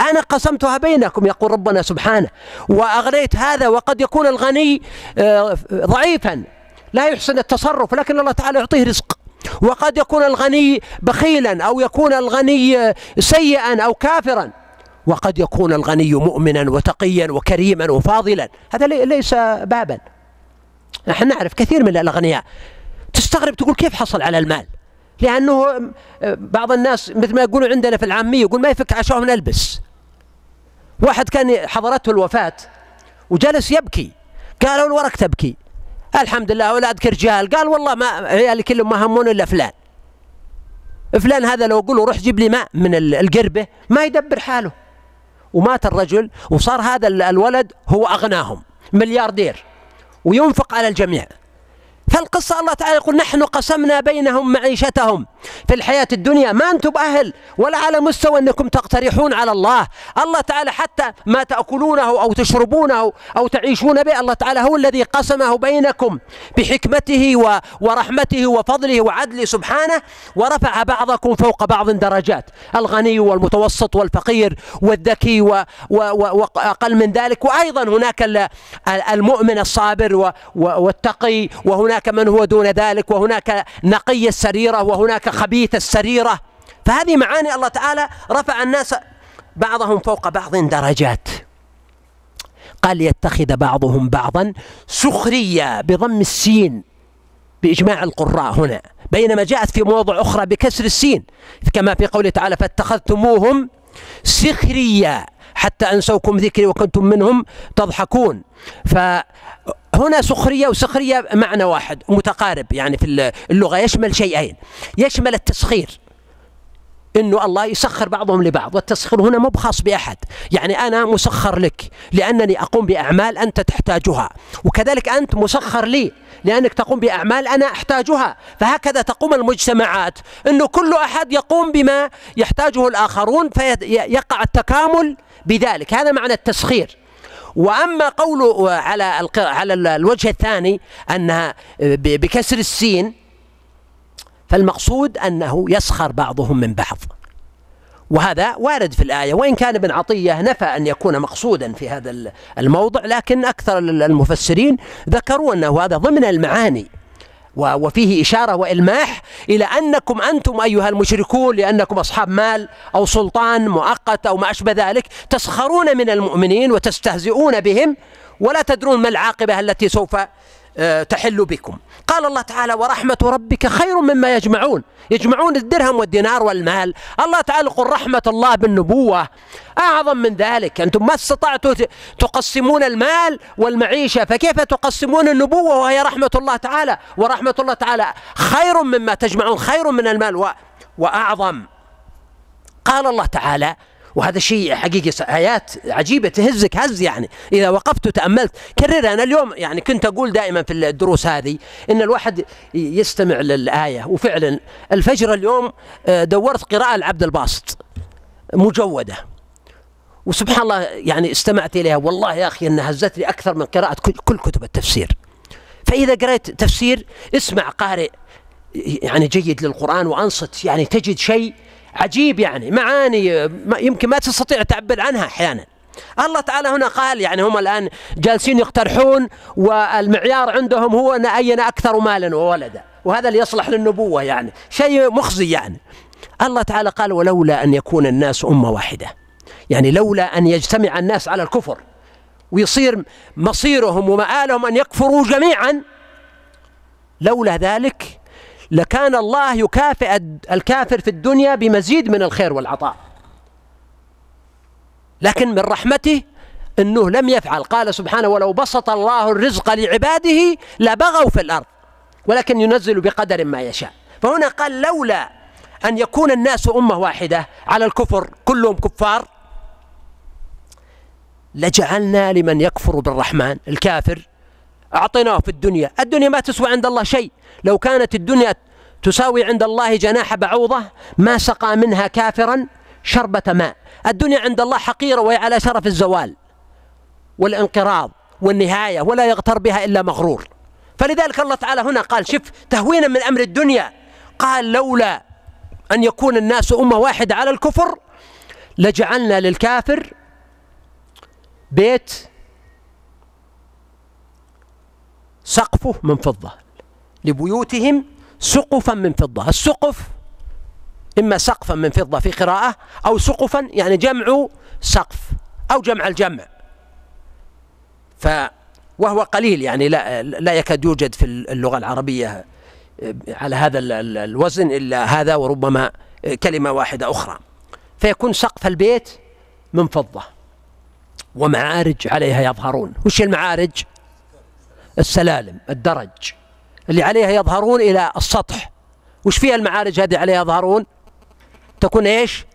أنا قسمتها بينكم. يقول ربنا سبحانه وأغنيت هذا وقد يكون الغني آه، ضعيفا. لا يحسن التصرف لكن الله تعالى يعطيه رزق. وقد يكون الغني بخيلا أو يكون الغني سيئا أو كافرا وقد يكون الغني مؤمنا وتقيا وكريما وفاضلا. هذا ليس بابا. نحن نعرف كثير من الأغنياء. تستغرب تقول كيف حصل على المال؟ لأنه بعض الناس مثل ما يقولون عندنا في العامية يقول ما يفك عشاء نلبس واحد كان حضرته الوفاة وجلس يبكي. قالوا ورك تبكي. الحمد لله أولادك رجال قال والله ما عيالي كلهم ما همون إلا فلان. فلان هذا لو أقول له روح جيب لي ماء من القربة ما يدبر حاله. ومات الرجل وصار هذا الولد هو أغناهم ملياردير. وينفق على الجميع. فالقصة الله تعالى يقول نحن قسمنا بينهم معيشتهم. في الحياة الدنيا ما أنتم أهل ولا على مستوى أنكم تقترحون على الله. الله تعالى حتى ما تأكلونه أو تشربونه أو تعيشون به الله تعالى هو الذي قسمه بينكم بحكمته ورحمته وفضله وعدله سبحانه ورفع بعضكم فوق بعض درجات. الغني والمتوسط والفقير والذكي وأقل من ذلك. وأيضا هناك المؤمن الصابر والتقي وهناك من هو دون ذلك وهناك نقي السريرة وهناك خبيث السريرة فهذه معاني الله تعالى رفع الناس بعضهم فوق بعض درجات. قال يتخذ بعضهم بعضا سخرية بضم السين بإجماع القراء هنا بينما جاءت في مواضع أخرى بكسر السين. كما في قوله تعالى فاتخذتموهم سخريا حتى أنسوكم ذكري وكنتم منهم تضحكون فهنا سخرية وسخرية معنى واحد متقارب يعني في اللغة. يشمل شيئين. يشمل التسخير. إنه الله يسخر بعضهم لبعض والتسخير هنا مو بخاص بأحد. يعني أنا مسخر لك لأنني أقوم بأعمال أنت تحتاجها وكذلك أنت مسخر لي لأنك تقوم بأعمال أنا أحتاجها. فهكذا تقوم المجتمعات. إنه كل أحد يقوم بما يحتاجه الآخرون فيقع التكامل بذلك. هذا معنى التسخير. وأما قوله على على الوجه الثاني أنها بكسر السين فالمقصود أنه يسخر بعضهم من بعض. وهذا وارد في الآية. وإن كان ابن عطية نفى أن يكون مقصودا في هذا الموضع لكن أكثر المفسرين ذكروا أنه هذا ضمن المعاني. وفيه إشارة وإلماح إلى أنكم أنتم أيها المشركون لأنكم أصحاب مال أو سلطان مؤقت أو ما أشبه ذلك تسخرون من المؤمنين وتستهزئون بهم ولا تدرون ما العاقبة التي سوف تحل بكم. قال الله تعالى ورحمة ربك خير مما يجمعون. يجمعون الدرهم والدينار والمال. الله تعالى يقول رحمة الله بالنبوة. أعظم من ذلك. أنتم ما استطعتوا تقسمون المال والمعيشة فكيف تقسمون النبوة وهي رحمة الله تعالى؟ ورحمة الله تعالى خير مما تجمعون خير من المال وأعظم. قال الله تعالى وهذا شيء حقيقي آيات عجيبة تهزك هز يعني. إذا وقفت وتأملت كررها أنا اليوم يعني كنت أقول دائما في الدروس هذه إن الواحد يستمع للآية. وفعلا الفجر اليوم آه، دورت قراءة العبد الباسط. مجودة. وسبحان الله يعني استمعت إليها. والله يا أخي أنها هزتني أكثر من قراءة كل كتب التفسير. فإذا قرأت تفسير اسمع قارئ يعني جيد للقرآن وأنصت يعني تجد شيء عجيب يعني معاني يمكن ما تستطيع تعبر عنها أحيانا. الله تعالى هنا قال يعني هم الآن جالسين يقترحون والمعيار عندهم هو أن أين أكثر مالا وولدا. وهذا اللي يصلح للنبوة يعني شيء مخزي يعني. الله تعالى قال ولولا أن يكون الناس أمة واحدة. يعني لولا أن يجتمع الناس على الكفر ويصير مصيرهم ومآلهم أن يكفروا جميعا لولا ذلك لكان الله يكافئ الكافر في الدنيا بمزيد من الخير والعطاء. لكن من رحمته إنه لم يفعل. قال سبحانه ولو بسط الله الرزق لعباده لبغوا في الأرض ولكن ينزل بقدر ما يشاء. فهنا قال لولا أن يكون الناس أمة واحدة على الكفر كلهم كفار لجعلنا لمن يكفر بالرحمن الكافر أعطيناه في الدنيا. الدنيا ما تسوى عند الله شيء. لو كانت الدنيا تساوي عند الله جناح بعوضة ما سقى منها كافرا شربة ماء. الدنيا عند الله حقيرة وهي على شرف الزوال والانقراض والنهاية ولا يغتر بها إلا مغرور. فلذلك الله تعالى هنا قال شف تهوينا من أمر الدنيا. قال لولا أن يكون الناس أمة واحدة على الكفر لجعلنا للكافر بيت سقفه من فضة. لبيوتهم سقفا من فضة. السقف إما سقفا من فضة في قراءة أو سقفا يعني جمع سقف أو جمع الجمع. ف وهو قليل يعني لا لا يكاد يوجد في اللغة العربية على هذا الوزن إلا هذا وربما كلمة واحدة أخرى. فيكون سقف البيت من فضة. ومعارج عليها يظهرون. وش المعارج؟ السلالم الدرج. اللي عليها يظهرون إلى السطح. وش فيها المعارج هذه عليها يظهرون؟ تكون إيش؟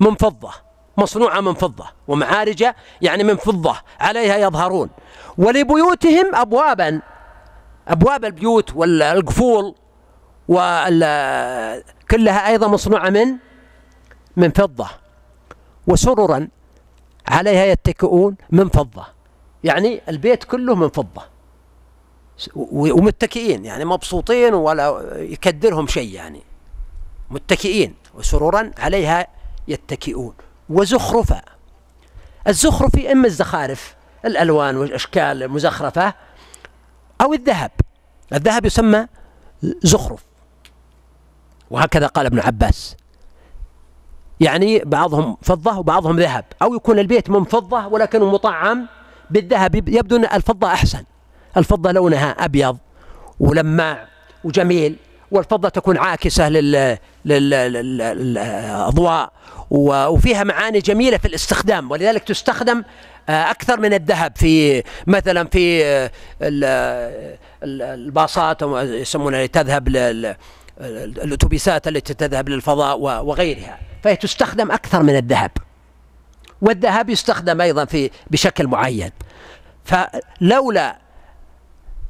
من فضة مصنوعة من فضة. ومعارج يعني من فضة عليها يظهرون. ولبيوتهم أبوابا أبواب البيوت والقفول كلها أيضا مصنوعة من من فضة. وسررا عليها يتكئون من فضة. يعني البيت كله من فضة. ومتكئين يعني مبسوطين ولا يكدرهم شيء يعني. متكئين وسرورا عليها يتكئون. وزخرفا الزخرف إما الزخارف الألوان والأشكال المزخرفة أو الذهب. الذهب يسمى زخرف. وهكذا قال ابن عباس. يعني بعضهم فضة وبعضهم ذهب. أو يكون البيت من فضة ولكنه مطعم. بالذهب يبدو أن الفضة أحسن. الفضة لونها أبيض ولماع وجميل والفضة تكون عاكسة للأضواء وفيها معاني جميلة في الاستخدام ولذلك تستخدم آه، أكثر من الذهب في مثلا في آه، الباصات يسمونها تذهب الأتوبيسات التي تذهب للفضاء وغيرها. فهي تستخدم أكثر من الذهب. والذهب يستخدم أيضا في بشكل معين. فلولا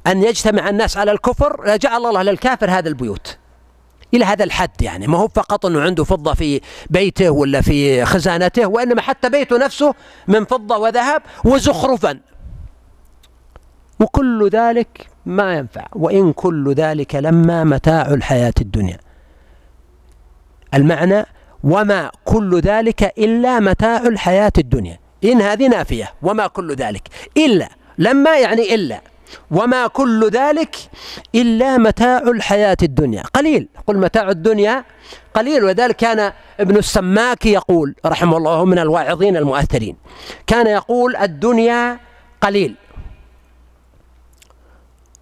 أن يجتمع الناس على الكفر لجعل الله للكافر هذا البيوت. إلى هذا الحد يعني ما هو فقط أنه عنده فضة في بيته ولا في خزانته وإنما حتى بيته نفسه من فضة وذهب وزخرفا. وكل ذلك ما ينفع وإن كل ذلك لما متاع الحياة الدنيا. المعنى وما كل ذلك إلا متاع الحياة الدنيا. إن هذه نافية وما كل ذلك إلا لما يعني إلا؟ وما كل ذلك إلا متاع الحياة الدنيا. قليل. قل متاع الدنيا قليل. ولذلك كان ابن السماك يقول رحمه الله من الواعظين المؤثرين كان يقول الدنيا قليل.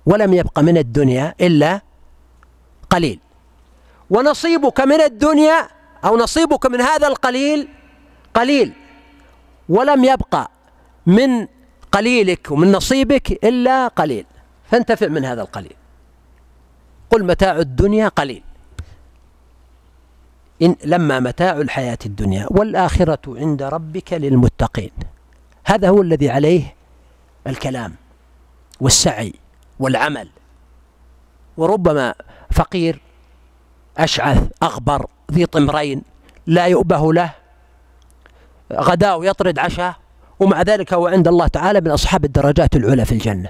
ولم يبق من الدنيا إلا قليل. ونصيبك من الدنيا أو نصيبك من هذا القليل قليل. ولم يبقى من قليلك ومن نصيبك إلا قليل. فانتفع من هذا القليل. قل متاع الدنيا قليل. إن لما متاع الحياة الدنيا والآخرة عند ربك للمتقين. هذا هو الذي عليه الكلام والسعي والعمل. وربما فقير أشعث أغبر ذي طمرين لا يؤبه له غداء يطرد عشاء ومع ذلك هو عند الله تعالى من أصحاب الدرجات العلى في الجنة.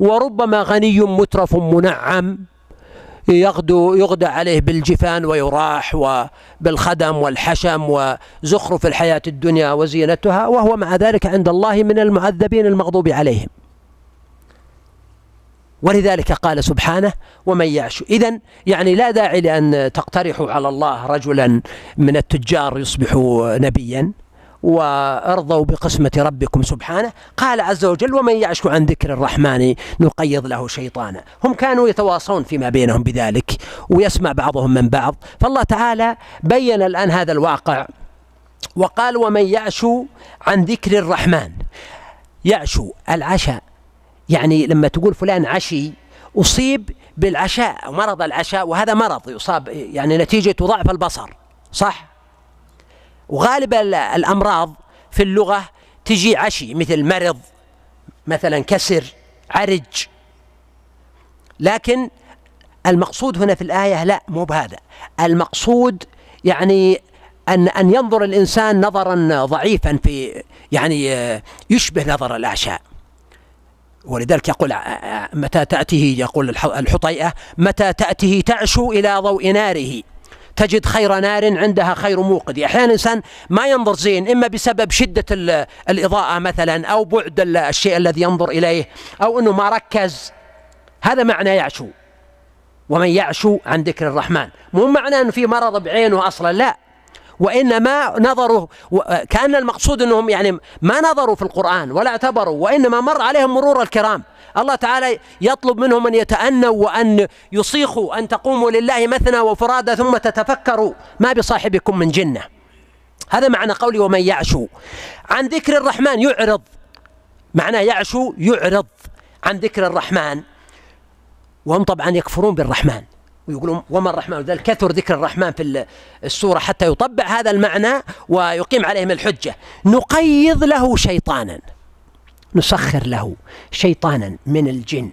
وربما غني مترف منعم يغدو يغدى عليه بالجفان ويراح وبالخدم والحشم وزخرف الحياة الدنيا وزينتها وهو مع ذلك عند الله من المعذبين المغضوب عليهم. ولذلك قال سبحانه ومن يعش إذا يعني لا داعي لأن تقترحوا على الله رجلا من التجار يصبح نبيا. وأرضوا بقسمة ربكم سبحانه. قال عز وجل ومن يعش عن ذكر الرحمن نقيض له شيطانا. هم كانوا يتواصون فيما بينهم بذلك ويسمع بعضهم من بعض. فالله تعالى بين الآن هذا الواقع وقال ومن يعش عن ذكر الرحمن. يعشو العشاء. يعني لما تقول فلان عشي أصيب بالعشاء مرض العشاء وهذا مرض يصاب يعني نتيجة ضعف البصر صح؟ وغالب الأمراض في اللغة تجي عشي مثل مرض مثلا كسر عرج. لكن المقصود هنا في الآية لا مو بهذا. المقصود يعني أن أن ينظر الإنسان نظرا ضعيفا في يعني يشبه نظر الأعشاء. ولذلك يقول متى تأتيه؟ يقول الحطيئة متى تأته تعشو إلى ضوء ناره. تجد خير نار عندها خير موقد. أحيانا الإنسان ما ينظر زين إما بسبب شدة الإضاءة مثلا أو بعد الشيء الذي ينظر إليه أو أنه ما ركز. هذا معنى يعشو. ومن يعشو عن ذكر الرحمن. مو معنى أنه في مرض بعينه أصلا لا. وإنما نظروا كان المقصود أنهم يعني ما نظروا في القرآن ولا اعتبروا وإنما مر عليهم مرور الكرام. الله تعالى يطلب منهم أن يتأنوا وأن يصيخوا أن تقوموا لله مثنى وفرادى ثم تتفكروا ما بصاحبكم من جنة. هذا معنى قولي ومن يعشو. عن ذكر الرحمن يعرض. معناه يعشو يعرض. عن ذكر الرحمن. وهم طبعا يكفرون بالرحمن. ويقولون وما الرحمن ذلك كثر ذكر الرحمن في السورة حتى يطبع هذا المعنى ويقيم عليهم الحجة. نقيض له شيطانا. نسخر له شيطانا من الجن.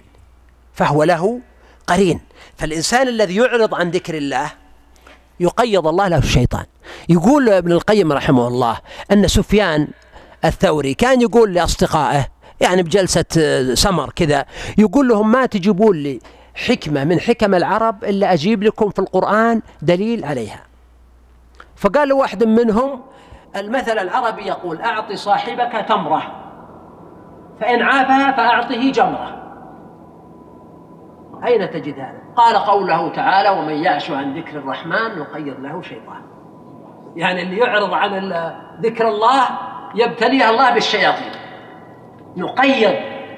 فهو له قرين. فالإنسان الذي يعرض عن ذكر الله يقيض الله له الشيطان يقول ابن القيم رحمه الله أن سفيان الثوري كان يقول لأصدقائه يعني بجلسة سمر كذا يقول لهم ما تجيبون لي؟ حكمة من حكم العرب إلا أجيب لكم في القرآن دليل عليها. فقال واحد منهم المثل العربي يقول أعط صاحبك تمرة فإن عافها فأعطه جمرة. أين تجد هذا؟ قال قوله تعالى ومن يعش عن ذكر الرحمن نقيض له شيطان. يعني اللي يعرض عن ذكر الله يبتليه الله بالشياطين. نقيض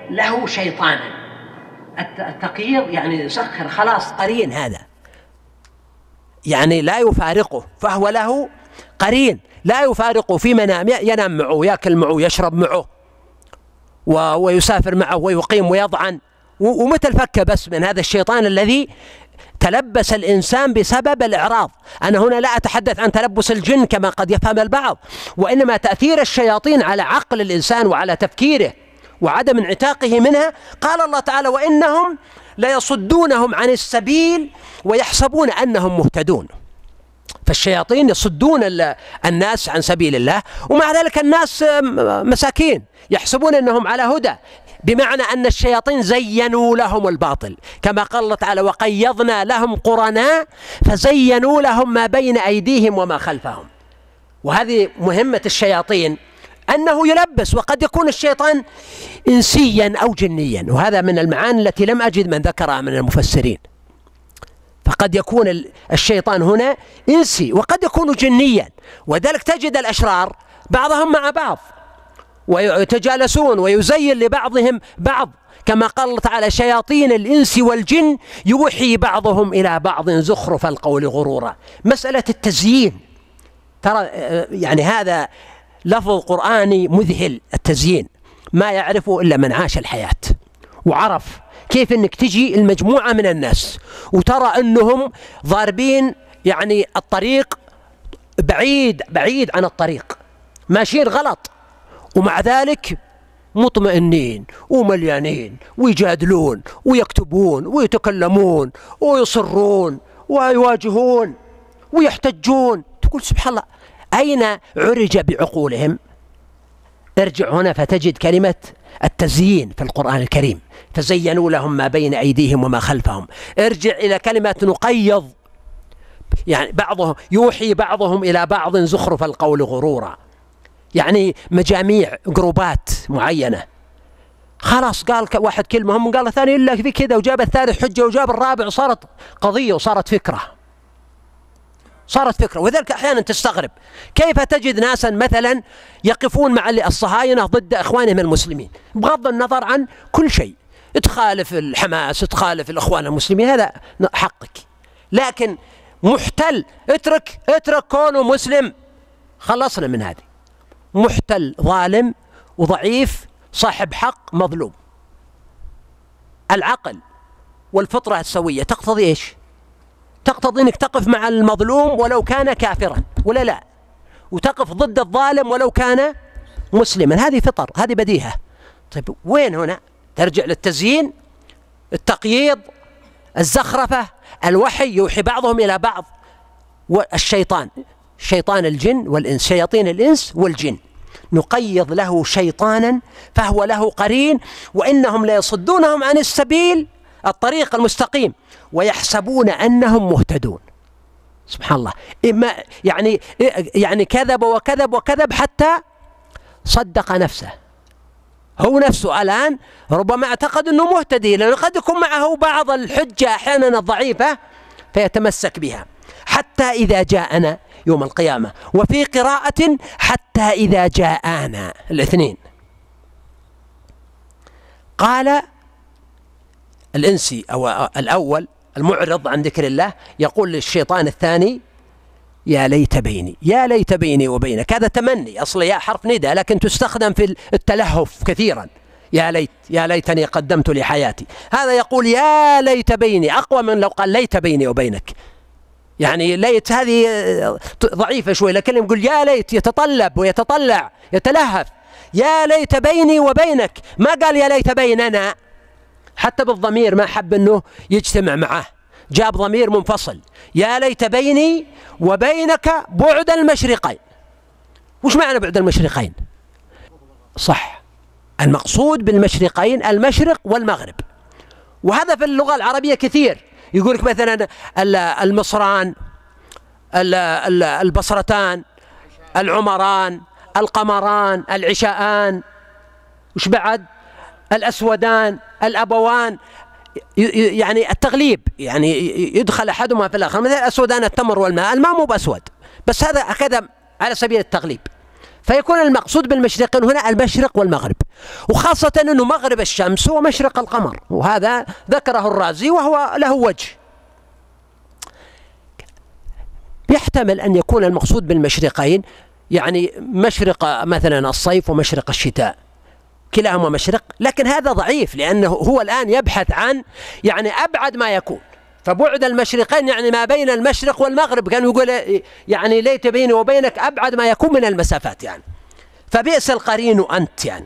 له شيطانا. التقييض يعني يسخر خلاص. قرين هذا. يعني لا يفارقه فهو له قرين. لا يفارقه في منام ينام معه ياكل معه يشرب معه ويسافر معه ويقيم ويضعن. ومتى الفك بس من هذا الشيطان الذي تلبس الإنسان بسبب الإعراض؟ أنا هنا لا أتحدث عن تلبس الجن كما قد يفهم البعض وإنما تأثير الشياطين على عقل الإنسان وعلى تفكيره. وعدم انعتاقه منها قال الله تعالى وإنهم ليصدونهم عن السبيل ويحسبون أنهم مهتدون. فالشياطين يصدون الناس عن سبيل الله ومع ذلك الناس مساكين يحسبون إنهم على هدى بمعنى أن الشياطين زينوا لهم الباطل. كما قال الله تعالى وقيضنا لهم قرناء فزينوا لهم ما بين أيديهم وما خلفهم. وهذه مهمة الشياطين. أنه يلبس وقد يكون الشيطان إنسيا أو جنيا وهذا من المعاني التي لم أجد من ذكرها من المفسرين. فقد يكون الشيطان هنا إنسي وقد يكون جنيا وذلك تجد الأشرار بعضهم مع بعض ويتجالسون ويزين لبعضهم بعض. كما قال الله تعالى شياطين الإنس والجن يوحي بعضهم إلى بعض زخرف القول غرورا. مسألة التزيين ترى يعني هذا لفظ قرآني مذهل التزيين. ما يعرفه إلا من عاش الحياة وعرف كيف إنك تجي المجموعة من الناس وترى إنهم ضاربين يعني الطريق بعيد بعيد عن الطريق. ماشيين غلط ومع ذلك مطمئنين ومليانين ويجادلون ويكتبون ويتكلمون ويصرون ويواجهون ويحتجون. تقول سبحان الله أين عرج بعقولهم؟ ارجع هنا فتجد كلمة التزيين في القرآن الكريم. فزينوا لهم ما بين أيديهم وما خلفهم. ارجع إلى كلمة نقيض. يعني بعضهم يوحي بعضهم إلى بعض زخرف القول غرورا. يعني مجاميع جروبات معينة. خلاص قال واحد كلمة هم قال الثاني إلا في كذا وجاب الثالث حجة وجاب الرابع وصارت قضية وصارت فكرة. صارت فكرة. وذلك أحيانا تستغرب. كيف تجد ناسا مثلا يقفون مع الصهاينة ضد إخوانهم المسلمين؟ بغض النظر عن كل شيء. تخالف الحماس تخالف الإخوان المسلمين هذا حقك. لكن محتل اترك اترك كونه مسلم. خلصنا من هذه. محتل ظالم وضعيف صاحب حق مظلوم. العقل والفطرة السوية تقتضي إيش؟ تقتضي إنك تقف مع المظلوم ولو كان كافرا ولا لا؟ وتقف ضد الظالم ولو كان مسلما هذه فطر هذه بديهة طيب وين هنا؟ ترجع للتزيين التقييض الزخرفة الوحي يوحي بعضهم إلى بعض والشيطان شيطان الجن والإنس شياطين الإنس والجن نقيض له شيطانا فهو له قرين وإنهم ليصدونهم عن السبيل الطريق المستقيم ويحسبون أنهم مهتدون. سبحان الله. إما يعني يعني كذب وكذب وكذب حتى صدق نفسه. هو نفسه الآن ربما اعتقد أنه مهتدي. لأنه قد يكون معه بعض الحجة أحيانا الضعيفة فيتمسك بها. حتى إذا جاءنا يوم القيامة. وفي قراءة حتى إذا جاءنا. الاثنين. قال الإنسي أو الأول المعرض عن ذكر الله يقول للشيطان الثاني يا ليت بيني يا ليت بيني وبينك. هذا تمني أصل يا حرف ندا لكن تستخدم في التلهف كثيرا. يا ليت يا ليتني قدمت لحياتي. هذا يقول يا ليت بيني أقوى من لو قال ليت بيني وبينك. يعني ليت هذه ضعيفة شوي لكن يقول يا ليت يتطلب ويتطلع يتلهف. يا ليت بيني وبينك. ما قال يا ليت بيننا. حتى بالضمير ما حب انه يجتمع معه. جاب ضمير منفصل. يا ليت بيني وبينك بعد المشرقين. وش معنى بعد المشرقين؟ صح. المقصود بالمشرقين المشرق والمغرب. وهذا في اللغة العربية كثير. يقول لك مثلا المصران البصرتان العمران القمران العشاءان. وش بعد؟ الأسودان الأبوان يعني التغليب يعني يدخل أحدهما في الآخر. مثل الأسودان التمر والماء الماء مو بأسود بس هذا هكذا على سبيل التغليب. فيكون المقصود بالمشرقين هنا المشرق والمغرب وخاصة أنه مغرب الشمس هو مشرق القمر وهذا ذكره الرازي وهو له وجه. يحتمل أن يكون المقصود بالمشرقين يعني مشرق مثلا الصيف ومشرق الشتاء. كلاهما مشرق لكن هذا ضعيف لأنه هو الآن يبحث عن يعني أبعد ما يكون. فبعد المشرقين يعني ما بين المشرق والمغرب كان يقول يعني ليت بيني وبينك أبعد ما يكون من المسافات يعني. فبئس القرين أنت يعني.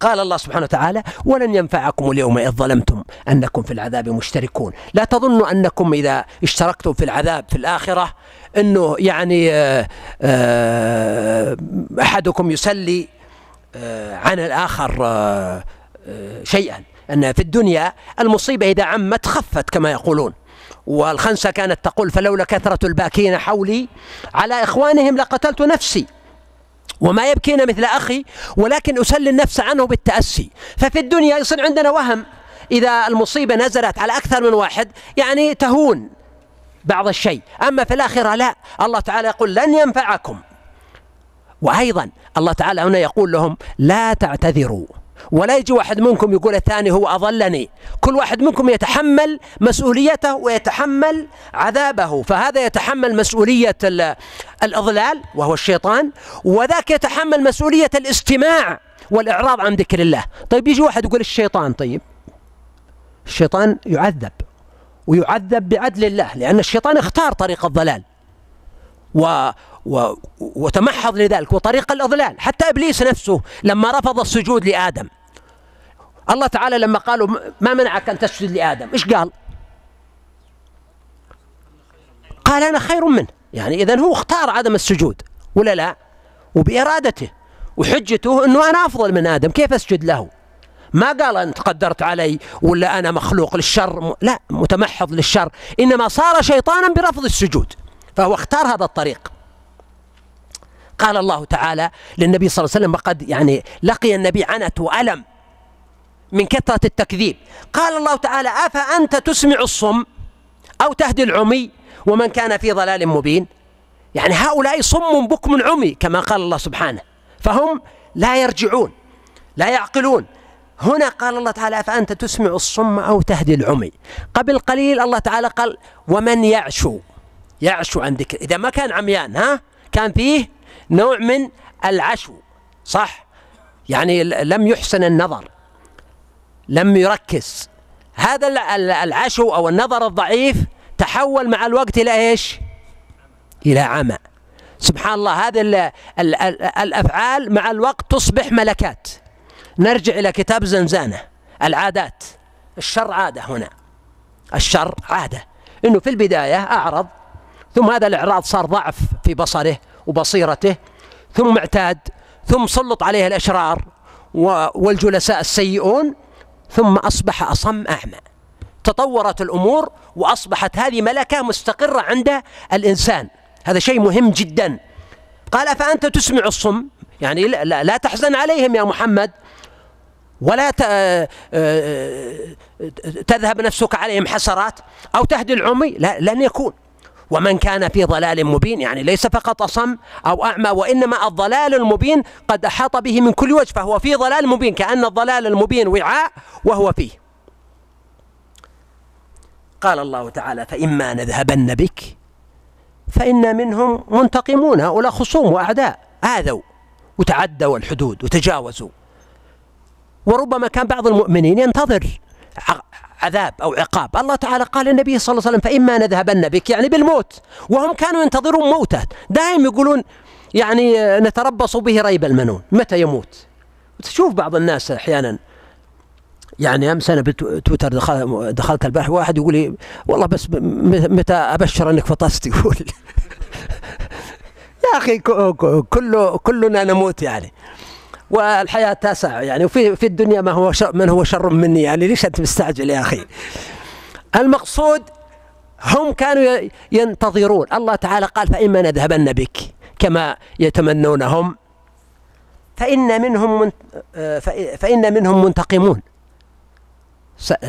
قال الله سبحانه وتعالى ولن ينفعكم اليوم إذ ظلمتم أنكم في العذاب مشتركون. لا تظنوا أنكم إذا اشتركتم في العذاب في الآخرة أنه يعني آه، آه، أحدكم يسلي عن الآخر شيئا. أن في الدنيا المصيبة إذا عمت خفت كما يقولون. والخنسة كانت تقول فلولا كثرة الباكين حولي على إخوانهم لقتلت نفسي. وما يبكينا مثل أخي ولكن أسلي النفس عنه بالتأسي. ففي الدنيا يصير عندنا وهم. إذا المصيبة نزلت على أكثر من واحد يعني تهون بعض الشيء. أما في الآخرة لا. الله تعالى يقول لن ينفعكم. وأيضا الله تعالى هنا يقول لهم لا تعتذروا. ولا يجي واحد منكم يقول الثاني هو أضلني. كل واحد منكم يتحمل مسؤوليته ويتحمل عذابه. فهذا يتحمل مسؤولية الإضلال وهو الشيطان وذاك يتحمل مسؤولية الاستماع والإعراض عن ذكر الله. طيب يجي واحد يقول الشيطان طيب الشيطان يعذب ويعذب بعدل الله لأن الشيطان اختار طريق الضلال. و و وتمحض لذلك وطريق الإضلال. حتى إبليس نفسه لما رفض السجود لآدم. الله تعالى لما قالوا ما منعك أن تسجد لآدم؟ إيش قال؟ قال أنا خير منه. يعني إذا هو اختار عدم السجود ولا لا؟ وبإرادته وحجته أنه أنا أفضل من آدم كيف أسجد له؟ ما قال أنت قدرت علي ولا أنا مخلوق للشر لا متمحض للشر. إنما صار شيطانا برفض السجود. فهو اختار هذا الطريق. قال الله تعالى للنبي صلى الله عليه وسلم وقد يعني لقي النبي عنت وألم من كثرة التكذيب. قال الله تعالى أفأنت تسمع الصم أو تهدي العمي ومن كان في ضلال مبين؟ يعني هؤلاء صم بكم عمي كما قال الله سبحانه. فهم لا يرجعون لا يعقلون. هنا قال الله تعالى فأنت تسمع الصم أو تهدي العمي؟ قبل قليل الله تعالى قال ومن يعشو يعشو عن ذكر. إذا ما كان عميان ها؟ كان فيه نوع من العشو صح؟ يعني لم يحسن النظر لم يركز. هذا العشو أو النظر الضعيف تحول مع الوقت إلى إيش؟ إلى عمى. سبحان الله هذه الأفعال مع الوقت تصبح ملكات. نرجع إلى كتاب زنزانة العادات. الشر عادة هنا. الشر عادة. إنه في البداية أعرض ثم هذا الإعراض صار ضعف في بصره وبصيرته ثم اعتاد ثم سلط عليه الأشرار والجلساء السيئون ثم أصبح أصم أعمى. تطورت الأمور وأصبحت هذه ملكة مستقرة عند الإنسان. هذا شيء مهم جدا. قال فأنت تسمع الصم؟ يعني لا, لا تحزن عليهم يا محمد. ولا آه، آه، تذهب نفسك عليهم حسرات أو تهدي العمي. لا لن يكون. ومن كان في ضلال مبين يعني ليس فقط أصم أو أعمى وإنما الضلال المبين قد أحاط به من كل وجه فهو في ضلال مبين كأن الضلال المبين وعاء وهو فيه. قال الله تعالى فإما نذهبن بك فإن منهم منتقمون هؤلاء خصوم وأعداء آذوا وتعدوا الحدود وتجاوزوا. وربما كان بعض المؤمنين ينتظر عذاب أو عقاب. الله تعالى قال للنبي صلى الله عليه وسلم فإما نذهبن بك يعني بالموت. وهم كانوا ينتظرون موته. دائما يقولون يعني نتربص به ريب المنون. متى يموت؟ تشوف بعض الناس أحيانا يعني أمس أنا بتويتر دخل دخلت البارح واحد يقول لي والله بس متى أبشر أنك فطست؟ يقول يا أخي كله كلنا نموت يعني. والحياة تسع يعني. وفي في الدنيا ما هو شر من هو شر مني يعني. ليش أنت مستعجل يا أخي؟ المقصود هم كانوا ينتظرون. الله تعالى قال فإما نذهبن بك كما يتمنون هم فإن منهم من فإن منهم منتقمون.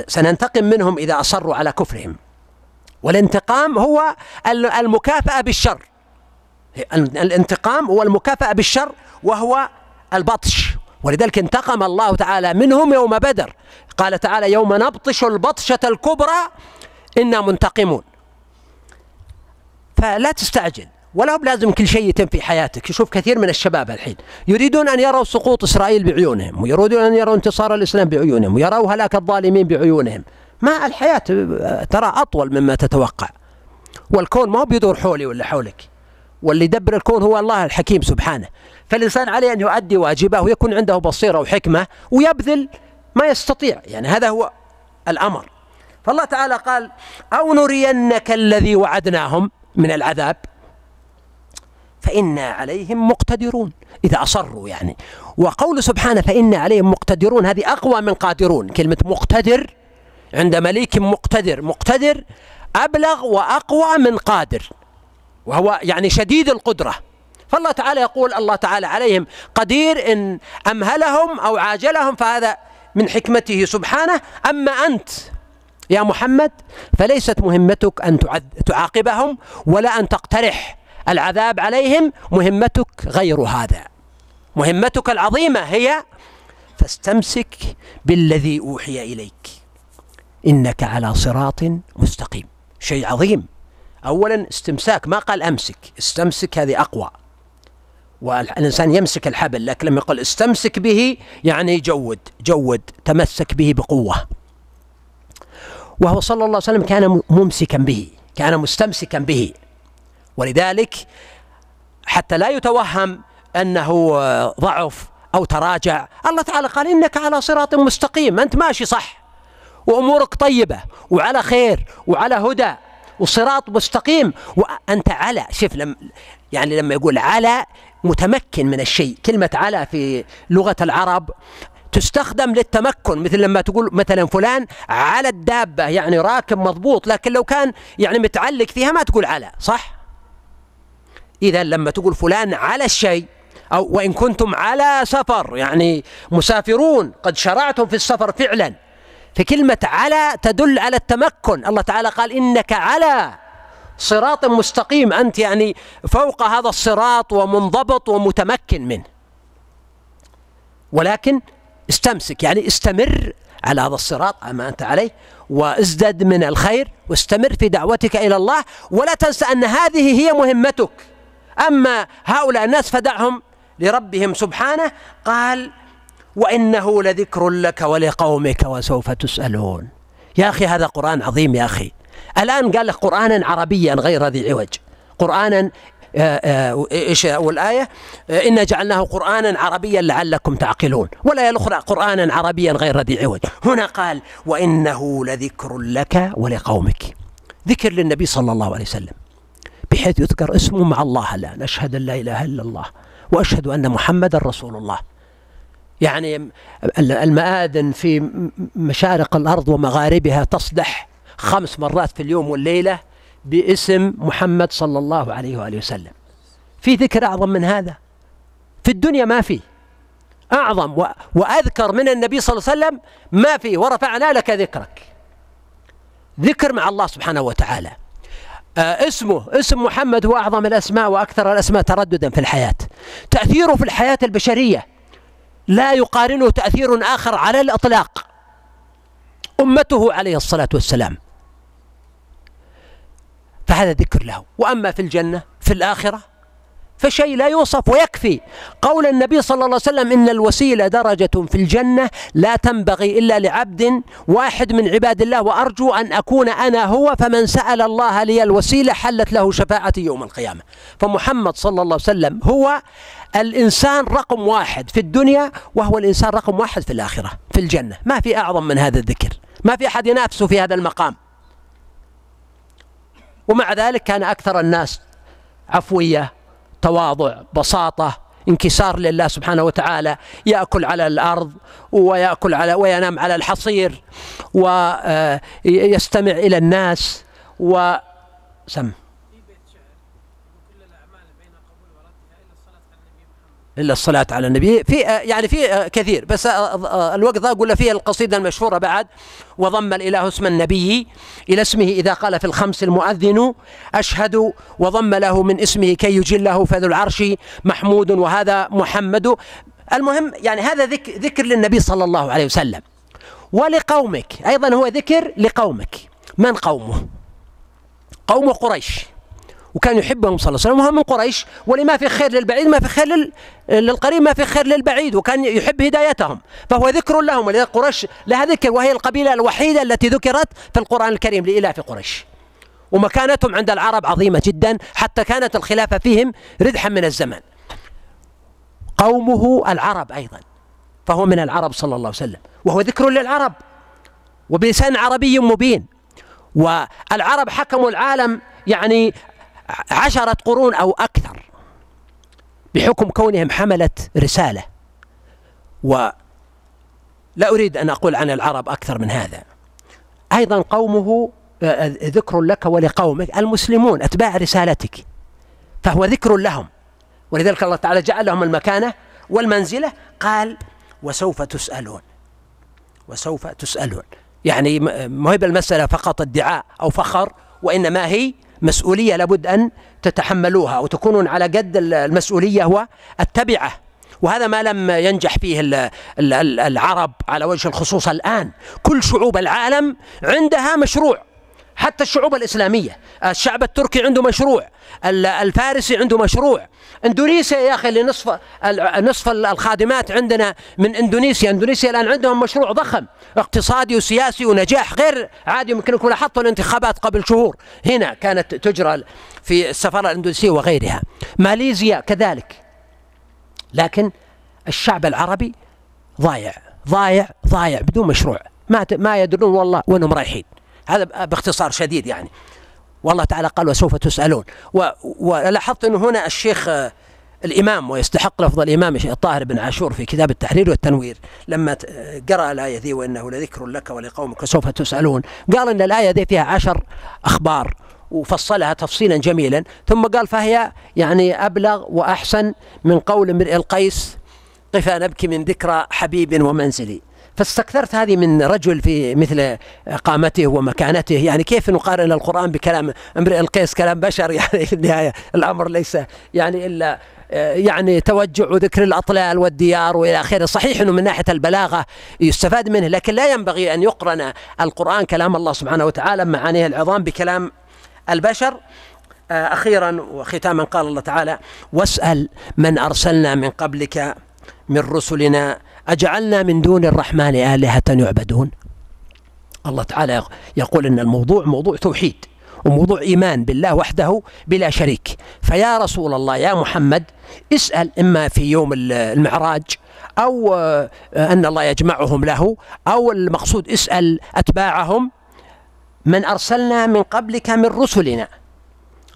سننتقم منهم إذا أصروا على كفرهم. والانتقام هو المكافأة بالشر. الانتقام هو المكافأة بالشر وهو البطش. ولذلك انتقم الله تعالى منهم يوم بدر. قال تعالى يوم نبطش البطشة الكبرى إنا منتقمون. فلا تستعجل ولا بلازم كل شيء يتم في حياتك. شوف كثير من الشباب الحين يريدون أن يروا سقوط إسرائيل بعيونهم ويريدون أن يروا انتصار الإسلام بعيونهم ويروا هلاك الظالمين بعيونهم. ما الحياة ترى أطول مما تتوقع. والكون ما هو بيدور حولي ولا حولك. واللي يدبر الكون هو الله الحكيم سبحانه. فالإنسان عليه أن يؤدي واجبه ويكون عنده بصيرة وحكمة ويبذل ما يستطيع. يعني هذا هو الأمر. فالله تعالى قال أو نرينك الذي وعدناهم من العذاب؟ فإنا عليهم مقتدرون. إذا أصروا يعني. وقول سبحانه فإنا عليهم مقتدرون. هذه أقوى من قادرون. كلمة مقتدر عند مليك مقتدر. مقتدر أبلغ وأقوى من قادر. وهو يعني شديد القدرة. فالله تعالى يقول الله تعالى عليهم قدير إن أمهلهم أو عاجلهم فهذا من حكمته سبحانه. أما أنت يا محمد فليست مهمتك أن تعاقبهم ولا أن تقترح العذاب عليهم. مهمتك غير هذا. مهمتك العظيمة هي فاستمسك بالذي أوحي إليك. إنك على صراط مستقيم. شيء عظيم. أولا استمساك ما قال أمسك استمسك هذه أقوى. والإنسان يمسك الحبل لكن لما يقول استمسك به يعني جود جود تمسك به بقوة. وهو صلى الله عليه وسلم كان ممسكا به كان مستمسكا به. ولذلك حتى لا يتوهم أنه ضعف أو تراجع الله تعالى قال إنك على صراط مستقيم أنت ماشي صح وأمورك طيبة وعلى خير وعلى هدى. وصراط مستقيم. وأنت على شوف لم يعني لما يقول على متمكن من الشيء. كلمة على في لغة العرب تستخدم للتمكن. مثل لما تقول مثلا فلان على الدابة يعني راكب مضبوط لكن لو كان يعني متعلق فيها ما تقول على صح؟ إذا لما تقول فلان على الشيء أو وإن كنتم على سفر يعني مسافرون قد شرعتم في السفر فعلا. فكلمة على تدل على التمكن. الله تعالى قال إنك على صراط مستقيم. أنت يعني فوق هذا الصراط ومنضبط ومتمكن منه. ولكن استمسك يعني استمر على هذا الصراط ما أنت عليه وازدد من الخير واستمر في دعوتك إلى الله ولا تنسى أن هذه هي مهمتك. أما هؤلاء الناس فدعهم لربهم سبحانه. قال وإنه لذكر لك ولقومك وسوف تسألون. يا أخي هذا قرآن عظيم يا أخي. الآن قال لك قرآنا عربيا غير ذي عوج. قرآنا آه، آه، إيش والآية؟ آه، إنا جعلناه قرآنا عربيا لعلكم تعقلون. ولا الأخرى قرآنا عربيا غير ذي عوج. هنا قال وإنه لذكر لك ولقومك. ذكر للنبي صلى الله عليه وسلم. بحيث يذكر اسمه مع الله. الآن أشهد أن لا إله إلا الله وأشهد أن محمدا رسول الله. يعني المآذن في مشارق الأرض ومغاربها تصدح خمس مرات في اليوم والليلة باسم محمد صلى الله عليه وآله وسلم. في ذكر أعظم من هذا؟ في الدنيا ما في. أعظم وأذكر من النبي صلى الله عليه وسلم ما في ورفعنا لك ذكرك. ذكر مع الله سبحانه وتعالى. آه اسمه اسم محمد هو أعظم الأسماء وأكثر الأسماء ترددا في الحياة. تأثيره في الحياة البشرية. لا يقارنه تأثير آخر على الإطلاق. أمته عليه الصلاة والسلام. فهذا ذكر له. وأما في الجنة في الآخرة فشيء لا يوصف ويكفي. قول النبي صلى الله عليه وسلم إن الوسيلة درجة في الجنة لا تنبغي إلا لعبد واحد من عباد الله وأرجو أن أكون أنا هو فمن سأل الله لي الوسيلة حلت له شفاعتي يوم القيامة. فمحمد صلى الله عليه وسلم هو الإنسان رقم واحد في الدنيا وهو الإنسان رقم واحد في الآخرة في الجنة. ما في أعظم من هذا الذكر. ما في أحد ينافسه في هذا المقام. ومع ذلك كان أكثر الناس عفوية تواضع بساطة انكسار لله سبحانه وتعالى يأكل على الأرض ويأكل على وينام على الحصير ويستمع إلى الناس وسم إلا الصلاة على النبي. في يعني في كثير. بس الوقت ذا أقول فيه القصيدة المشهورة بعد؟ وضم الإله اسم النبي إلى اسمه إذا قال في الخمس المؤذن أشهد وضم له من اسمه كي يجله فذو العرش محمود وهذا محمد. المهم يعني هذا ذكر للنبي صلى الله عليه وسلم. ولقومك أيضا هو ذكر لقومك. من قومه؟ قوم قريش. وكان يحبهم صلى الله عليه وسلم. وهو من قريش ولما في خير للبعيد ما في خير للقريب ما في خير للبعيد. وكان يحب هدايتهم. فهو ذكر لهم ولذلك قريش لها ذكر وهي القبيلة الوحيدة التي ذكرت في القرآن الكريم لإلاف قريش. ومكانتهم عند العرب عظيمة جدا حتى كانت الخلافة فيهم ردحا من الزمن. قومه العرب أيضا فهو من العرب صلى الله عليه وسلم. وهو ذكر للعرب وبلسان عربي مبين. والعرب حكموا العالم يعني عشرة قرون أو أكثر بحكم كونهم حملة رسالة. ولا أريد أن أقول عن العرب أكثر من هذا. أيضا قومه آه، ذكر لك ولقومك المسلمون أتباع رسالتك فهو ذكر لهم. ولذلك الله تعالى جعل لهم المكانة والمنزلة قال وسوف تسألون وسوف تسألون. يعني ما هي بالمسألة؟ فقط ادعاء أو فخر وإنما هي مسؤولية لابد أن تتحملوها وتكونون على قد المسؤولية والتبعة وهذا ما لم ينجح فيه العرب على وجه الخصوص الآن. كل شعوب العالم عندها مشروع حتى الشعوب الإسلامية. الشعب التركي عنده مشروع. الفارسي عنده مشروع. إندونيسيا يا أخي اللي نصف نصف الخادمات عندنا من إندونيسيا. إندونيسيا الآن عندهم مشروع ضخم اقتصادي وسياسي ونجاح. غير عادي يمكنكم لاحظتوا الانتخابات قبل شهور. هنا كانت تجرى في السفارة الإندونيسية وغيرها. ماليزيا كذلك. لكن الشعب العربي ضايع ضايع ضايع بدون مشروع. ما ما يدرون والله وينهم رايحين. هذا باختصار شديد يعني. والله تعالى قال وسوف تسألون. ولاحظت أنه هنا الشيخ آه، الإمام ويستحق لفظ الإمام الطاهر بن عاشور في كتاب التحرير والتنوير. لما قرأ الآية ذي وإنه لذكر لك ولقومك سوف تسألون. قال أن الآية ذي فيها عشر أخبار وفصلها تفصيلا جميلا. ثم قال فهي يعني أبلغ وأحسن من قول امرئ القيس قفا نبكي من ذكرى حبيب ومنزلي. فاستكثرت هذه من رجل في مثل قامته ومكانته. يعني كيف نقارن القرآن بكلام امرئ القيس كلام بشر؟ يعني في النهاية الأمر ليس يعني إلا يعني توجع وذكر الأطلال والديار وإلى آخره. صحيح أنه من ناحية البلاغة يستفاد منه لكن لا ينبغي أن يقرن القرآن كلام الله سبحانه وتعالى معانيه العظام بكلام البشر. أخيرا وختاما قال الله تعالى واسأل من أرسلنا من قبلك من رسلنا أجعلنا من دون الرحمن آلهة يعبدون؟ الله تعالى يقول أن الموضوع موضوع توحيد وموضوع إيمان بالله وحده بلا شريك. فيا رسول الله يا محمد اسأل إما في يوم المعراج أو آه، أن الله يجمعهم له أو المقصود اسأل أتباعهم. من أرسلنا من قبلك من رسلنا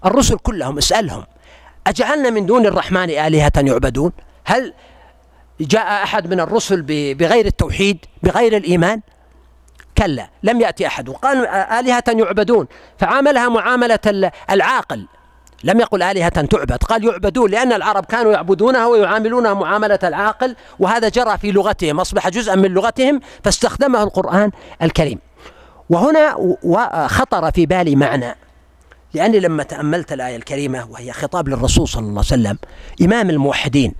الرسل كلهم اسألهم. أجعلنا من دون الرحمن آلهة يعبدون؟ هل جاء أحد من الرسل بغير التوحيد بغير الإيمان؟ كلا لم يأتي أحد. وقال آلهة يعبدون. فعاملها معاملة العاقل. لم يقل آلهة تعبد قال يعبدون لأن العرب كانوا يعبدونها ويعاملونها معاملة العاقل وهذا جرى في لغتهم أصبح جزءا من لغتهم فاستخدمه القرآن الكريم. وهنا خطر في بالي معنى. لأني لما تأملت الآية الكريمة وهي خطاب للرسول صلى الله عليه وسلم إمام الموحدين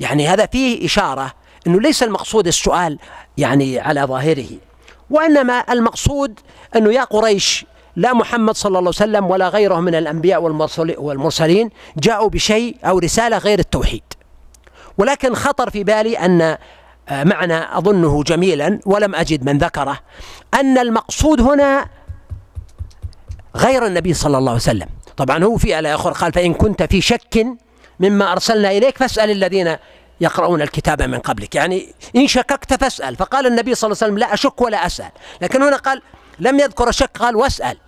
يعني هذا فيه إشارة أنه ليس المقصود السؤال يعني على ظاهره وإنما المقصود أنه يا قريش لا محمد صلى الله عليه وسلم ولا غيره من الأنبياء والمرسلين جاءوا بشيء أو رسالة غير التوحيد. ولكن خطر في بالي أن آه، معنى أظنه جميلا ولم أجد من ذكره أن المقصود هنا غير النبي صلى الله عليه وسلم. طبعا هو في آية أخرى قال فإن كنت في شك مما أرسلنا إليك فاسأل الذين يقرؤون الكتاب من قبلك. يعني إن شككت فاسأل. فقال النبي صلى الله عليه وسلم لا أشك ولا أسأل. لكن هنا قال لم يذكر الشك قال واسأل.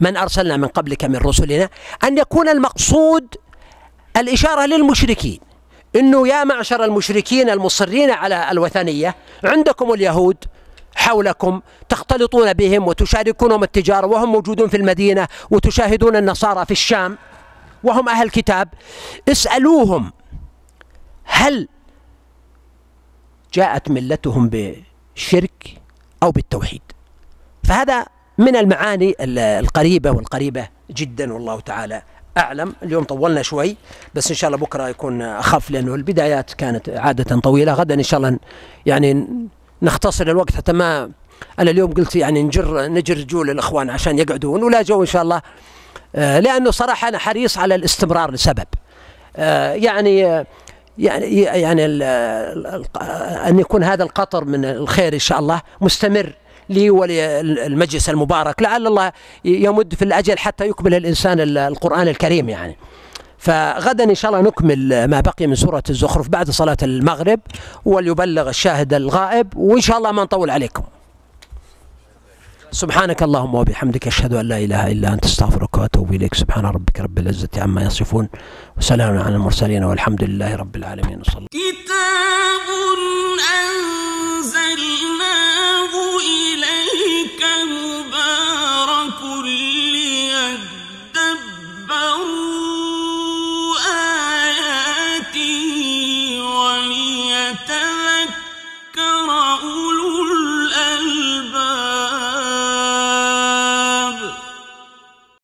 من أرسلنا من قبلك من رسلنا؟ أن يكون المقصود الإشارة للمشركين. إنه يا معشر المشركين المصرين على الوثنية عندكم اليهود حولكم تختلطون بهم وتشاركونهم التجارة وهم موجودون في المدينة وتشاهدون النصارى في الشام. وهم أهل كتاب اسألوهم هل جاءت ملتهم بالشرك أو بالتوحيد. فهذا من المعاني القريبة والقريبة جدا والله تعالى أعلم. اليوم طولنا شوي بس إن شاء الله بكرة يكون أخف لأنه البدايات كانت عادة طويلة. غدا إن شاء الله يعني نختصر الوقت حتى ما أنا اليوم قلت يعني نجر نجر رجول الإخوان عشان يقعدون ولا جو إن شاء الله. آه، لأنه صراحة أنا حريص على الاستمرار لسبب. آه، يعني يعني يعني أن يكون هذا القطر من الخير إن شاء الله مستمر لي وللمجلس المبارك لعل الله يمد في الأجل حتى يكمل الإنسان القرآن الكريم يعني. فغدا إن شاء الله نكمل ما بقي من سورة الزخرف بعد صلاة المغرب وليبلغ الشاهد الغائب وإن شاء الله ما نطول عليكم. سبحانك اللهم وبحمدك أشهد أن لا إله إلا أنت أستغفرك وأتوب إليك. سبحان ربك رب العزة عما يصفون وسلام على المرسلين والحمد لله رب العالمين. وصلى كتاب أن